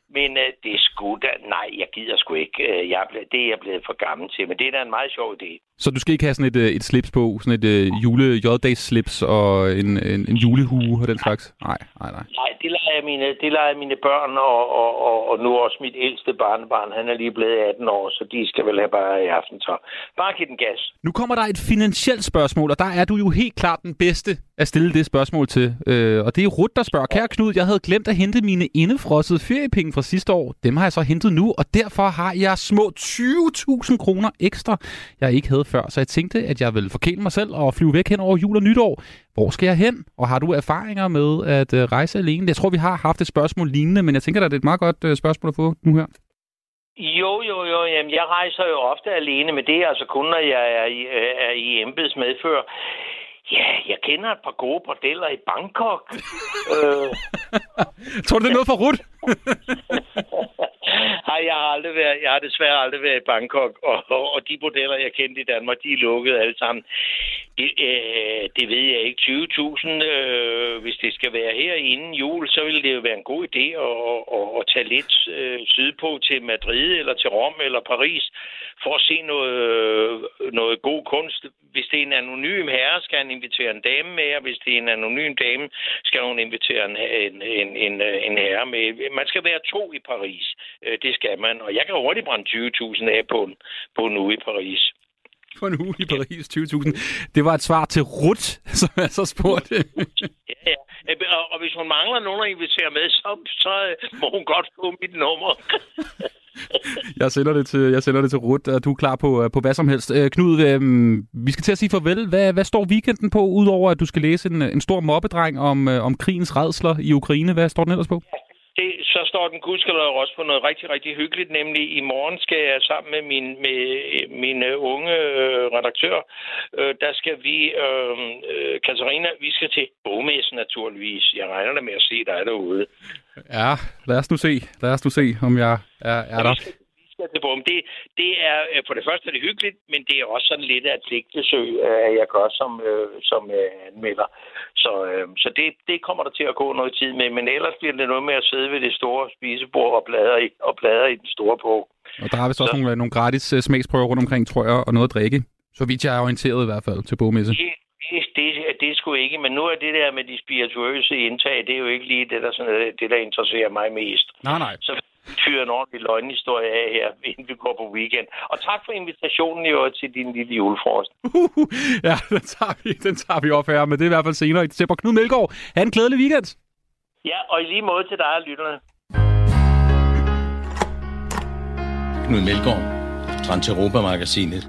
Men øh, det er sgu da... Nej, jeg gider sgu ikke. Øh, jeg er blevet, det er jeg blevet for gammel til, men det er da en meget sjov idé. Så du skal ikke have sådan et, øh, et slips på, sådan et øh, jule j slips og en, en, en julehue og den slags? Nej, nej, nej. Nej, det leger jeg mine, det leger jeg mine børn, og, og, og, og nu også mit ældste barnebarn. Han er lige blevet 18 år, så de skal vel have bare i aften. Så bare giv den gas. Nu kommer der et finansielt spørgsmål, og der er du jo helt klart den bedste at stille det spørgsmål til. Øh, og det er Rut, der spørger, kære Knud, jeg havde glemt at hente mine indefrossede feriepenge fra sidste år. Dem har jeg så hentet nu, og derfor har jeg små 20.000 kroner ekstra, jeg ikke havde før. Så jeg tænkte, at jeg ville forkæle mig selv og flyve væk hen over jul og nytår. Hvor skal jeg hen? Og har du erfaringer med at øh, rejse alene? Jeg tror, vi har haft et spørgsmål lignende, men jeg tænker, at det er et meget godt øh, spørgsmål at få nu her. Jo, jo, jo. Jamen, jeg rejser jo ofte alene, men det er altså kun, når jeg er i, øh, er i embedsmedfør. Ja, jeg kender et par gode bordeller i Bangkok. øh, Tror du, det er noget for Rut? Nej, jeg har, aldrig været, jeg har desværre aldrig været i Bangkok, og, og, og de modeller, jeg kendte i Danmark, de er lukket alle sammen. Det, øh, det ved jeg ikke. 20.000, øh, hvis det skal være her inden jul, så ville det jo være en god idé at, at, at tage lidt øh, sydpå til Madrid, eller til Rom, eller Paris, for at se noget, noget god kunst. Hvis det er en anonym herre, skal han invitere en dame med, og hvis det er en anonym dame, skal hun invitere en, en, en, en, en herre med. Man skal være to i Paris. Øh, det skal man, og jeg kan hurtigt brænde 20.000 af på en, på en uge i Paris. For en uge i Paris, 20.000. Det var et svar til Rut, som jeg så spurgte. Ja, ja. Øh, Og, og hvis hun mangler nogen at invitere med, så, så øh, må hun godt få mit nummer. Jeg sender det til, jeg sender det til Rut, og du er klar på, øh, på hvad som helst. Øh, Knud, øh, vi skal til at sige farvel. Hvad, hvad står weekenden på, udover at du skal læse en, en stor mobbedreng om, øh, om krigens redsler i Ukraine? Hvad står den ellers på? Det, så står den gudskelov også på noget rigtig, rigtig hyggeligt, nemlig i morgen skal jeg sammen med min, med min øh, unge øh, redaktør, øh, der skal vi, øh, øh, Katarina, vi skal til bogmessen naturligvis. Jeg regner da med at se dig derude. Ja, lad os nu se. Lad os nu se, om jeg er, er der. Vi skal til bogmessen. Det, det er, øh, for det første er det hyggeligt, men det er også sådan lidt af et pligtbesøg, øh, at jeg gør som, øh, som øh, anmelder. Så, øh, så det, det kommer der til at gå noget tid med, men ellers bliver det noget med at sidde ved det store spisebord og bladre i, og bladre i den store bog. Og der er vist også nogle, nogle gratis smagsprøver rundt omkring, tror jeg, og noget at drikke. Så vidt jeg er orienteret i hvert fald til bogmesse. Det, det, det, det er sgu ikke, men nu er det der med de spirituøse indtag, det er jo ikke lige det, der, sådan, det, der interesserer mig mest. Nej, nej. Så fyrer en ordentlig løgnhistorie af her, inden vi går på weekend. Og tak for invitationen i år til din lille julefrost. ja, den tager, vi, den tager vi op her, men det er i hvert fald senere i december. Knud Melgaard, ha' en glædelig weekend. Ja, og i lige måde til dig og lytterne. Knud Melgaard, Transeuropa-magasinet.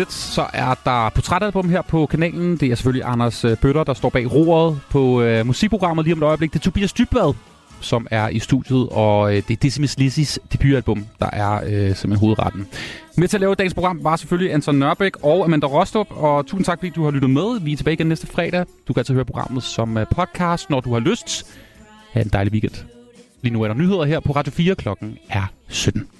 Lidt, så er der portrætalbum her på kanalen. Det er selvfølgelig Anders øh, Bøtter, der står bag roret på øh, musikprogrammet lige om et øjeblik. Det er Tobias Dybvad, som er i studiet, og øh, det er Decimus Lizzys debutalbum, der er øh, simpelthen hovedretten. Med til at lave dagens program var selvfølgelig Anton Nørbæk og Amanda Rostrup, og tusind tak, fordi du har lyttet med. Vi er tilbage igen næste fredag. Du kan altså høre programmet som øh, podcast, når du har lyst. Ha' en dejlig weekend. Lige nu er der nyheder her på Radio 4. Klokken er 17.